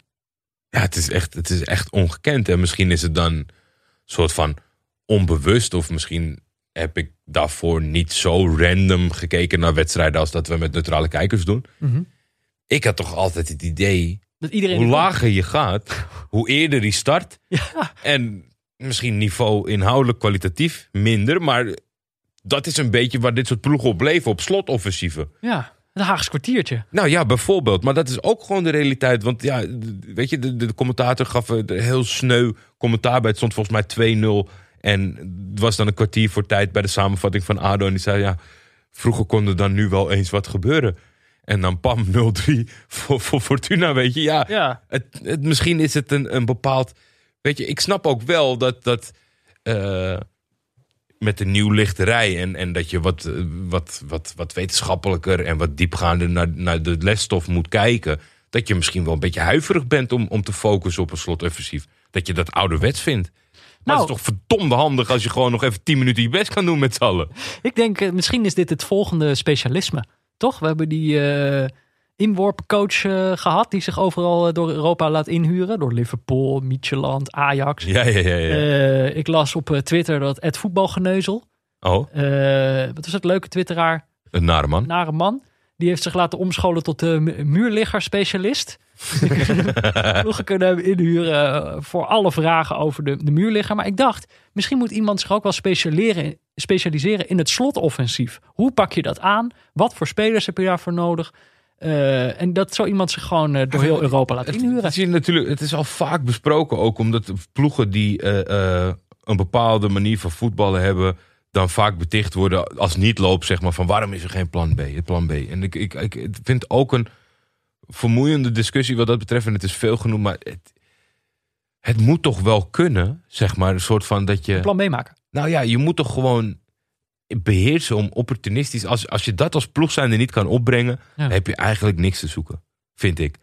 Ja, het is, echt, het is echt ongekend. En misschien is het dan een soort van onbewust. Of misschien heb ik daarvoor niet zo random gekeken naar wedstrijden als dat we met neutrale kijkers doen. Ik had toch altijd het idee, Dat iedereen hoe lager je gaat, hoe eerder die start. Ja, En misschien niveau inhoudelijk kwalitatief minder. Maar dat is een beetje waar dit soort ploegen op leven, op slotoffensieven. ja, het Haagse kwartiertje. Nou ja, bijvoorbeeld. Maar dat is ook gewoon de realiteit. Want ja, weet je, de, de commentator gaf een heel sneu commentaar bij. Het stond volgens mij 2-0. En het was dan een kwartier voor tijd bij de samenvatting van ADO. En die zei, ja, vroeger kon er dan nu wel eens wat gebeuren. En dan pam, 0-3 voor, voor Fortuna, weet je. Ja, Ja, het, het, misschien is het een, een bepaald... Weet je, ik snap ook wel dat... dat eh, met de nieuwlichterij en, en dat je wat, eh, wat, wat, wat wetenschappelijker en wat diepgaander naar, naar de lesstof moet kijken. Dat je misschien wel een beetje huiverig bent om, om te focussen op een slotoffensief. Dat je dat ouderwets vindt. Maar Nou. het is toch verdomde handig als je gewoon nog even 10 minuten je best kan doen met z'n allen. ik denk, eh, misschien is dit het volgende specialisme. Toch? We hebben die inworpencoach eh, gehad, die zich overal eh, door Europa laat inhuren. Door Liverpool, Midtjylland, Ajax. Ja, ja, ja. ja. Eh, ik las op Twitter dat Ed Voetbalgeneuzel, oh, wat was het leuke twitteraar, een nare man. nare man, die heeft zich laten omscholen tot de mu- muurligger-specialist. Nog kunnen hem inhuren voor alle vragen over de, de muurligger. Maar ik dacht, misschien moet iemand zich ook wel specialiseren, specialiseren in het slotoffensief. Hoe pak je dat aan? Wat voor spelers heb je daarvoor nodig? Eh, en dat zo iemand zich gewoon eh, door heel Europa laat Het, inhuren. het is, natuurlijk, het is al vaak besproken ook, omdat ploegen die eh, een bepaalde manier van voetballen hebben, dan vaak beticht worden als niet loop, zeg maar, van waarom is er geen plan B? Het plan B. En ik, ik, ik vind ook een vermoeiende discussie wat dat betreft, en het is veel genoemd, maar het, het moet toch wel kunnen, zeg maar, een soort van dat je. Plan meemaken. Nou ja, je moet toch gewoon beheersen om opportunistisch. Als, als je dat als ploeg zijnde niet kan opbrengen, Ja. dan heb je eigenlijk niks te zoeken. vind ik.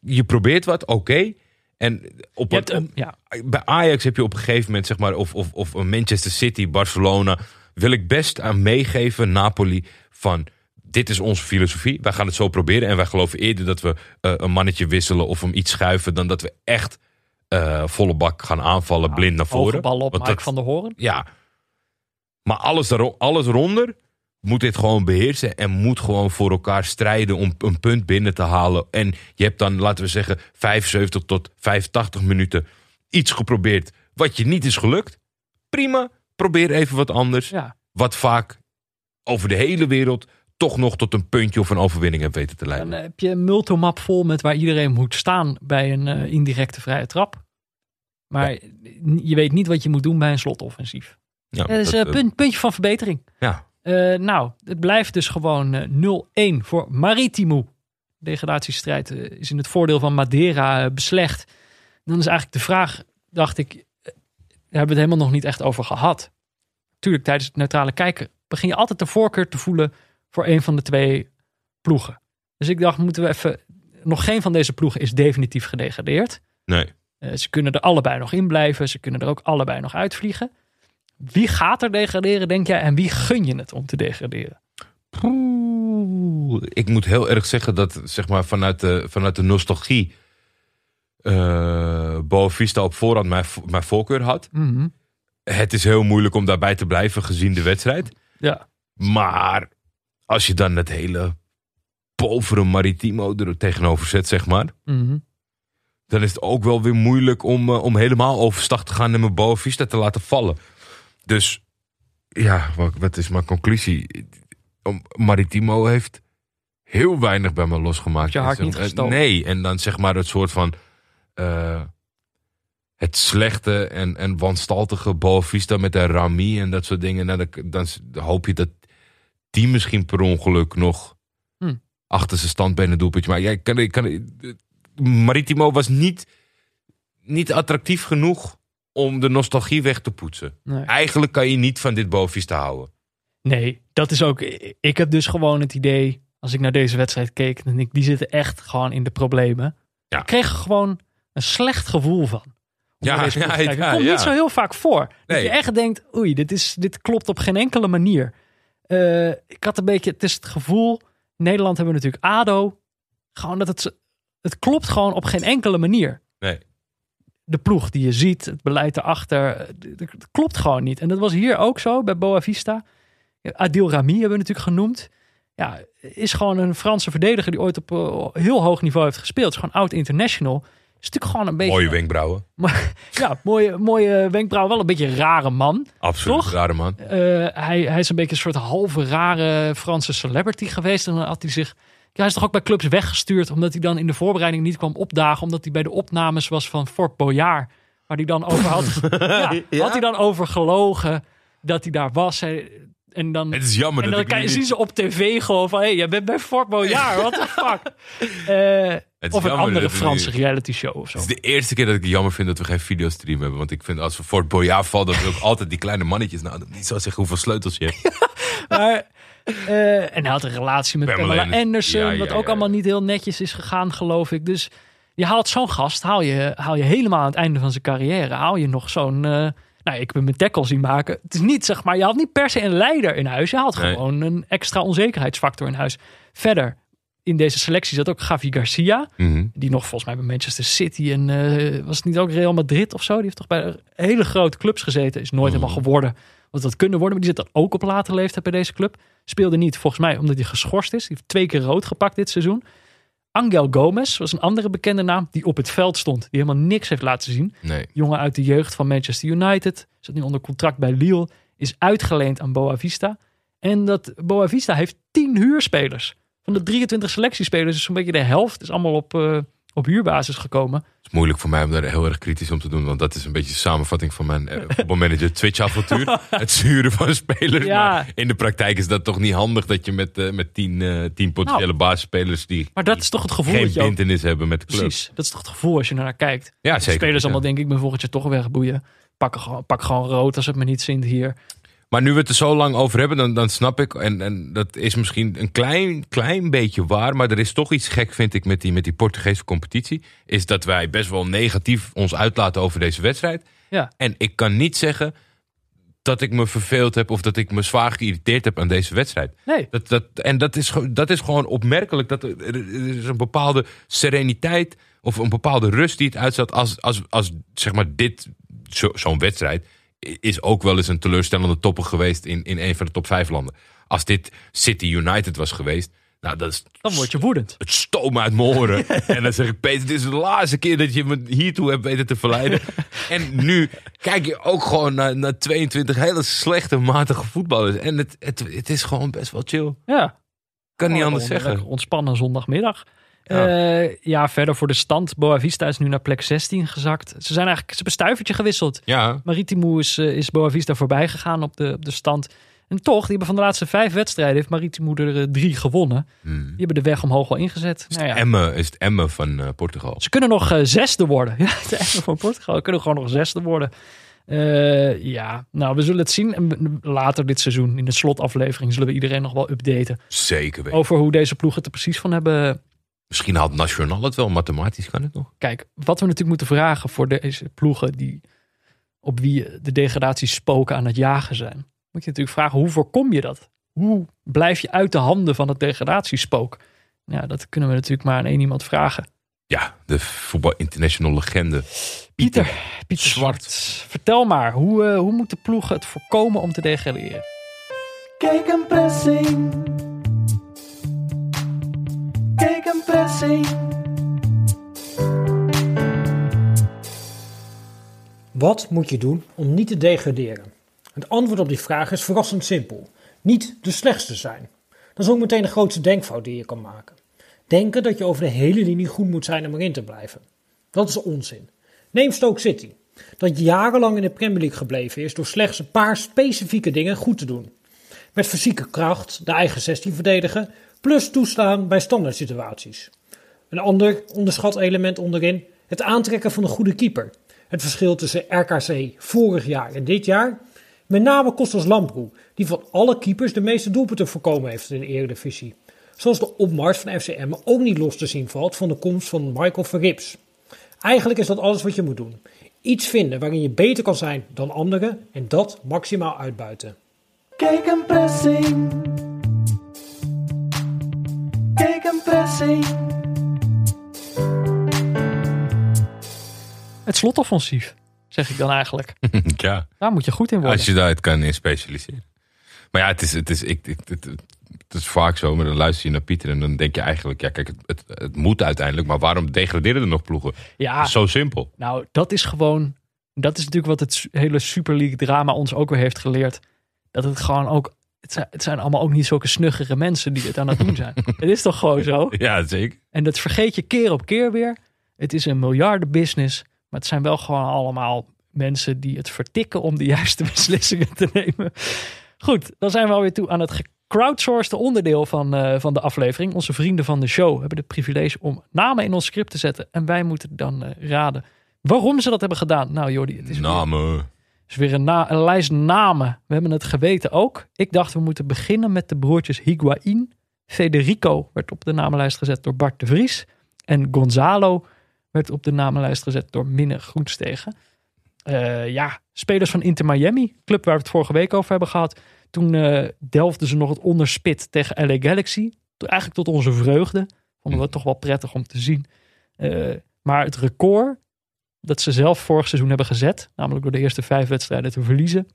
Je probeert wat, oké. En op hebt een, ja, bij Ajax heb je op een gegeven moment, zeg maar, of, of, of een Manchester City, Barcelona, wil ik best aan meegeven, Napoli, van dit is onze filosofie. Wij gaan het zo proberen en wij geloven eerder dat we eh, een mannetje wisselen of hem iets schuiven, dan dat we echt eh, volle bak gaan aanvallen, blind naar voren. bal op Want Mike van der Hoorn. Ja, maar alles, alles eronder moet dit gewoon beheersen en moet gewoon voor elkaar strijden om een punt binnen te halen. En je hebt dan, laten we zeggen, 75 tot 85 minuten iets geprobeerd wat je niet is gelukt. Prima, probeer even wat anders. Ja. Wat vaak over de hele wereld toch nog tot een puntje of een overwinning heeft weten te Dan leiden. heb je een multimap vol met waar iedereen moet staan bij een eh, indirecte vrije trap. Maar je weet niet wat je moet doen bij een slotoffensief. Ja, Dat is dat, een eh, punt, puntje van verbetering. ja. Eh, nou, het blijft dus gewoon eh, 0-1 voor Maritimo. Degradatiestrijd eh, is in het voordeel van Madeira eh, beslecht. Dan is eigenlijk de vraag, dacht ik, eh, daar hebben we het helemaal nog niet echt over gehad. Tuurlijk, tijdens het neutrale kijken begin je altijd de voorkeur te voelen voor een van de twee ploegen. Dus ik dacht, moeten we even. Nog geen van deze ploegen is definitief gedegradeerd. Nee. Eh, ze kunnen er allebei nog in blijven. Ze kunnen er ook allebei nog uitvliegen. Wie gaat er degraderen, denk jij? En wie gun je het om te degraderen? Poeh, ik moet heel erg zeggen dat zeg maar, vanuit, de, vanuit de nostalgie eh Boavista op voorhand mijn, mijn voorkeur had. Het is heel moeilijk om daarbij te blijven gezien de wedstrijd. Ja. Maar als je dan het hele povere Maritimo er tegenover zet, zeg maar. Mhm. Dan is het ook wel weer moeilijk om, eh, om helemaal overstag te gaan en mijn Boavista te laten vallen. Dus ja, wat, wat is mijn conclusie? Maritimo heeft heel weinig bij me losgemaakt. je hart niet gestoken? Nee, en dan zeg maar het soort van... eh, het slechte en, en wanstaltige Boavista met de Rami en dat soort dingen. Nou, dan, hoop je dat die misschien per ongeluk nog Hm. achter zijn standbeen een doelpuntje. Maar jij kan, kan, Maritimo was niet, niet attractief genoeg om de nostalgie weg te poetsen. Nee. Eigenlijk kan je niet van dit Boavista houden. nee, dat is ook. Ik heb dus gewoon het idee. Als ik naar deze wedstrijd keek, dan ik, die zitten echt gewoon in de problemen. Ja. Ik kreeg er gewoon een slecht gevoel van. Ja, ja, ja, Het komt ja. niet zo heel vaak voor. Dat je echt denkt, oei, dit, is, dit klopt op geen enkele manier. Eh, ik had een beetje, het is het gevoel, in Nederland hebben we natuurlijk ADO. Gewoon dat het, het klopt gewoon op geen enkele manier. Nee. De ploeg die je ziet, het beleid erachter, d- d- het klopt gewoon niet. En dat was hier ook zo bij Boa Vista. Adil Rami hebben we natuurlijk genoemd. Ja, is gewoon een Franse verdediger die ooit op eh, heel hoog niveau heeft gespeeld. Is gewoon oud international. Is natuurlijk gewoon een beetje... Mooie wenkbrauwen. Ja, mooie, mooie wenkbrauw. Wel een beetje een rare man. Absoluut. Toch? Rare man. Eh, hij, hij is een beetje een soort halve rare Franse celebrity geweest. En dan had hij zich. Hij is toch ook bij clubs weggestuurd. Omdat hij dan in de voorbereiding niet kwam opdagen. Omdat hij bij de opnames was van Fort Boyard. Waar hij dan over had. ja, Ja? Had hij dan over gelogen dat hij daar was. Hij- en dan. Het is jammer en dat dan ik nu je, zien niet... ze op tv gewoon van... Hé, hey, jij bent bij Fort Boyard. What the fuck? Eh, Het is of een andere dat Franse reality show of zo. Het is de eerste keer dat ik het jammer vind dat we geen videostream hebben. Want ik vind als we Fort Boyard vallen, dat we ook altijd die kleine mannetjes... Nou, niet zo zeggen hoeveel sleutels je hebt. Maar, eh, en hij had een relatie met Pamela Pamela, Anderson. Anderson, Ja, ja, wat ook allemaal niet heel netjes is gegaan, geloof ik. Dus je haalt zo'n gast, haal je, haal je helemaal aan het einde van zijn carrière, haal je nog zo'n... eh, nou, ik heb mijn tackle zien maken. Het is niet, zeg maar, je haalt niet per se een leider in huis. Je haalt Nee. gewoon een extra onzekerheidsfactor in huis. Verder, in deze selectie zat ook Gavi Garcia. Mhm. Die nog volgens mij bij Manchester City en eh, was het niet ook Real Madrid of zo? Die heeft toch bij hele grote clubs gezeten. Is nooit Mhm. helemaal geworden wat dat kunnen worden. Maar die zit dan ook op later leeftijd bij deze club. Speelde niet volgens mij omdat hij geschorst is. Die heeft twee keer rood gepakt dit seizoen. Angel Gomez was een andere bekende naam die op het veld stond. Die helemaal niks heeft laten zien. Nee. Jongen uit de jeugd van Manchester United. Zit nu onder contract bij Lille. Is uitgeleend aan Boa Vista. En dat Boa Vista heeft 10 huurspelers. Van de 23 selectiespelers is zo'n beetje de helft. Is allemaal op, eh, op huurbasis gekomen. Het is moeilijk voor mij om daar heel erg kritisch om te doen. Want dat is een beetje de samenvatting van mijn eh, voetbalmanager Twitch-avontuur. het zuren van spelers. Ja. Maar in de praktijk is dat toch niet handig dat je met, eh, met tien, eh, tien potentiële Nou. basisspelers die Maar dat is toch het gevoel geen bindenis hebben met de club. Precies, dat is toch het gevoel als je naar kijkt. Ja, De zeker. spelers ja. allemaal denk ik, ben volgend jaar toch wegboeien. Pak gewoon, pak gewoon rood als het me niet zint hier. Maar nu we het er zo lang over hebben, dan, dan snap ik, en, en dat is misschien een klein, klein beetje waar, maar er is toch iets gek, vind ik, met die, met die Portugese competitie. Is dat wij best wel negatief ons uitlaten over deze wedstrijd. Ja. En ik kan niet zeggen dat ik me verveeld heb of dat ik me zwaar geïrriteerd heb aan deze wedstrijd. Nee. Dat, dat, en dat is, gewoon- dat is gewoon opmerkelijk. Dat er, er is een bepaalde sereniteit of een bepaalde rust die het uitzet als, als, als zeg maar dit, zo- zo'n wedstrijd, is ook wel eens een teleurstellende topper geweest in, in een van de top vijf landen. Als dit City United was geweest, nou dat is Dan word je woedend. het stoom uit mijn oren. en dan zeg ik, Peter, dit is de laatste keer dat je me hiertoe hebt weten te verleiden. en nu kijk je ook gewoon naar, naar 22 hele slechte, matige voetballers. En het, het, het is gewoon best wel chill. Ja. Kan niet Gewoon anders zeggen. Ontspannen zondagmiddag. Ja. Ja. ja, verder voor de stand. Boavista is nu naar plek 16 gezakt. Ze zijn eigenlijk ze hebben een stuivertje gewisseld. Ja, Maritimo is, eh, is Boavista voorbij gegaan op de, op de stand. En toch, die hebben van de laatste vijf wedstrijden, heeft Maritimo er eh, drie gewonnen. Hmm. Die hebben de weg omhoog wel ingezet. Nou ja, Emmen is het Emmen van eh, Portugal. ze kunnen nog eh, zesde worden. Ja, het Emmen van Portugal. Ze kunnen gewoon nog zesde worden. Eh, ja, nou, we zullen het zien. En later dit seizoen, in de slotaflevering, zullen we iedereen nog wel updaten. Zeker weten. Over hoe deze ploegen het er precies van hebben Misschien haalt Nationaal het wel, mathematisch kan het nog. Kijk, wat we natuurlijk moeten vragen voor deze ploegen die op wie de degradatie spoken aan het jagen zijn. Moet je natuurlijk vragen, hoe voorkom je dat? Hoe blijf je uit de handen van het degradatiespook? Ja, dat kunnen we natuurlijk maar aan één iemand vragen. Ja, de voetbal international legende. Pieter, Pieter Zwart. Zwart. Vertel maar, hoe, eh, hoe moeten ploegen het voorkomen om te degraderen? Kijk een pressing. Kijk een pressing. Wat moet je doen om niet te degraderen? Het antwoord op die vraag is verrassend simpel. Niet de slechtste zijn. Dat is ook meteen de grootste denkfout die je kan maken. Denken dat je over de hele linie goed moet zijn om erin te blijven. Dat is onzin. Neem Stoke City. Dat jarenlang in de Premier League gebleven is door slechts een paar specifieke dingen goed te doen. Met fysieke kracht de eigen 16 verdedigen, plus toestaan bij standaard situaties. Een ander onderschat element onderin, het aantrekken van een goede keeper. Het verschil tussen RKC vorig jaar en dit jaar. Met name Kostas Lamproe, die van alle keepers de meeste doelpunten voorkomen heeft in de Eredivisie. Zoals de opmars van FCM ook niet los te zien valt van de komst van Michael Verrips. Eigenlijk is dat alles wat je moet doen. Iets vinden waarin je beter kan zijn dan anderen en dat maximaal uitbuiten. Kijk een pressing. Kijk een pressing. Het slotoffensief, zeg ik dan eigenlijk. ja. Daar moet je goed in worden. Als je daaruit kan in specialiseren. Maar ja, het is, het is, ik, ik, het, het is vaak zo, maar dan luister je naar Pieter en dan denk je eigenlijk, ja kijk, het, het, het moet uiteindelijk, maar waarom degraderen er nog ploegen? Ja, Zo simpel. Nou, dat is gewoon. Dat is natuurlijk wat het hele Super League drama ons ook weer heeft geleerd. Dat het gewoon ook. Het zijn, het zijn allemaal ook niet zulke snuggere mensen die het aan het doen zijn. het is toch gewoon zo? Ja, zeker. En dat vergeet je keer op keer weer. Het is een miljardenbusiness. Maar het zijn wel gewoon allemaal mensen die het vertikken om de juiste beslissingen te nemen. Goed, dan zijn we alweer toe aan het gecrowdsourced onderdeel van, eh, van de aflevering. Onze vrienden van de show hebben het privilege om namen in ons script te zetten. En wij moeten dan eh, raden waarom ze dat hebben gedaan. Nou Jordi, het is Namen. Is weer een, na- een lijst namen. We hebben het geweten ook. Ik dacht we moeten beginnen met de broertjes Higuain. Federico werd op de namenlijst gezet door Bart de Vries. En Gonzalo werd op de namenlijst gezet door Minne Groenstegen. Eh, ja, spelers van Inter Miami, club waar we het vorige week over hebben gehad. Toen eh delfden ze nog het onderspit tegen LA Galaxy. Eigenlijk tot onze vreugde. Vonden we het toch wel prettig om te zien. Eh, maar het record dat ze zelf vorig seizoen hebben gezet, namelijk door de eerste vijf wedstrijden te verliezen,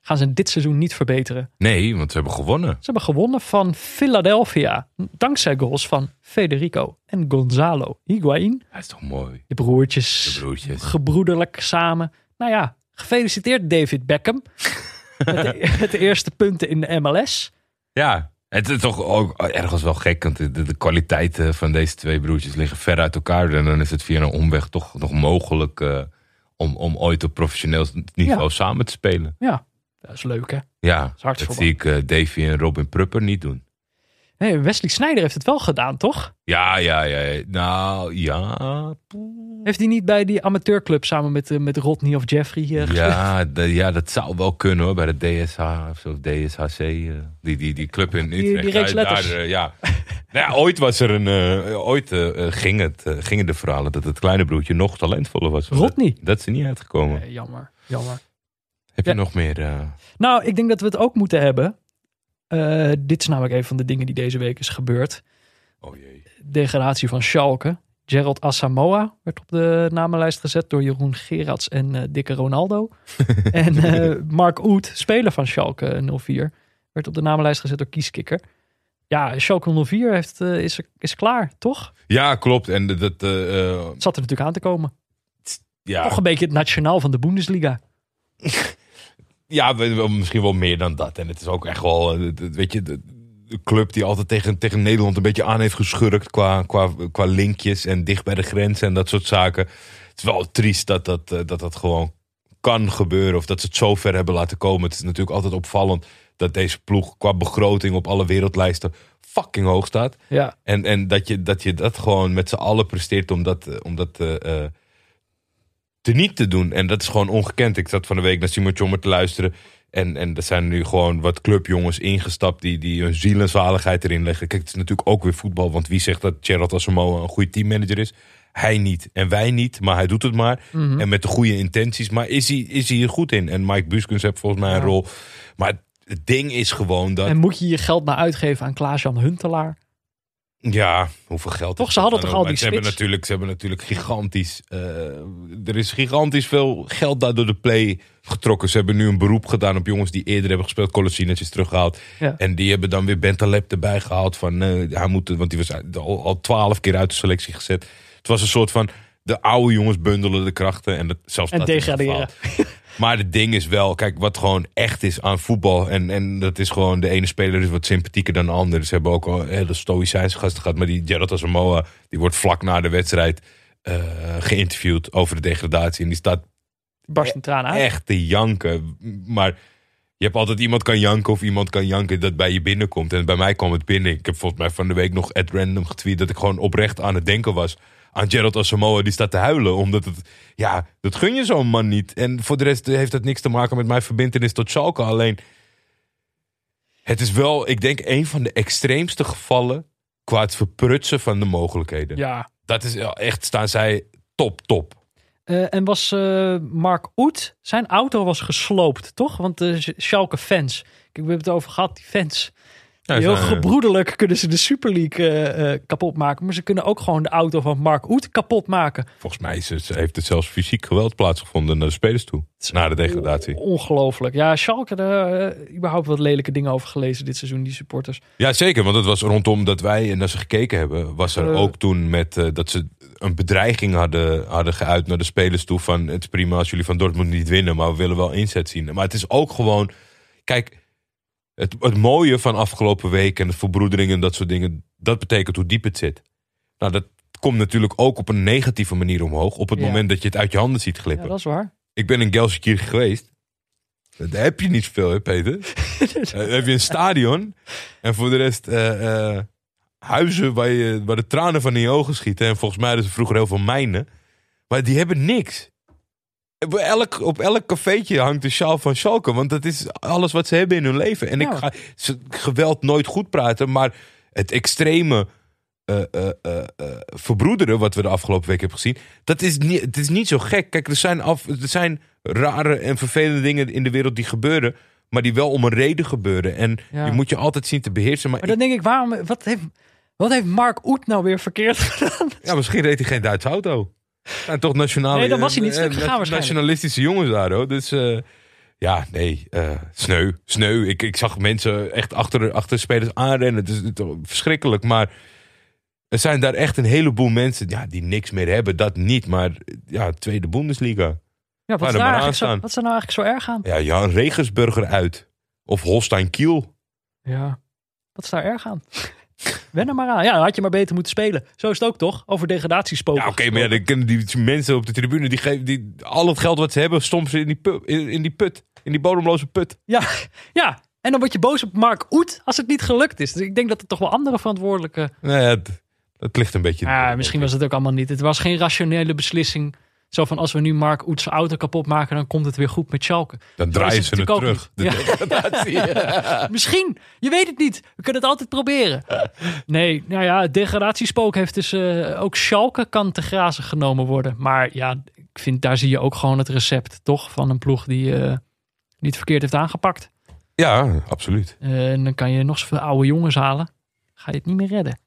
gaan ze dit seizoen niet verbeteren. Nee, want ze hebben gewonnen. Ze hebben gewonnen van Philadelphia, dankzij goals van Federico en Gonzalo Higuain. Dat is toch mooi. De broertjes, De broertjes. gebroederlijk samen. Nou ja, gefeliciteerd David Beckham. met, de, met de eerste punten in de MLS. Ja, het is toch ook ergens wel gek, want de, de, de kwaliteiten van deze twee broertjes liggen ver uit elkaar. En dan is het via een omweg toch nog mogelijk eh, om, om ooit op professioneel niveau Ja. samen te spelen. Ja, dat is leuk hè. Ja, dat voor zie ik eh, Davy en Robin Prupper niet doen. Nee, Wesley Sneijder heeft het wel gedaan, toch? Ja, ja, ja. Nou, ja. Heeft hij niet bij die amateurclub samen met, eh, met Rodney of Jeffrey eh, gespeeld? Ja, de- ja, dat zou wel kunnen hoor. Bij de DSH of zo, DSHC. eh, die, die, die club in Die- Utrecht. die reeks Daar- letters. daar, ja. nou ja, ooit was er een. ooit ging het, gingen de verhalen dat het kleine broertje nog talentvoller was. Rodney? Dat, dat is er niet uitgekomen. Nee, jammer, jammer. Heb je Ja. nog meer? Nou, ik denk dat we het ook moeten hebben. Eh, dit is namelijk een van de dingen die deze week is gebeurd. Oh jee. Degradatie van Schalke. Gerald Asamoah werd op de namenlijst gezet door Jeroen Gerards en eh, Dikke Ronaldo. en eh, Mark Oet, speler van Schalke 04, werd op de namenlijst gezet door Kieskikker. Ja, Schalke 04 heeft, is, is klaar, toch? Ja, klopt. En dat. Het zat er natuurlijk aan te komen. ja, Toch een beetje het nationaal van de Bundesliga. Ja, misschien wel meer dan dat. En het is ook echt wel, eh, weet je, de, de club die altijd tegen, tegen Nederland een beetje aan heeft geschurkt qua, qua, qua linkjes en dicht bij de grens en dat soort zaken. Het is wel triest dat dat, eh, dat dat gewoon kan gebeuren of dat ze het zo ver hebben laten komen. Het is natuurlijk altijd opvallend dat deze ploeg qua begroting op alle wereldlijsten fucking hoog staat. Ja, En, en dat, je, dat je dat gewoon met z'n allen presteert om dat, eh, om dat te niet te doen. En dat is gewoon ongekend. Ik zat van de week naar Simon Tjommer te luisteren. En, en er zijn nu gewoon wat clubjongens ingestapt die, die hun ziel en zaligheid erin leggen. Kijk, het is natuurlijk ook weer voetbal. Want wie zegt dat Gerald Asamoah een goede teammanager is? Hij niet. En wij niet. Maar hij doet het maar. En met de goede intenties. Maar is hij, is hij er goed in? En Mike Buskens heeft volgens mij een Ja. rol. Maar het ding is gewoon dat... en moet je je geld maar uitgeven aan Klaas-Jan Huntelaar? Ja, hoeveel geld. Toch, ze hadden dan toch al die ze hebben natuurlijk, ze hebben natuurlijk gigantisch. eh, er is gigantisch veel geld daar door de play getrokken. Ze hebben nu een beroep gedaan op jongens die eerder hebben gespeeld. Colasinec is teruggehaald. Ja. En die hebben dan weer Bentaleb erbij gehaald. Van, eh, hij moet, want die was al al twaalf keer uit de selectie gezet. Het was een soort van. De oude jongens bundelen de krachten. En, dat, zelfs En dat degraderen. Maar het ding is wel, kijk, wat gewoon echt is aan voetbal. En, en dat is gewoon, de ene speler is wat sympathieker dan de andere. Ze hebben ook al hele stoïcijnse gasten gehad. Maar die Gerard Asamoah, die wordt vlak na de wedstrijd eh, geïnterviewd over de degradatie. En die staat Barst een traan uit. echt te janken. Maar je hebt altijd iemand kan janken of iemand kan janken dat bij je binnenkomt. En bij mij kwam het binnen. Ik heb volgens mij van de week nog at random getweet dat ik gewoon oprecht aan het denken was aan Gerald Asamoah. Die staat te huilen omdat het, ja, dat gun je zo'n man niet. En voor de rest heeft dat niks te maken met mijn verbindenis tot Schalke. Alleen, het is wel, ik denk, een van de extreemste gevallen qua het verprutsen van de mogelijkheden. Ja. Dat is echt, staan zij top, top. Eh, en was eh, Mark Oet, zijn auto was gesloopt, toch? Want de Schalke fans, we hebben het over gehad, die fans. Ja, heel zijn- gebroederlijk kunnen ze de Super League eh, eh, kapot maken. Maar ze kunnen ook gewoon de auto van Mark Oet kapot maken. Volgens mij is het, heeft het zelfs fysiek geweld plaatsgevonden naar de spelers toe. Na de degradatie. Ongelooflijk. Ja, Schalke, daar eh, überhaupt wat lelijke dingen over gelezen dit seizoen, die supporters. Ja, zeker. Want het was rondom dat wij naar ze gekeken hebben. Was er ook toen met dat ze een bedreiging hadden, hadden geuit naar de spelers toe. Van het is prima als jullie van Dortmund niet winnen. Maar we willen wel inzet zien. Maar het is ook gewoon. Kijk, het, het mooie van afgelopen week en de verbroedering en dat soort dingen. Dat betekent hoe diep het zit. Nou, dat komt natuurlijk ook op een negatieve manier omhoog. Op het Ja. moment dat je het uit je handen ziet Ja, glippen. dat is waar. Ik ben in Gelsenkirchen geweest. Daar heb je niet zoveel, hè, Peter? Eh, Dan heb je een stadion. En voor de rest eh, eh, huizen waar, je, waar de tranen van in je ogen schieten. En volgens mij hadden ze vroeger heel veel mijnen. Maar die hebben niks. Op elk, op elk cafeetje hangt de sjaal van Schalke. Want dat is alles wat ze hebben in hun leven. En Ja. ik ga ze, geweld nooit goed praten. Maar het extreme eh, eh, eh, verbroederen... wat we de afgelopen week hebben gezien... dat is niet, het is niet zo gek. Kijk, er zijn, af, er zijn rare en vervelende dingen in de wereld die gebeuren... maar die wel om een reden gebeuren. En Ja. die moet je altijd zien te beheersen. Maar, Maar dan denk ik, waarom, wat heeft, wat heeft Mark Oet nou weer verkeerd gedaan? ja, misschien reed hij geen Duitse auto. En toch nationale... Nee, dan was hij niet eh, stuk gegaan waarschijnlijk. Nationalistische jongens daar, hoor. Dus eh, ja, nee, eh, sneu, sneu. Ik, ik zag mensen echt achter, achter spelers aanrennen. Het is, verschrikkelijk, maar... Er zijn daar echt een heleboel mensen ja, die niks meer hebben. Dat niet, maar ja, tweede Bundesliga. Ja, wat, is daar eigenlijk zo, wat is er nou eigenlijk zo erg aan? Ja, Jan Regensburger uit. Of Holstein Kiel. Ja, wat is daar erg aan? Wen er maar aan. Ja, dan had je maar beter moeten spelen. Zo is het ook toch? Over degradatiespoken. Ja, oké, maar ja, dan kunnen die mensen op de tribune... die geven die, al het geld wat ze hebben... stompen ze in die, pu- in, in die put. In die bodemloze put. ja, ja, en dan word je boos op Mark Oet als het niet gelukt is. Dus ik denk dat er toch wel andere verantwoordelijke... Ja, het- Dat ligt een beetje... Ja, misschien was het ook allemaal niet. Het was geen rationele beslissing. Zo van als we nu Mark Oets auto kapot maken, dan komt het weer goed met Schalke. Dan draaien ze het terug. De. Ja. Misschien. Je weet het niet. We kunnen het altijd proberen. Nee, nou ja, het degradatiespook heeft dus eh, ook Schalke kan te grazen genomen worden. Maar ja, ik vind daar zie je ook gewoon het recept toch van een ploeg die eh, niet verkeerd heeft aangepakt. ja, absoluut. Eh, en dan kan je nog zoveel oude jongens halen. Ga je het niet meer redden.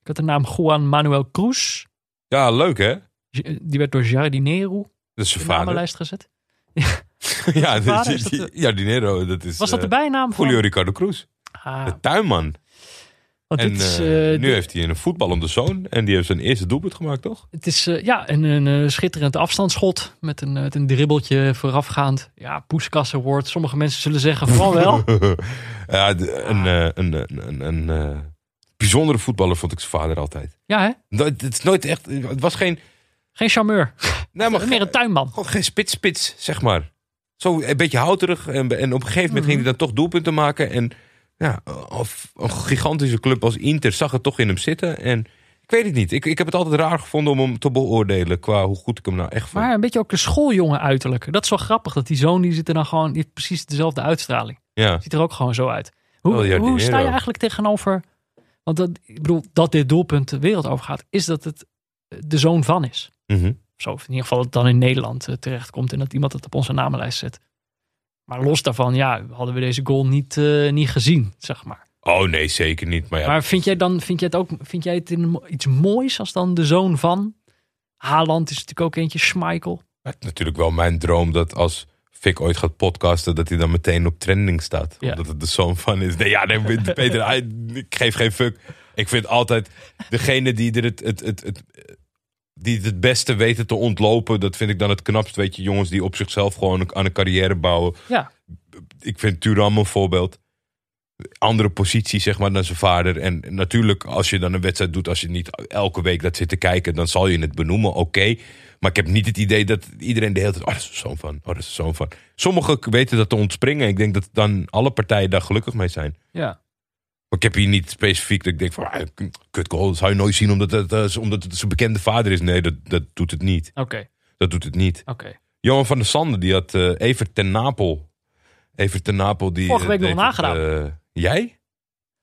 Ik had de naam Juan Manuel Cruz. Ja, leuk hè? Die werd door Jardinero Dat is in zijn de vader. namenlijst gezet. ja, dat vader? is, Is dat ja, Dinero, dat is Was dat de eh, bijnaam van? Julio Ricardo Cruz. Ah, De tuinman. want En dit is, eh, eh, nu dit- heeft hij een voetballende zoon. En die heeft zijn eerste doelpunt gemaakt, toch? Het is eh, ja, een, een eh, schitterend afstandsschot met een, met een dribbeltje voorafgaand. Ja, Poeskas Award. Sommige mensen zullen zeggen van wel. ja, de- een, eh, een, een, een, een eh, bijzondere voetballer vond ik zijn vader altijd. Ja, hè? Nooit, het is nooit echt... Het was geen... Geen charmeur. Nee, maar Meer een tuinman. Gewoon geen spits-spits, zeg maar. Zo een beetje houterig. En, en op een gegeven moment ging hij dan toch doelpunten maken. En ja, of een gigantische club als Inter zag het toch in hem zitten. En ik weet het niet. Ik, ik heb het altijd raar gevonden om hem te beoordelen. Qua hoe goed ik hem nou echt vond. Maar een beetje ook de schooljongen uiterlijk. Dat is wel grappig. Dat die zoon die zit er dan gewoon... Die heeft precies dezelfde uitstraling. ja. Ziet er ook gewoon zo uit. Hoe, hoe sta je eigenlijk tegenover... Want dat, ik bedoel, dat dit doelpunt de wereld overgaat... is dat het de zoon van is. Mhm. Zo, of in ieder geval dat het dan in Nederland eh, terechtkomt... en dat iemand het op onze namenlijst zet. Maar los daarvan, ja, hadden we deze goal niet, eh, niet gezien, zeg maar. Oh nee, zeker niet. Maar ja, Maar vind jij dan, vind jij het ook, vind jij het in- iets moois als dan de zoon van? Haaland is natuurlijk ook eentje, Schmeichel. het is natuurlijk wel mijn droom dat als Fik ooit gaat podcasten... dat hij dan meteen op trending staat. Ja. Omdat het de zoon van is. Nee, ja, nee, Peter, ik geef geen fuck. Ik vind altijd degene die er het, het, het, het, die het het beste weten te ontlopen... dat vind ik dan het knapst. Weet je, jongens die op zichzelf gewoon aan een carrière bouwen. Ja, Ik vind Turam een voorbeeld. Andere positie, zeg maar, dan zijn vader. En natuurlijk, als je dan een wedstrijd doet... als je niet elke week dat zit te kijken... dan zal je het benoemen, oké. Maar ik heb niet het idee dat iedereen de hele tijd... oh, dat is de zoon van, oh, dat is de zoon van. Sommigen weten dat te ontspringen. Ik denk dat dan alle partijen daar gelukkig mee zijn. ja. Maar ik heb hier niet specifiek dat ik denk van... ah, kut goal, dat zou je nooit zien omdat het, eh, omdat het zijn bekende vader is. Nee, dat, dat doet het niet. Oké, Dat doet het niet. oké. Johan van der Sande, die had eh Evert ten Napel. Evert ten Napel, die... Vorige week eh, nog deed het, nagedaan. jij?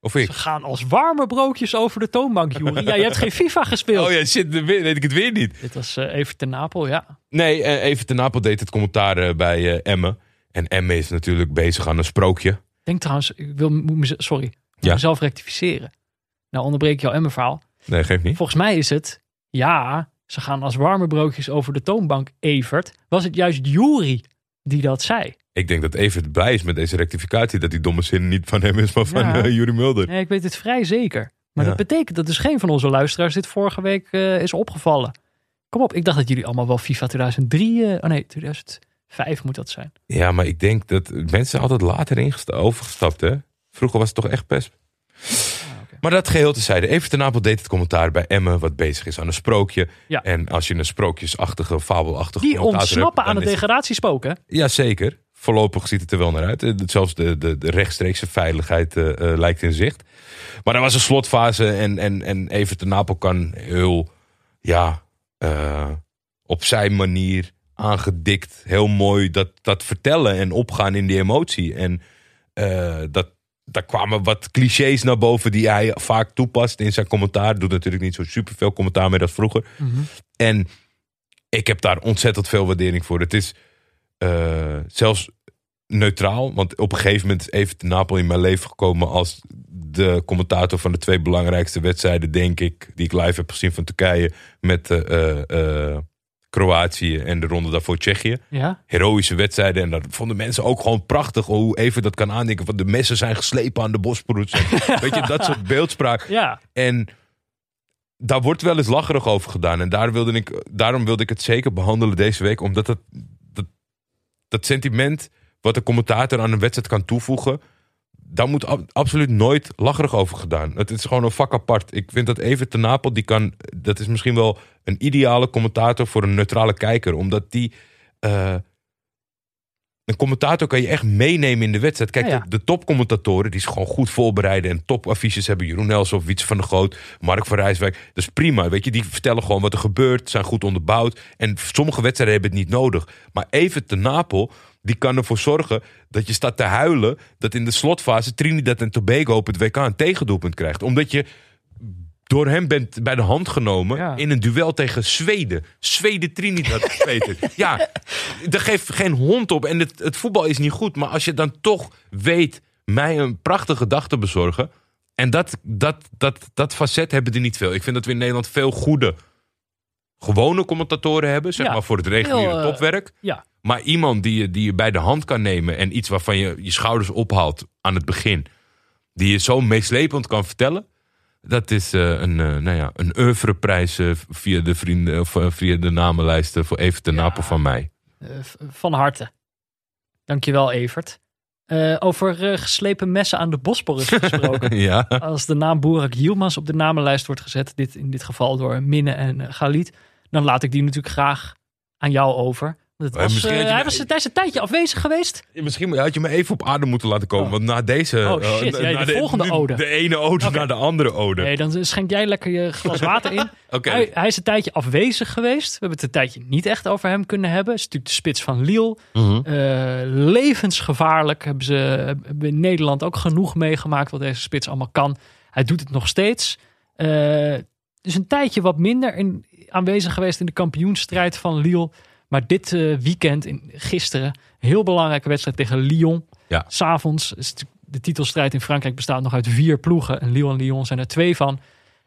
Of ik? Ze gaan als warme broodjes over de toonbank, Joeri. Ja, je hebt geen FIFA gespeeld. Oh ja, shit, weet ik het weer niet. Dit was eh, even ten Napel, ja. Nee, eh, Evert ten Napel deed het commentaar eh, bij Emmen. En Emmen is natuurlijk bezig aan een sprookje. Ik denk trouwens, ik wil, moet sorry, ik moet Ja. mezelf rectificeren. Nou onderbreek ik jouw Emmen-verhaal. Nee, geeft niet. Volgens mij is het, ja, ze gaan als warme broodjes over de toonbank, Evert. Was het juist Jury die dat zei? Ik denk dat Evert blij is met deze rectificatie. Dat die domme zin niet van hem is, maar van Ja. eh, Mulder. Nee, ik weet het vrij zeker. Maar Ja. dat betekent dat dus geen van onze luisteraars dit vorige week eh, is opgevallen. Kom op, ik dacht dat jullie allemaal wel FIFA 2003, eh, oh nee, 2005 moet dat zijn. Ja, maar ik denk dat mensen altijd later overgestapt, hè? Vroeger was het toch echt pest. Ah. Maar dat geheel tezijde. Evert ten Napel deed het commentaar bij Emmen, wat bezig is aan een sprookje. Ja. En als je een sprookjesachtige, fabelachtige Die ontsnappen hebt, aan is- degradatiespook, hè? Jazeker. Voorlopig ziet het er wel naar uit. Eh, Zelfs de, de, de rechtstreekse veiligheid eh, eh, lijkt in zicht. Maar er was een slotfase en, en, en Evert de Napel kan heel, ja, op zijn manier aangedikt, heel mooi dat, dat vertellen en opgaan in die emotie. En eh, dat, daar kwamen wat clichés naar boven die hij vaak toepast in zijn commentaar. Doet natuurlijk niet zo superveel commentaar meer als vroeger. En ik heb daar ontzettend veel waardering voor. Het is eh, zelfs neutraal. Want op een gegeven moment is even de Napel in mijn leven gekomen als de commentator van de twee belangrijkste wedstrijden, denk ik, die ik live heb gezien van Turkije met eh, eh, Kroatië en de ronde daarvoor Tsjechië. Ja, Heroïsche wedstrijden. En dat vonden mensen ook gewoon prachtig hoe even dat kan aandenken. Want de messen zijn geslepen aan de Bosporus. En Weet je, dat soort beeldspraak. ja. En daar wordt wel eens lacherig over gedaan. En daar wilde ik, daarom wilde ik het zeker behandelen deze week. Omdat het, dat, sentiment wat de commentator aan een wedstrijd kan toevoegen... daar moet ab- absoluut nooit lacherig over gedaan. Het is gewoon een vak apart. Ik vind dat Evert ten Napel, die kan... dat is misschien wel een ideale commentator voor een neutrale kijker. Omdat die... eh, een commentator kan je echt meenemen in de wedstrijd. Kijk, Ja, ja. De, de topcommentatoren die zich gewoon goed voorbereiden en topaffiches hebben. Jeroen Elsof, Wietse van der Groot, Mark van Rijswijk. Dat is prima, weet je. Die vertellen gewoon wat er gebeurt, zijn goed onderbouwd. En sommige wedstrijden hebben het niet nodig. Maar even te Napel, die kan ervoor zorgen dat je staat te huilen... dat in de slotfase Trinidad en Tobago op het WK een tegendoelpunt krijgt. Omdat je door hem bent bij de hand genomen Ja. in een duel tegen Zweden. Zweden Trinidad, Peter. Ja, daar geeft geen hond op. En het, het voetbal is niet goed. Maar als je dan toch weet mij een prachtige dag te bezorgen. En dat, dat, dat, dat facet hebben er niet veel. Ik vind dat we in Nederland veel goede gewone commentatoren hebben. Zeg Ja, maar voor het reguliere heel, eh, topwerk. Ja, Maar iemand die je, die je bij de hand kan nemen. En iets waarvan je je schouders ophaalt aan het begin. Die je zo meeslepend kan vertellen. Dat is eh, een, eh, nou ja, een oeuvreprijs eh, via de vrienden of via de namenlijsten voor Even ten Ja. Napel van mij. van harte. Dankjewel, Evert. Over geslepen messen aan de Bosporus gesproken. ja. Als de naam Boerak Yilmaz op de namenlijst wordt gezet, dit, in dit geval door Minne en Galit, dan laat ik die natuurlijk graag aan jou over. Het Maar was, misschien eh, had je hij me- was tijdens een tijdje afwezig geweest. Misschien had je me even op aarde moeten laten komen. Oh. Want na deze. Oh, eh, shit. na- Ja, na de volgende nu- ode. De ene ode Oké. naar de andere ode. Nee, dan schenk jij lekker je glas water in. Oké. Hij, hij is een tijdje afwezig geweest. We hebben het een tijdje niet echt over hem kunnen hebben. Hij is natuurlijk de spits van Lille. Mhm. Eh, levensgevaarlijk hebben ze hebben in Nederland ook genoeg meegemaakt wat deze spits allemaal kan. Hij doet het nog steeds. Eh dus een tijdje wat minder in, aanwezig geweest in de kampioenstrijd van Lille. Maar dit eh, weekend, in, gisteren, heel belangrijke wedstrijd tegen Lyon. Ja. S'avonds is de titelstrijd in Frankrijk bestaat nog uit vier ploegen. En Lille en Lyon zijn er twee van.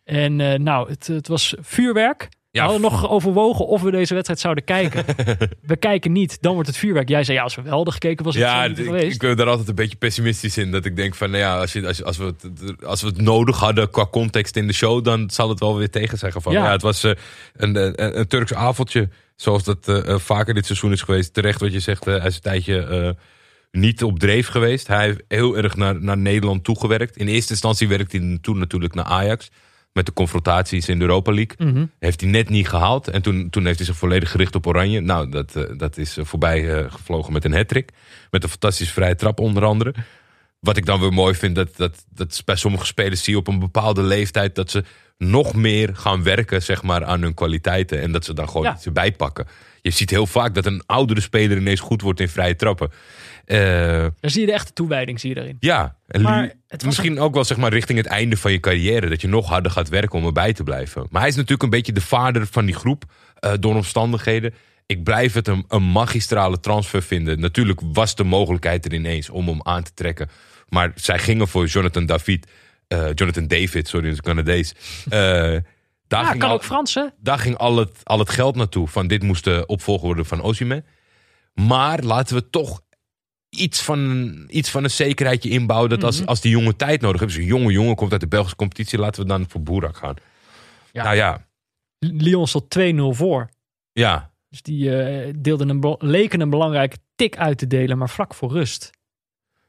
En eh, nou, het, het was vuurwerk. We hadden nog overwogen of we deze wedstrijd zouden kijken. we kijken niet, dan wordt het vuurwerk. Jij zei ja, als we wel hadden gekeken was het Ja, zo niet ik, geweest. ik ben daar altijd een beetje pessimistisch in. Dat ik denk van, nou ja, als, je, als, je- als, we het, als we het nodig hadden qua context in de show, dan zal het wel weer tegen zeggen van, Ja. ja, het was eh, een, een, een Turks avondje, zoals dat eh, eh, vaker dit seizoen is geweest. Terecht wat je zegt, eh, hij is een tijdje eh, niet op dreef geweest. Hij heeft heel erg naar, naar Nederland toegewerkt. In eerste instantie werkte hij toen natuurlijk naar Ajax. Met de confrontaties in de Europa League. Mhm. Heeft hij net niet gehaald. En toen, toen heeft hij zich volledig gericht op Oranje. Nou, dat, eh, dat is eh, voorbij eh, gevlogen met een hattrick. Met een fantastische vrije trap onder andere. Wat ik dan weer mooi vind, dat, dat, dat bij sommige spelers zie je op een bepaalde leeftijd... dat ze nog meer gaan werken zeg maar, aan hun kwaliteiten. En dat ze dan gewoon Ja. iets erbij pakken. Je ziet heel vaak dat een oudere speler ineens goed wordt in vrije trappen. Eh, Daar zie je de echte toewijding zie je erin. ja, en Maar het misschien ook wel zeg maar richting het einde van je carrière. Dat je nog harder gaat werken om erbij te blijven. Maar hij is natuurlijk een beetje de vader van die groep. eh, door omstandigheden. Ik blijf het een, een magistrale transfer vinden. Natuurlijk was de mogelijkheid er ineens om hem aan te trekken. Maar zij gingen voor Jonathan David. eh, Jonathan David, sorry, is Canadees. Daar Ja, ging kan al- ook Frans hè? daar ging al het, al het geld naartoe. Van dit moest de opvolger worden van Osimhen. Maar laten we toch iets van, iets van een zekerheidje inbouwen. Dat als, Mhm. als die jongen tijd nodig hebben. Dus een jonge jongen komt uit de Belgische competitie. Laten we dan voor Boerak gaan. Ja. Nou ja, Lyon stond 2-0 voor. ja. Dus die eh, deelden een, leken een belangrijke tik uit te delen, maar vlak voor rust.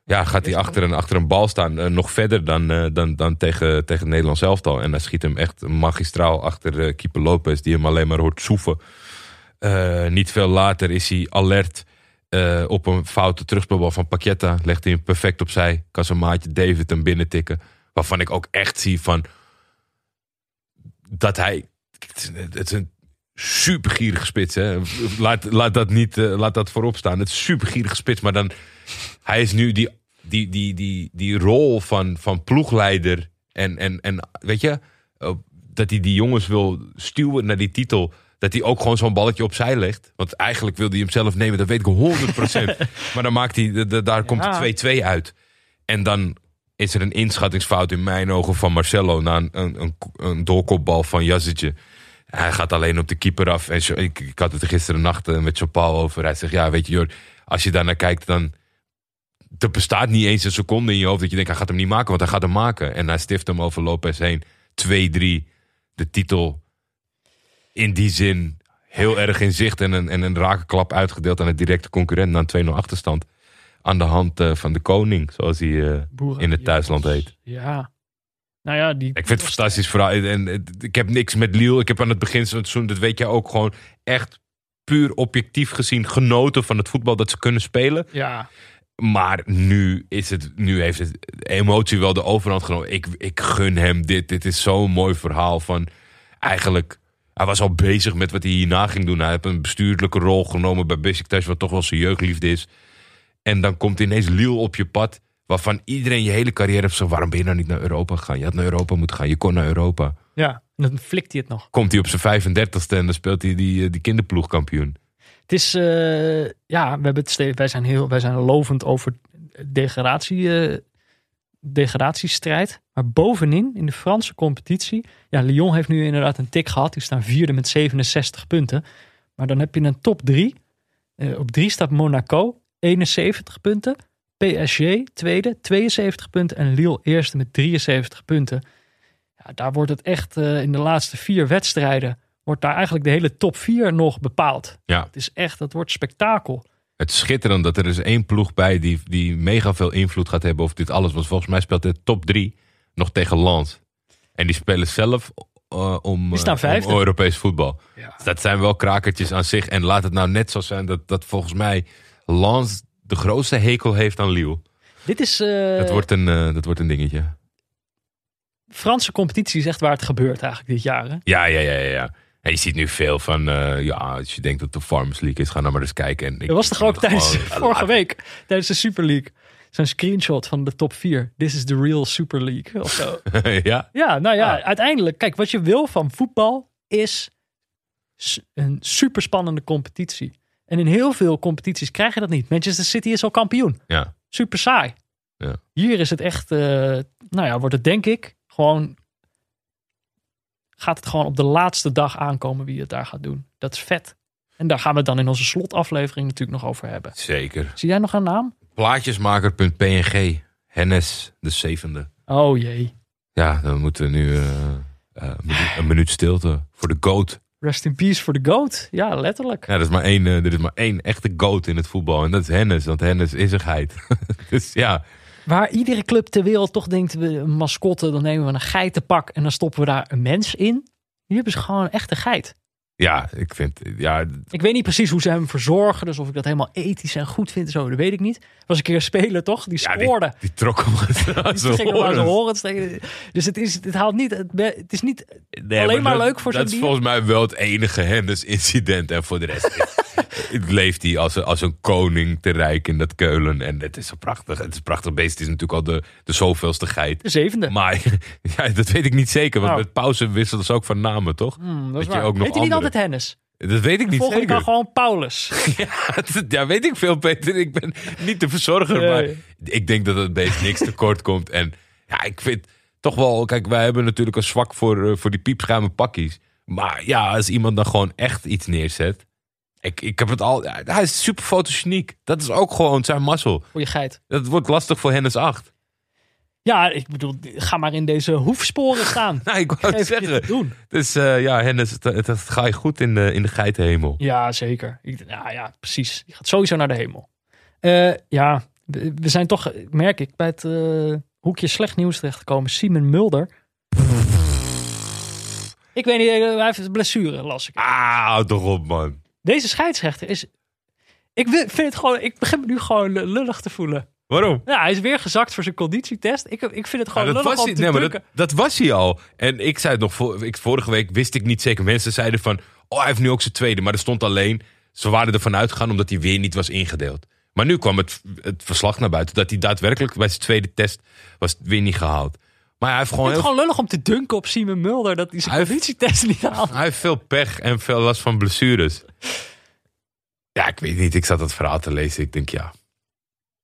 Ja, gaat hij achter een, achter een bal staan. eh, nog verder dan, eh, dan, dan tegen, tegen het Nederlands elftal. En hij schiet hem echt magistraal achter Keeper Lopez. Die hem alleen maar hoort soeven. Niet veel later is hij alert eh, op een foute terugspeelbal van Paqueta. Legt hij hem perfect opzij. Kan zijn maatje David hem binnen tikken. Waarvan ik ook echt zie van... Dat hij... Het is een- supergierige spits. Hè? Laat, laat, dat niet, eh, laat dat voorop staan. Het is supergierige spits. Maar dan... Hij is nu die, die, die, die, die rol van, van ploegleider. En, en, en weet je... eh, dat hij die jongens wil stuwen naar die titel. Dat hij ook gewoon zo'n balletje opzij legt. Want eigenlijk wil hij hem zelf nemen, dat weet ik 100%. maar dan maakt hij, de- de- daar komt Ja. de 2-2 uit. En dan is er een inschattingsfout in mijn ogen van Marcelo. Na een, een, een, doorkopbal van Jazzetje. Hij gaat alleen op de keeper af. En zo- ik, ik had het er gisteren nacht eh, met Jean-Paul over. Hij zegt, ja weet je Jor, als je daar naar kijkt dan... Er bestaat niet eens een seconde in je hoofd dat je denkt, hij gaat hem niet maken. Want hij gaat hem maken. En hij stift hem over Lopez heen. 2-3. De titel in die zin heel erg in zicht. En een, en een rake klap uitgedeeld aan een directe concurrent. Na een 2-0 achterstand. Aan de hand eh, van de koning, zoals hij eh, in het thuisland heet. Ja. Nou ja, die... Ik vind het fantastisch verhaal. En, en, ik heb niks met Lille. Ik heb aan het begin van het seizoen, dat weet jij ook, gewoon echt puur objectief gezien genoten van het voetbal dat ze kunnen spelen. Ja, Maar nu, is het, nu heeft het emotie wel de overhand genomen. Ik, ik gun hem dit. Dit is zo'n mooi verhaal van eigenlijk... Hij was al bezig met wat hij hierna ging doen. Hij heeft een bestuurlijke rol genomen bij Besiktas, wat toch wel zijn jeugdliefde is. En dan komt ineens Lille op je pad, waarvan iedereen je hele carrière heeft zo... Waarom ben je nou niet naar Europa gegaan? Je had naar Europa moeten gaan. Je kon naar Europa. ja. En dan flikt hij het nog. Komt hij op zijn 35ste en dan speelt hij die, eh, die kinderploegkampioen. Het is, eh, ja, we hebben het wij zijn heel, wij zijn lovend over degradatie, eh, degradatiestrijd. Maar bovenin, in de Franse competitie, ja, Lyon heeft nu inderdaad een tik gehad. Die staan vierde met 67 punten. Maar dan heb je een top drie. Eh, op drie staat Monaco, 71 punten. PSG tweede, 72 punten. En Lille eerste met 73 punten. Ja, daar wordt het echt eh, in de laatste vier wedstrijden... wordt daar eigenlijk de hele top vier nog bepaald. Ja, Het is echt, dat wordt spektakel. Het schitterend dat er is één ploeg bij die, die mega veel invloed gaat hebben over dit alles. Want volgens mij speelt de top drie nog tegen Lens. En die spelen zelf eh, om, Die staan eh, vijfde. om Europees voetbal. Ja. Dus dat zijn wel krakertjes aan zich. En laat het nou net zo zijn dat, dat volgens mij Lens de grootste hekel heeft aan Lille. Dit is, eh, dat, wordt een, dat wordt een dingetje. Franse competitie is echt waar het gebeurt eigenlijk dit jaar. Hè? Ja, ja, ja, ja. ja. Je ziet nu veel van, eh, ja, als je denkt dat de Farmers League is, ga nou maar eens kijken. En ik, Dat was toch ook tijdens vorige week, tijdens de Super League. Zo'n screenshot van de top 4. This is the real Super League. Of zo. ja, ja, nou ja, Ah. uiteindelijk. Kijk, wat je wil van voetbal is een super spannende competitie. En in heel veel competities krijg je dat niet. Manchester City is al kampioen. ja. Super saai. Ja. Hier is het echt, eh, nou ja, wordt het denk ik gewoon, gaat het gewoon op de laatste dag aankomen wie het daar gaat doen. Dat is vet. En daar gaan we het dan in onze slotaflevering natuurlijk nog over hebben. zeker. Zie jij nog een naam? Plaatjesmaker.png. Hennes de zevende. Oh jee. Ja, dan moeten we nu eh, eh, een minuut- een minuut stilte voor de GOAT. Rest in peace voor de GOAT. Ja, letterlijk. Ja, er is maar één, eh, er is maar één echte GOAT in het voetbal. En dat is Hennes, want Hennes is een geit. dus ja, Waar iedere club ter wereld toch denkt, we een mascotte, dan nemen we een geitenpak en dan stoppen we daar een mens in. Hier hebben ze gewoon een echte geit. ja, ik vind, ja, Ik weet niet precies hoe ze hem verzorgen. Dus of ik dat helemaal ethisch en goed vind, zo, dat weet ik niet. Was een keer een speler, toch? Die ja die, scoorde. die trok hem aan Die zijn hem zijn tegen. Dus het, is, het haalt niet. Het, is niet. Nee, Alleen maar dat- leuk voor zo'n Dat is volgens mij wel het enige Hennis-incident. En voor de rest leeft hij als een, als een koning te rijk in dat Keulen. En het is zo prachtig. Het is een prachtig beest. Het is natuurlijk al de, de zoveelste geit. De zevende. Maar ja, dat weet ik niet zeker. Want Nou. met pauze wisselen ze ook van namen, toch? Hmm, dat is dat je waar. ook nog Heet hij niet altijd Hennis? Dat weet ik niet Volgende zeker. kan gewoon Paulus. Ja, dat- ja, weet ik veel, Peter. Ik ben niet de verzorger. Nee. Maar ik denk dat het beest niks tekort komt. En ja, ik vind toch wel... Kijk, wij hebben natuurlijk een zwak voor, eh, voor die piepschuime pakkies. Maar ja, als iemand dan gewoon echt iets neerzet... Ik, ik heb het al... ja, hij is super fotogeniek. Dat is ook gewoon zijn mazzel. Voor je geit. Dat wordt lastig voor Hennis 8. Ja, ik bedoel, ga maar in deze hoefsporen staan. Nou, ik wou het Geef je te zeggen. doen. Dus eh, ja, Hennis, het, het, het ga je goed in de, in de geitenhemel. Ja, zeker. Ik, ja, ja, precies. Je gaat sowieso naar de hemel. Eh, ja, we we zijn toch, merk ik, bij het eh, hoekje slecht nieuws terechtgekomen. Simon Mulder. Ik weet niet, eh, hij heeft blessure, las ik. Ah, toch op, man. Deze scheidsrechter is... Ik vind het gewoon, ik begin me nu gewoon lullig te voelen. Waarom? Ja, hij is weer gezakt voor zijn conditietest. Ik, ik vind het gewoon Ja, dat, lullig was hij, te nee, maar dat, drukken. dat was hij al. En ik zei het nog, voor, ik, vorige week wist ik niet zeker. Mensen zeiden van, oh hij heeft nu ook zijn tweede. Maar er stond alleen, ze waren ervan uitgegaan omdat hij weer niet was ingedeeld. Maar nu kwam het, het verslag naar buiten dat hij daadwerkelijk bij zijn tweede test was weer niet gehaald. Maar hij heeft gewoon, het heel, gewoon lullig om te dunken op Simon Mulder dat hij zijn Hij heeft- niet haalt. hij heeft veel pech en veel last van blessures. Ja, ik weet niet. Ik zat dat verhaal te lezen. Ik denk, ja,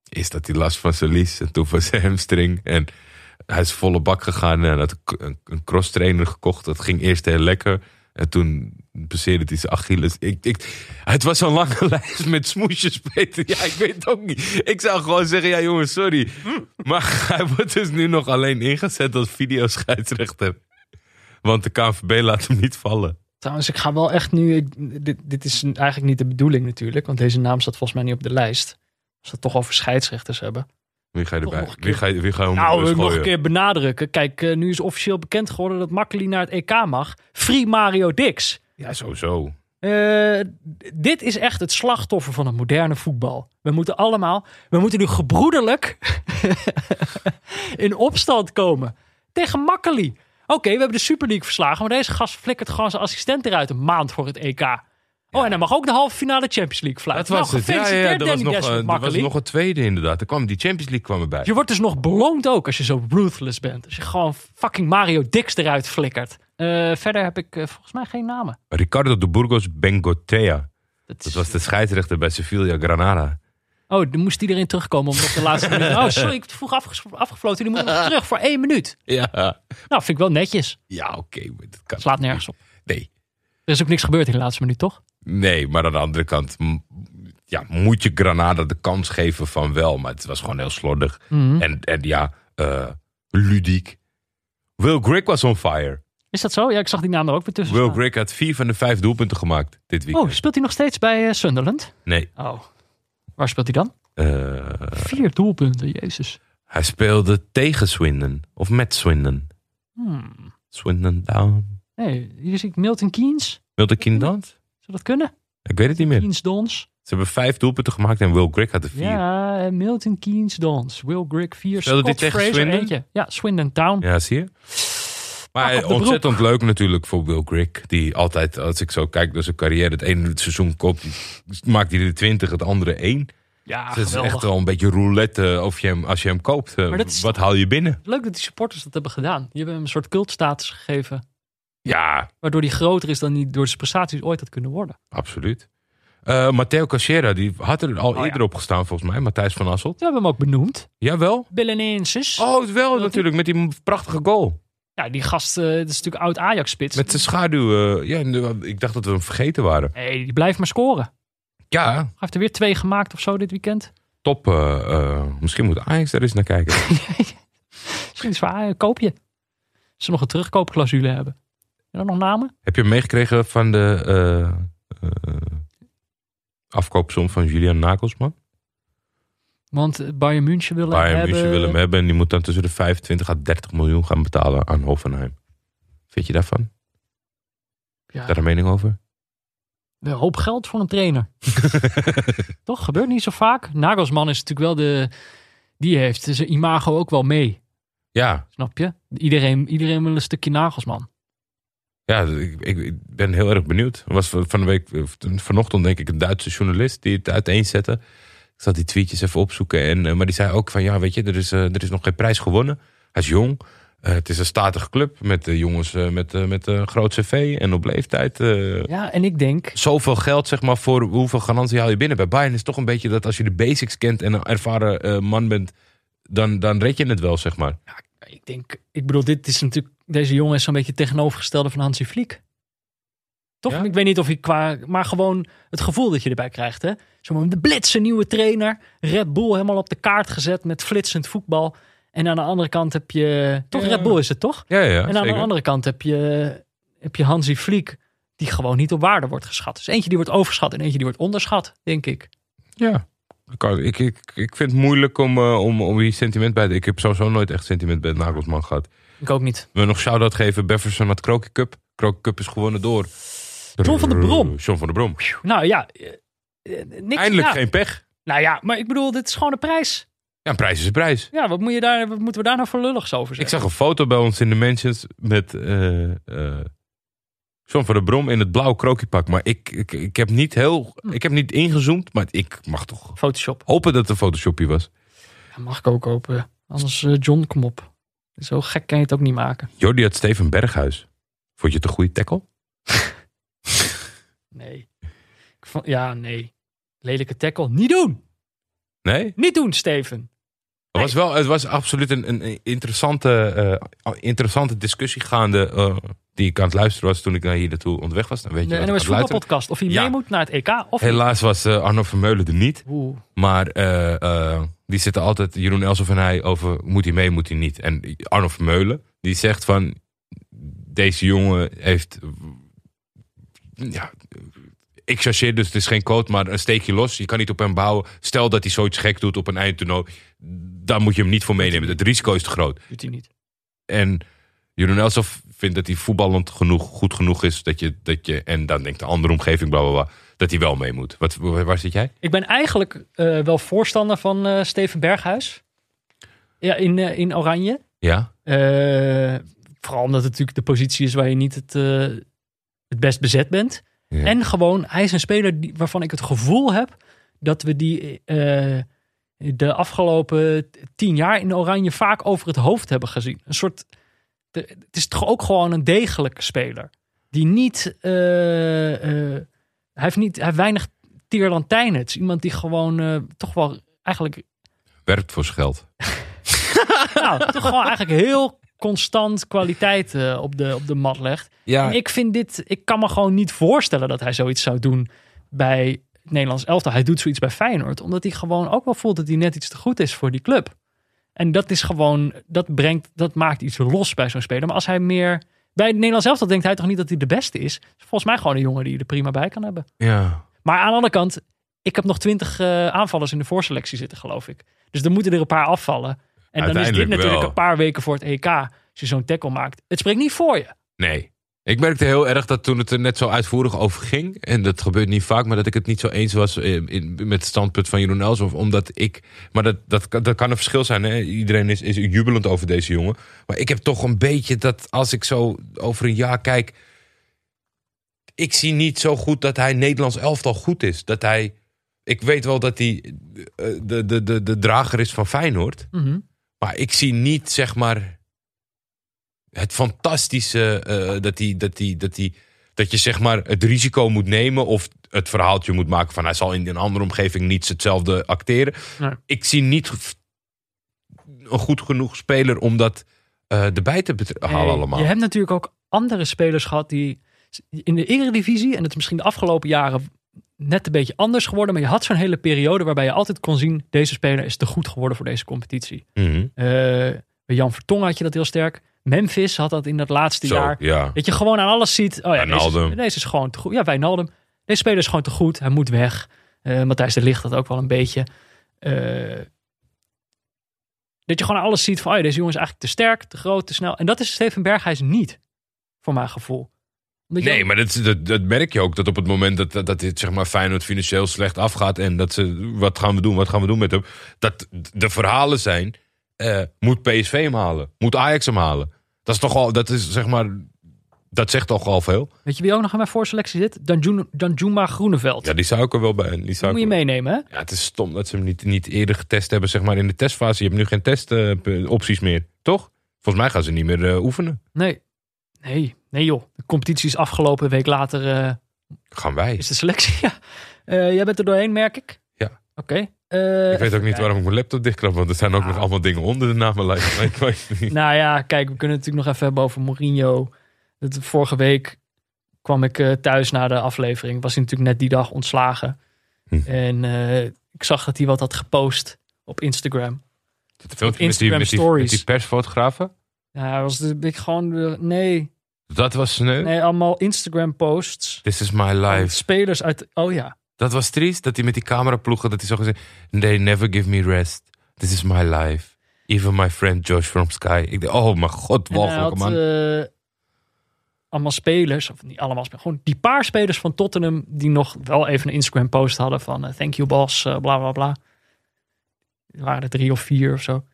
is dat die last van zijn lies en toen van zijn hamstring. En hij is volle bak gegaan en had een, een cross trainer gekocht. Dat ging eerst heel lekker. En toen passeerde hij zijn Achilles. Ik, ik, het was zo'n lange lijst met smoesjes, Peter. Ja, ik weet het ook niet. Ik zou gewoon zeggen, ja jongens, sorry. Maar hij wordt dus nu nog alleen ingezet als videoscheidsrechter. Want de KNVB laat hem niet vallen. Trouwens, ik ga wel echt nu. ik- dit, dit is eigenlijk niet de bedoeling natuurlijk, want deze naam staat volgens mij niet op de lijst. Als we het toch over scheidsrechters hebben. Wie ga je erbij? Wie ga je, wie ga je om Nou, nog een keer benadrukken. Kijk, eh, nu is officieel bekend geworden dat Makkeli naar het EK mag. Free Mario Dix. Ja, sowieso. Eh, dit is echt het slachtoffer van het moderne voetbal. We moeten allemaal, we moeten nu gebroederlijk in opstand komen tegen Makkeli. Oké, we hebben de Super League verslagen, maar deze gast flikkert gewoon zijn assistent eruit een maand voor het EK. Oh, en dan mag ook de halve finale Champions League fluiten. Dat was nou, het. Ja, ja, gefeliciteerd dat was nog, met eh, dat was nog een tweede inderdaad. Er kwam, die Champions League kwam erbij. Je wordt dus nog beloond ook als je zo ruthless bent. Als je gewoon fucking Mario Dix eruit flikkert. Eh, verder heb ik eh, volgens mij geen namen. Ricardo de Burgos Bengotea. Dat, was de scheidsrechter bij Sevilla Granada. Oh, dan moest iedereen terugkomen om op de laatste minuut. Oh, sorry, ik heb vroeg afgefloten. Die moet nog terug voor één minuut. Ja, Nou, vind ik wel netjes. ja oké. maar dat kan Slaat nergens op. Nee. Er is ook niks gebeurd in de laatste minuut, toch? Nee, maar aan de andere kant ja, moet je Granada de kans geven van wel. Maar het was gewoon heel slordig. Mhm. En, en ja, eh, ludiek. Will Grigg was on fire. Is dat zo? Ja, ik zag die naam er ook weer tussen. Will. Grigg had vier van de vijf doelpunten gemaakt dit weekend. Oh, speelt hij nog steeds bij eh, Sunderland? Nee. Oh. Waar speelt hij dan? eh, Vier doelpunten, jezus. hij speelde tegen Swindon. Of met Swindon. Hmm. Swindon down. Nee, hier zie ik Milton Keynes. Wilde Kindant? Zou dat kunnen? Ik weet het niet meer. Keynes Dons. Ze hebben vijf doelpunten gemaakt en Will Grigg had er vier. Ja, eh, Milton Keynes Dons. Will Grigg 4. Speelde Scott tegen Fraser Swindon? Ja, Swindon Town. Ja, zie je? Maar de ontzettend leuk natuurlijk voor Will Grigg. Die altijd, als ik zo kijk naar zijn carrière, het ene seizoen koopt, maakt hij er 20, het andere één. Ja, het is echt wel een beetje roulette of je hem, als je hem koopt. eh, is wat haal je binnen? Leuk dat die supporters dat hebben gedaan. Die hebben hem een soort cultstatus gegeven. Ja, Waardoor die groter is dan die door zijn prestaties ooit had kunnen worden. absoluut. Eh Matteo Cachera, die had er al Oh, ja. eerder op gestaan volgens mij. Matthijs van Asselt. We hebben hem ook benoemd. Jawel. Belenenses. Oh, het wel natuurlijk, met die prachtige goal. Ja, die gast, eh dat is natuurlijk oud Ajax-spits. Met zijn schaduw. eh, ja, ik dacht dat we hem vergeten waren. Nee, die blijft maar scoren. Ja, Hij heeft er weer twee gemaakt of zo dit weekend. top. misschien moet Ajax daar eens naar kijken. Misschien is waar, koop je. Als ze nog een terugkoopclausule hebben. En nog namen? Heb je meegekregen van de eh, eh, afkoopsom van Julian Nagelsman? Want Bayern München wil hem Bayern hebben. München wil hem hebben en die moet dan tussen de 25 à 30 miljoen gaan betalen aan Hoffenheim. Vind je daarvan? Ja, Daar een mening over? een hoop geld voor een trainer. Toch? Gebeurt niet zo vaak. Nagelsman is natuurlijk wel de... Die heeft zijn imago ook wel mee. Ja, Snap je? Iedereen, iedereen wil een stukje Nagelsman. Ja ik, ben heel erg benieuwd. Er was van de week, vanochtend denk ik, een Duitse journalist die het uiteenzette. Ik zat die tweetjes even opzoeken. En, eh, maar die zei ook van, ja weet je, er is, eh, er is nog geen prijs gewonnen. Hij is jong. Eh, het is een statige club met jongens met, met een groot cv en op leeftijd. Ja, en ik denk... zoveel geld, zeg maar, voor hoeveel garantie haal je binnen. Bij Bayern is toch een beetje dat als je de basics kent en een ervaren man bent, dan, dan red je het wel, zeg maar. Ik denk... Ik bedoel, dit is natuurlijk... Deze jongen is zo'n beetje tegenovergestelde van Hansi Vliek. Toch? Ja? Ik weet niet of je qua... Maar gewoon het gevoel dat je erbij krijgt, hè? Zo'n de blitse nieuwe trainer. Red Bull helemaal op de kaart gezet met flitsend voetbal. En aan de andere kant heb je... Toch Ja. Red Bull is het, toch? Ja, ja, en aan zeker. de andere kant heb je, heb je Hansi Vliek, die gewoon niet op waarde wordt geschat. Dus eentje die wordt overschat en eentje die wordt onderschat, denk ik. Ja. Ik, ik, ik, vind het moeilijk om, eh, om, om hier sentiment bij te... Ik heb sowieso nooit echt sentiment bij Nagelsman gehad. Ik ook niet. We nog shout-out geven. Befferson had Kroki Cup. Kroki Cup is gewonnen door... John van der Brom. John van der Brom. Nou ja, eh, eh, niks. Eindelijk ja. geen pech. Nou ja, maar ik bedoel, dit is gewoon een prijs. Ja, een prijs is een prijs. Ja, wat, moet je daar, wat moeten we daar nou voor lulligs over Ik zeggen? zag een foto bij ons in de mentions met eh eh John van der Brom in het blauw krokiepak. Maar ik, ik, ik heb niet heel... Hm. Ik heb niet ingezoomd, maar ik mag toch Photoshop. hopen dat het een photoshopje was. Ja, mag ik ook open. Anders, eh, John, kom op. Zo gek kan je het ook niet maken. Jordi had Steven Berghuis. Vond je het een goede tackle? Nee. Ik vond, ja, nee. Lelijke tackle. Niet doen! Nee? Niet doen, Steven. Het was, wel, het was absoluut een, een interessante, eh, interessante discussie gaande. eh, die ik aan het luisteren was toen ik naar hier naartoe onderweg was. Dan weet je De NOS voetbalpodcast. Of hij Ja. mee moet naar het EK. Of. Helaas was eh, Arno Vermeulen er niet. Oeh. Maar die zitten altijd, Jeroen Elsof en hij, over moet hij mee, moet hij niet. En Arno Vermeulen, die zegt van, deze jongen heeft, ja, ik chargeer dus, het is geen quote, maar een steekje los. Je kan niet op hem bouwen. Stel dat hij zoiets gek doet op een eindtoernooi, dan moet je hem niet voor meenemen. Het risico is te groot. Doet hij niet. En Jeroen Elsof vindt dat hij voetballend genoeg, goed genoeg is. Dat je, dat je, en dan denkt de andere omgeving, bla bla bla, dat hij wel mee moet. Wat, waar zit jij? Ik ben eigenlijk eh, wel voorstander van eh, Steven Berghuis. Ja, in, eh, in Oranje. Ja? Vooral omdat het natuurlijk de positie is waar je niet het, het best bezet bent. Ja. En gewoon, hij is een speler die, waarvan ik het gevoel heb dat we die de afgelopen tien jaar in Oranje vaak over het hoofd hebben gezien. Een soort, de- het is toch ook gewoon een degelijke speler. Die niet, hij heeft niet, hij heeft weinig tierlantijnen. Het is iemand die gewoon eh, toch wel eigenlijk Werkt voor zijn geld. nou, toch gewoon eigenlijk heel constant kwaliteit eh, op, de, op de mat legt. Ja, En ik vind dit, ik kan me gewoon niet voorstellen dat hij zoiets zou doen bij het Nederlands elftal. Hij doet zoiets bij Feyenoord, omdat hij gewoon ook wel voelt dat hij net iets te goed is voor die club. En dat is gewoon, dat brengt, dat maakt iets los bij zo'n speler. Maar als hij meer, bij het Nederlands elftal denkt hij toch niet dat hij de beste is. Volgens mij gewoon een jongen die je er prima bij kan hebben. ja. Maar aan de andere kant, ik heb nog twintig eh, aanvallers in de voorselectie zitten, geloof ik. Dus er moeten er een paar afvallen. En dan is dit natuurlijk wel. een paar weken voor het EK. Als je zo'n tackle maakt. Het spreekt niet voor je. Nee. Ik merkte heel erg dat toen het er net zo uitvoerig over ging, en dat gebeurt niet vaak, maar dat ik het niet zo eens was eh, in, met het standpunt van Jeroen Elshoff, omdat ik, maar dat, dat, kan- dat kan een verschil zijn, hè? iedereen is, is jubelend over deze jongen, maar ik heb toch een beetje dat als ik zo over een jaar kijk, ik zie niet zo goed dat hij Nederlands elftal goed is. Dat hij, ik weet wel dat hij eh, de, de, de, de drager is van Feyenoord, maar ik zie niet, zeg maar, het fantastische eh, dat, hij, dat, hij, dat, dat je zeg maar het risico moet nemen of het verhaaltje moet maken van hij zal in een andere omgeving niet hetzelfde acteren. Nee. Ik zie niet een goed genoeg speler om dat eh, erbij te halen Hey, allemaal. Je hebt natuurlijk ook andere spelers gehad die in de Eredivisie, en het is misschien de afgelopen jaren net een beetje anders geworden, maar je had zo'n hele periode waarbij je altijd kon zien, deze speler is te goed geworden voor deze competitie. Eh, bij Jan Vertongen had je dat heel sterk. Memphis had dat in dat laatste Zo, jaar. ja. Dat je gewoon aan alles ziet. Oh ja, deze, deze is gewoon te goed. Ja, Wijnaldum. Deze speler is gewoon te goed. Hij moet weg. Eh Matthijs de Ligt dat ook wel een beetje. Eh, dat je gewoon aan alles ziet van, oh ja, deze jongen is eigenlijk te sterk, te groot, te snel. En dat is Steven Berghuis niet, voor mijn gevoel. Nee, maar dat, dat, dat merk je ook. Dat op het moment dat, dat, dat dit zeg maar Feyenoord financieel slecht afgaat. En dat ze, wat gaan we doen, wat gaan we doen met hem. Dat de verhalen zijn, eh, moet PSV hem halen? Moet Ajax hem halen? Dat is toch al, dat is zeg maar, dat zegt toch al veel. Weet je wie ook nog in mijn voorselectie zit? Danjuma, Danjuma Groeneveld. Ja, die zou ik er wel bij. Die Die zou moet je meenemen, hè? Ja, het is stom dat ze hem niet, niet eerder getest hebben, zeg maar in de testfase. Je hebt nu geen testopties meer, toch? Volgens mij gaan ze niet meer eh, oefenen. Nee. Nee, nee joh. De competitie is afgelopen. Een week later eh, Gaan wij. is de selectie. Ja. Eh, jij bent er doorheen, merk ik. Ja. Oké. Eh, Ik weet ook niet waarom ik mijn laptop dichtklap, want er zijn ook nog allemaal dingen onder de namenlijst. Maar ik weet het niet. Nou ja, kijk, we kunnen het natuurlijk nog even hebben over Mourinho. Dat, vorige week kwam ik eh, thuis na de aflevering. Was hij natuurlijk net die dag ontslagen. Hm. En eh, ik zag dat hij wat had gepost op Instagram. Het filmpje met die, Instagram met, die, stories. met die persfotografen. Ja, was de, ik gewoon, nee, Dat was sneu. nee, allemaal Instagram posts. This is my life. Spelers uit, oh ja. Dat was triest. Dat hij met die camera ploegen. Dat hij zo gezegd. They never give me rest. This is my life. Even my friend Josh from Sky. Ik dacht, oh mijn god, walgelijke man. eh, allemaal spelers, of niet allemaal spelers, gewoon die paar spelers van Tottenham die nog wel even een Instagram post hadden van eh, thank you boss, eh, bla bla bla. Er waren er drie of vier of zo.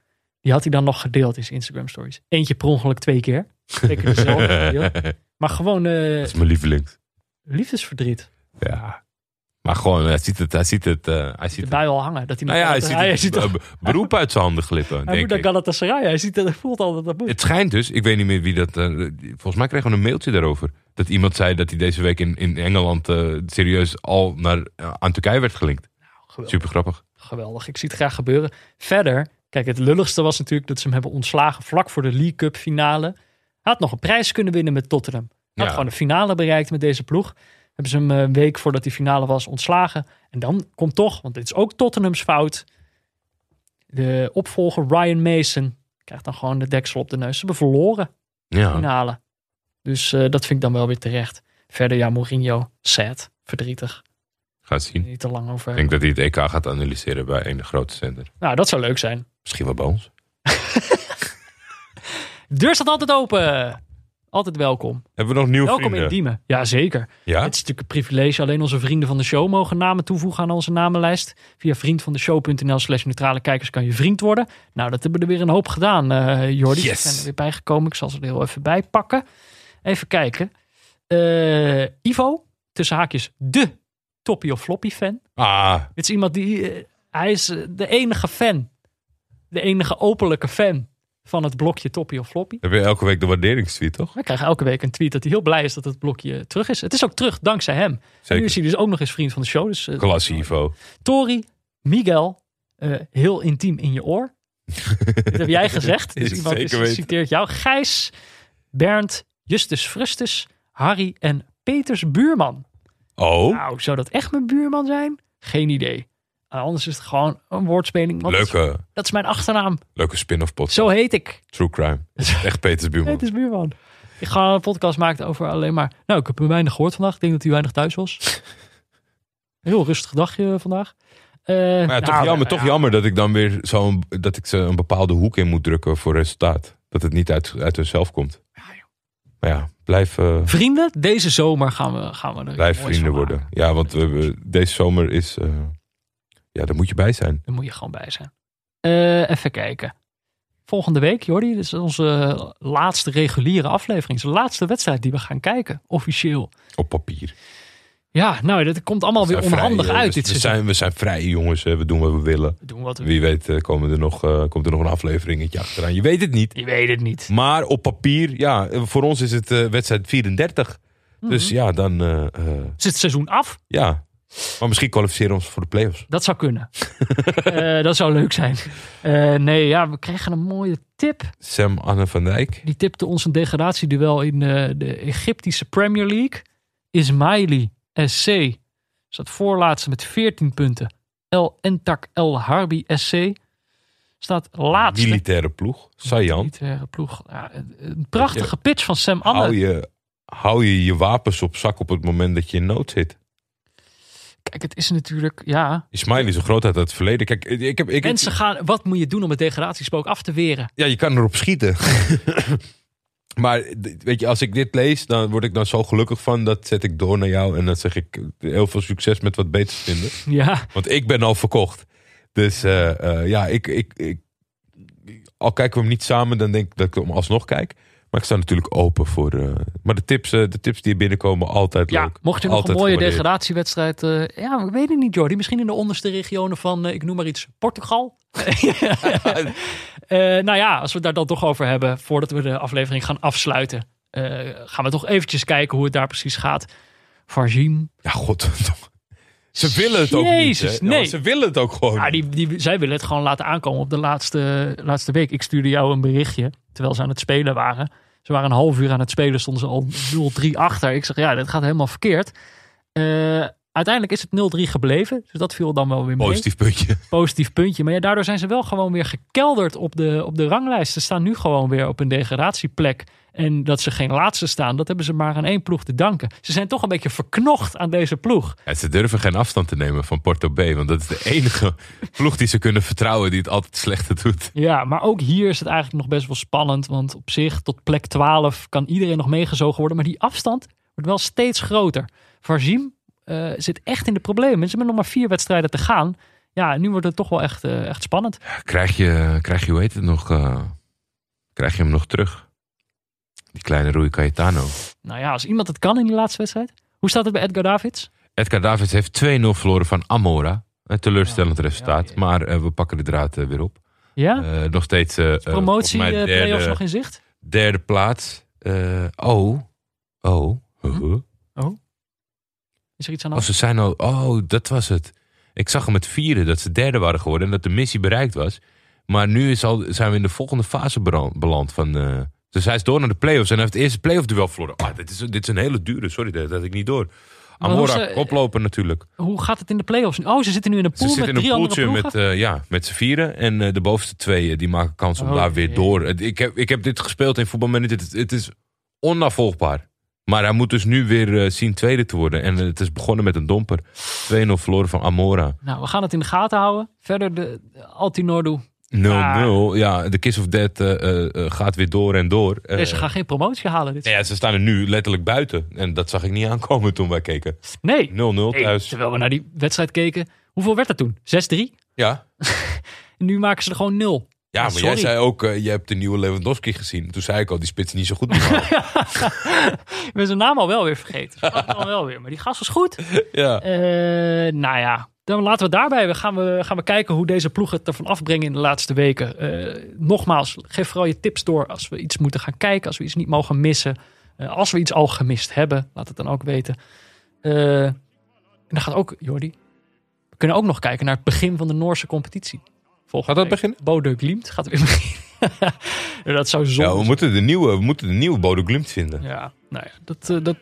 Die had hij dan nog gedeeld in zijn Instagram stories. Eentje per ongeluk twee keer. Zeker dezelfde gedeeld. Maar gewoon eh, Dat is mijn lievelings. liefdesverdriet. Ja. Maar gewoon, hij ziet het. Hij ziet het. eh, hij ziet het. Al hangen. Dat hij, Nou ja, hij ziet hij, het ziet beroep uit zijn handen glippen. hij denk moet naar. Galatasaray. Hij, ziet, dat- hij voelt al dat dat moet. Het schijnt dus, ik weet niet meer wie dat. eh, volgens mij kregen we een mailtje daarover. Dat iemand zei dat hij deze week in, in Engeland eh, serieus al naar, aan Turkije werd gelinkt. Geweldig. Super grappig. Geweldig, ik zie het graag gebeuren. Verder, kijk, het lulligste was natuurlijk dat ze hem hebben ontslagen vlak voor de League Cup finale. Hij had nog een prijs kunnen winnen met Tottenham. Hij had Ja. gewoon de finale bereikt met deze ploeg. Hebben ze hem eh, een week voordat die finale was ontslagen. En dan komt toch, want dit is ook Tottenhams fout. De opvolger Ryan Mason krijgt dan gewoon de deksel op de neus. Ze hebben verloren Ja. finale. Dus eh, dat vind ik dan wel weer terecht. Verder, ja, Mourinho, sad, verdrietig. Gaat zien. Niet te lang over. Ik denk dat hij het EK gaat analyseren bij een grote zender. Nou, dat zou leuk zijn. Misschien wel bij ons. De deur staat altijd open. Altijd welkom. Hebben we nog nieuwe welkom vrienden? in Diemen. Ja, zeker. Ja? Het is natuurlijk een privilege. Alleen onze vrienden van de show mogen namen toevoegen aan onze namenlijst. Via vriendvandeshow.nl slash neutrale kijkers kan je vriend worden. Nou, dat hebben we er weer een hoop gedaan, eh Jordi. Yes. Ze zijn er weer bijgekomen. Ik zal ze er heel even bij pakken. Even kijken. Eh, Ivo, tussen haakjes, de Toppie of Floppy fan. Ah, Het is iemand die... eh, hij is de enige fan. De enige openlijke fan van het blokje Toppie of Floppy. heb je elke week de waarderingstweet, toch? We krijgen elke week een tweet dat hij heel blij is dat het blokje terug is. Het is ook terug dankzij hem. En nu is hij dus ook nog eens vriend van de show. Dus, Klasse, Ivo. Tori, Miguel, eh, heel intiem in je oor. Dit heb jij gezegd. Dus Is iemand is, citeert jou. Gijs, Bernd, Justus Frustus, Harry en Peters buurman. Oh, Nou, zou dat echt mijn buurman zijn? Geen idee. Anders is het gewoon een woordspeling. want leuke, Dat is mijn achternaam. leuke spin-off podcast. Zo heet ik. True crime. Echt Peters buurman. Peters buurman. Ik ga een podcast maken over alleen maar... Nou, ik heb hem weinig gehoord vandaag. Ik denk dat hij weinig thuis was. Heel rustig dagje vandaag. Eh, Maar ja, nou, toch jammer, toch ja. jammer dat ik dan weer zo'n dat ik ze een bepaalde hoek in moet drukken voor resultaat. Dat het niet uit, uit hunzelf komt. Maar ja, blijf, eh, Vrienden, deze zomer gaan we, gaan we er blijf vrienden worden. Ja, want we, deze zomer is. eh, ja, daar moet je bij zijn. Daar moet je gewoon bij zijn. Eh, even kijken. Volgende week, Jordi, dit is onze laatste reguliere aflevering. Het is de laatste wedstrijd die we gaan kijken, officieel. Op papier. Ja, nou, dat komt allemaal weer onhandig vrij, eh, uit we, dit we zijn, we zijn vrije jongens. hè. We doen wat we willen. We doen wat we Wie weet eh, komen er nog, eh, komt er nog een afleveringetje achteraan. Je weet het niet. Je weet het niet. Maar op papier, ja, voor ons is het eh, wedstrijd 34. Dus Mhm. ja, dan. eh, eh, Is het seizoen af? ja. Maar misschien kwalificeren we ons voor de play-offs. Dat zou kunnen. Eh, dat zou leuk zijn. Eh, nee, ja, we kregen een mooie tip. Sam Anne van Dijk. Die tipte ons een degradatieduel in eh, de Egyptische Premier League. Ismaili SC staat voorlaatste met 14 punten. El Entak El Harbi SC staat laatste. Militaire ploeg. Sajan. Militaire ploeg. Ja, een- een prachtige pitch van Sam Anne. Hou je, hou je je wapens op zak op het moment dat je in nood zit. Kijk, het is natuurlijk, ja. Ismail is een grootheid uit het verleden. Kijk, ik heb, ik, Mensen gaan, wat moet je doen om het degradatiespook af te weren? ja, je kan erop schieten. maar weet je, als ik dit lees, dan word ik dan zo gelukkig van. Dat zet ik door naar jou en dan zeg ik eh, heel veel succes met wat beters vinden. Ja, Want ik ben al verkocht. Dus eh, eh, ja, ik, ik, ik, al kijken we hem niet samen, dan denk ik dat ik hem alsnog kijk. Maar ik sta natuurlijk open voor. eh, maar de tips, eh, de tips die binnenkomen, altijd ja. leuk. mocht je nog Altijd een mooie gewaardeerd. degradatiewedstrijd... eh, ja, ik weet het niet, Jordi. Misschien in de onderste regionen van, ik noem maar iets, Portugal. Nou ja, als we het daar dan toch over hebben, voordat we de aflevering gaan afsluiten, gaan we toch eventjes kijken hoe het daar precies gaat. Varzim. Ja, god. Ze willen het ook Jezus, niet. hè? nee. Ja, ze willen het ook gewoon. Ja, die, die, zij willen het gewoon laten aankomen op de laatste, laatste week. Ik stuurde jou een berichtje terwijl ze aan het spelen waren. Ze waren een half uur aan het spelen, stonden ze al 0-3 achter. Ik zeg, ja, dat gaat helemaal verkeerd. Eh, uiteindelijk is het 0-3 gebleven. Dus dat viel dan wel weer mee. Positief puntje. Positief puntje. Maar ja, daardoor zijn ze wel gewoon weer gekelderd op de, op de ranglijst. Ze staan nu gewoon weer op een degradatieplek. En dat ze geen laatste staan, dat hebben ze maar aan één ploeg te danken. Ze zijn toch een beetje verknocht aan deze ploeg. Ja, ze durven geen afstand te nemen van Porto B. Want dat is de enige ploeg die ze kunnen vertrouwen die het altijd slechter doet. Ja, maar ook hier is het eigenlijk nog best wel spannend. Want op zich, tot plek 12 kan iedereen nog meegezogen worden. Maar die afstand wordt wel steeds groter. Varzim eh, zit echt in de problemen. Ze hebben nog maar vier wedstrijden te gaan. Ja, nu wordt het toch wel echt, eh, echt spannend. Krijg je, krijg je, hoe heet het nog? eh, krijg je hem nog terug? Die kleine Rui Cayetano. Nou ja, als iemand het kan in die laatste wedstrijd. Hoe staat het bij Edgar Davids? Edgar Davids heeft 2-0 verloren van Amora. Een teleurstellend resultaat. ja. Maar we pakken de draad weer op. Ja? Nog steeds Promotie, eh play-offs derde, nog in zicht? derde plaats. Oh. Oh. Huh? Is er iets aan de Oh, hand? ze zijn al. Oh, dat was het. Ik zag hem met vieren dat ze derde waren geworden en dat de missie bereikt was. Maar nu is al, zijn we in de volgende fase beland. Van, eh, dus hij is door naar de play-offs en hij heeft het eerste play-off duel verloren. Ah, dit, is, dit is een hele dure, sorry, dat had ik niet door. Amora, ze- koploper natuurlijk. Hoe gaat het in de play-offs? Oh, ze zitten nu in een Ze pool zitten met in een drie poeltje met, eh, ja, met z'n vieren. En eh, de bovenste twee die maken kans om Oh, daar weer door. Ik heb, ik heb dit gespeeld in voetbalmanager. Het, het is onafvolgbaar. Maar hij moet dus nu weer eh, zien tweede te worden. En eh, het is begonnen met een domper. 2-0 verloren van Amora. Nou, we gaan het in de gaten houden. Verder de Altinordu 0-0. Ja, de Kiss of Death eh, gaat weer door en door. Nee, ze gaan geen promotie halen. Dit nou ja, ze staan er nu letterlijk buiten. En dat zag ik niet aankomen toen wij keken. 0-0 Nee. Nee, thuis. terwijl we naar die wedstrijd keken. Hoeveel werd dat toen? 6-3? Ja, En nu maken ze er gewoon 0. Ja maar sorry. jij zei ook, eh, je hebt de nieuwe Lewandowski gezien. Toen zei ik al, die spits niet zo goed. meer. Ik ben zijn naam al wel weer vergeten. Al wel weer. Maar die gast was goed. ja. Eh, nou ja, dan laten we daarbij. We gaan, we gaan we kijken hoe deze ploeg het ervan afbrengen in de laatste weken. Eh, nogmaals, geef vooral je tips door als we iets moeten gaan kijken. Als we iets niet mogen missen. Als we iets al gemist hebben, laat het dan ook weten. En dan gaat ook, Jordi, we kunnen ook nog kijken naar het begin van de Noorse competitie. Volgende Gaat dat week. beginnen? Bodø Glimt gaat weer beginnen. Dat zou zonde ja, we moeten de nieuwe, we moeten de nieuwe Bodo Glimt vinden. Ja, nou ja, dat, eh, dat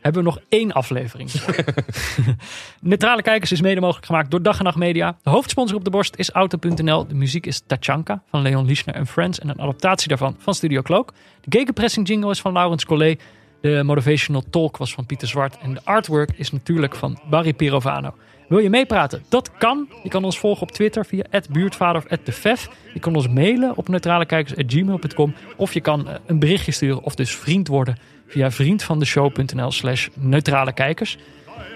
hebben we nog één aflevering. Neutrale Kijkers is mede mogelijk gemaakt door Dag en Nacht Media. De hoofdsponsor op de borst is Auto.nl. De muziek is Tachanka van Leon Lischner en Friends. En een adaptatie daarvan van Studio Cloak. De gegenpressing jingle is van Laurens Collet. De motivational talk was van Pieter Zwart. En de artwork is natuurlijk van Barry Pirovano. Wil je meepraten? Dat kan. Je kan ons volgen op Twitter via buurtvader of @defef. Je kan ons mailen op neutralekijkers.gmail.com. Of je kan eh, een berichtje sturen of dus vriend worden via vriendvandeshow.nl slash neutrale kijkers.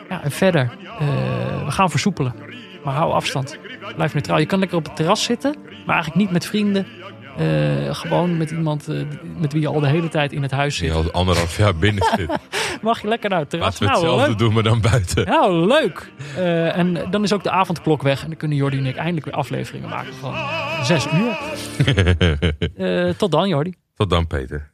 Ja, en verder, eh, we gaan versoepelen. Maar hou afstand. Blijf neutraal. Je kan lekker op het terras zitten, maar eigenlijk niet met vrienden. Eh, gewoon met iemand eh, met wie je al de hele tijd in het huis Die zit. al anderhalf jaar binnen zit. Mag je lekker naar het terras? Laten we Nou, hetzelfde doen, maar dan buiten. Nou, leuk. Eh, en dan is ook de avondklok weg. En dan kunnen Jordi en ik eindelijk weer afleveringen maken van zes uur. Tot dan, Jordi. Tot dan, Peter.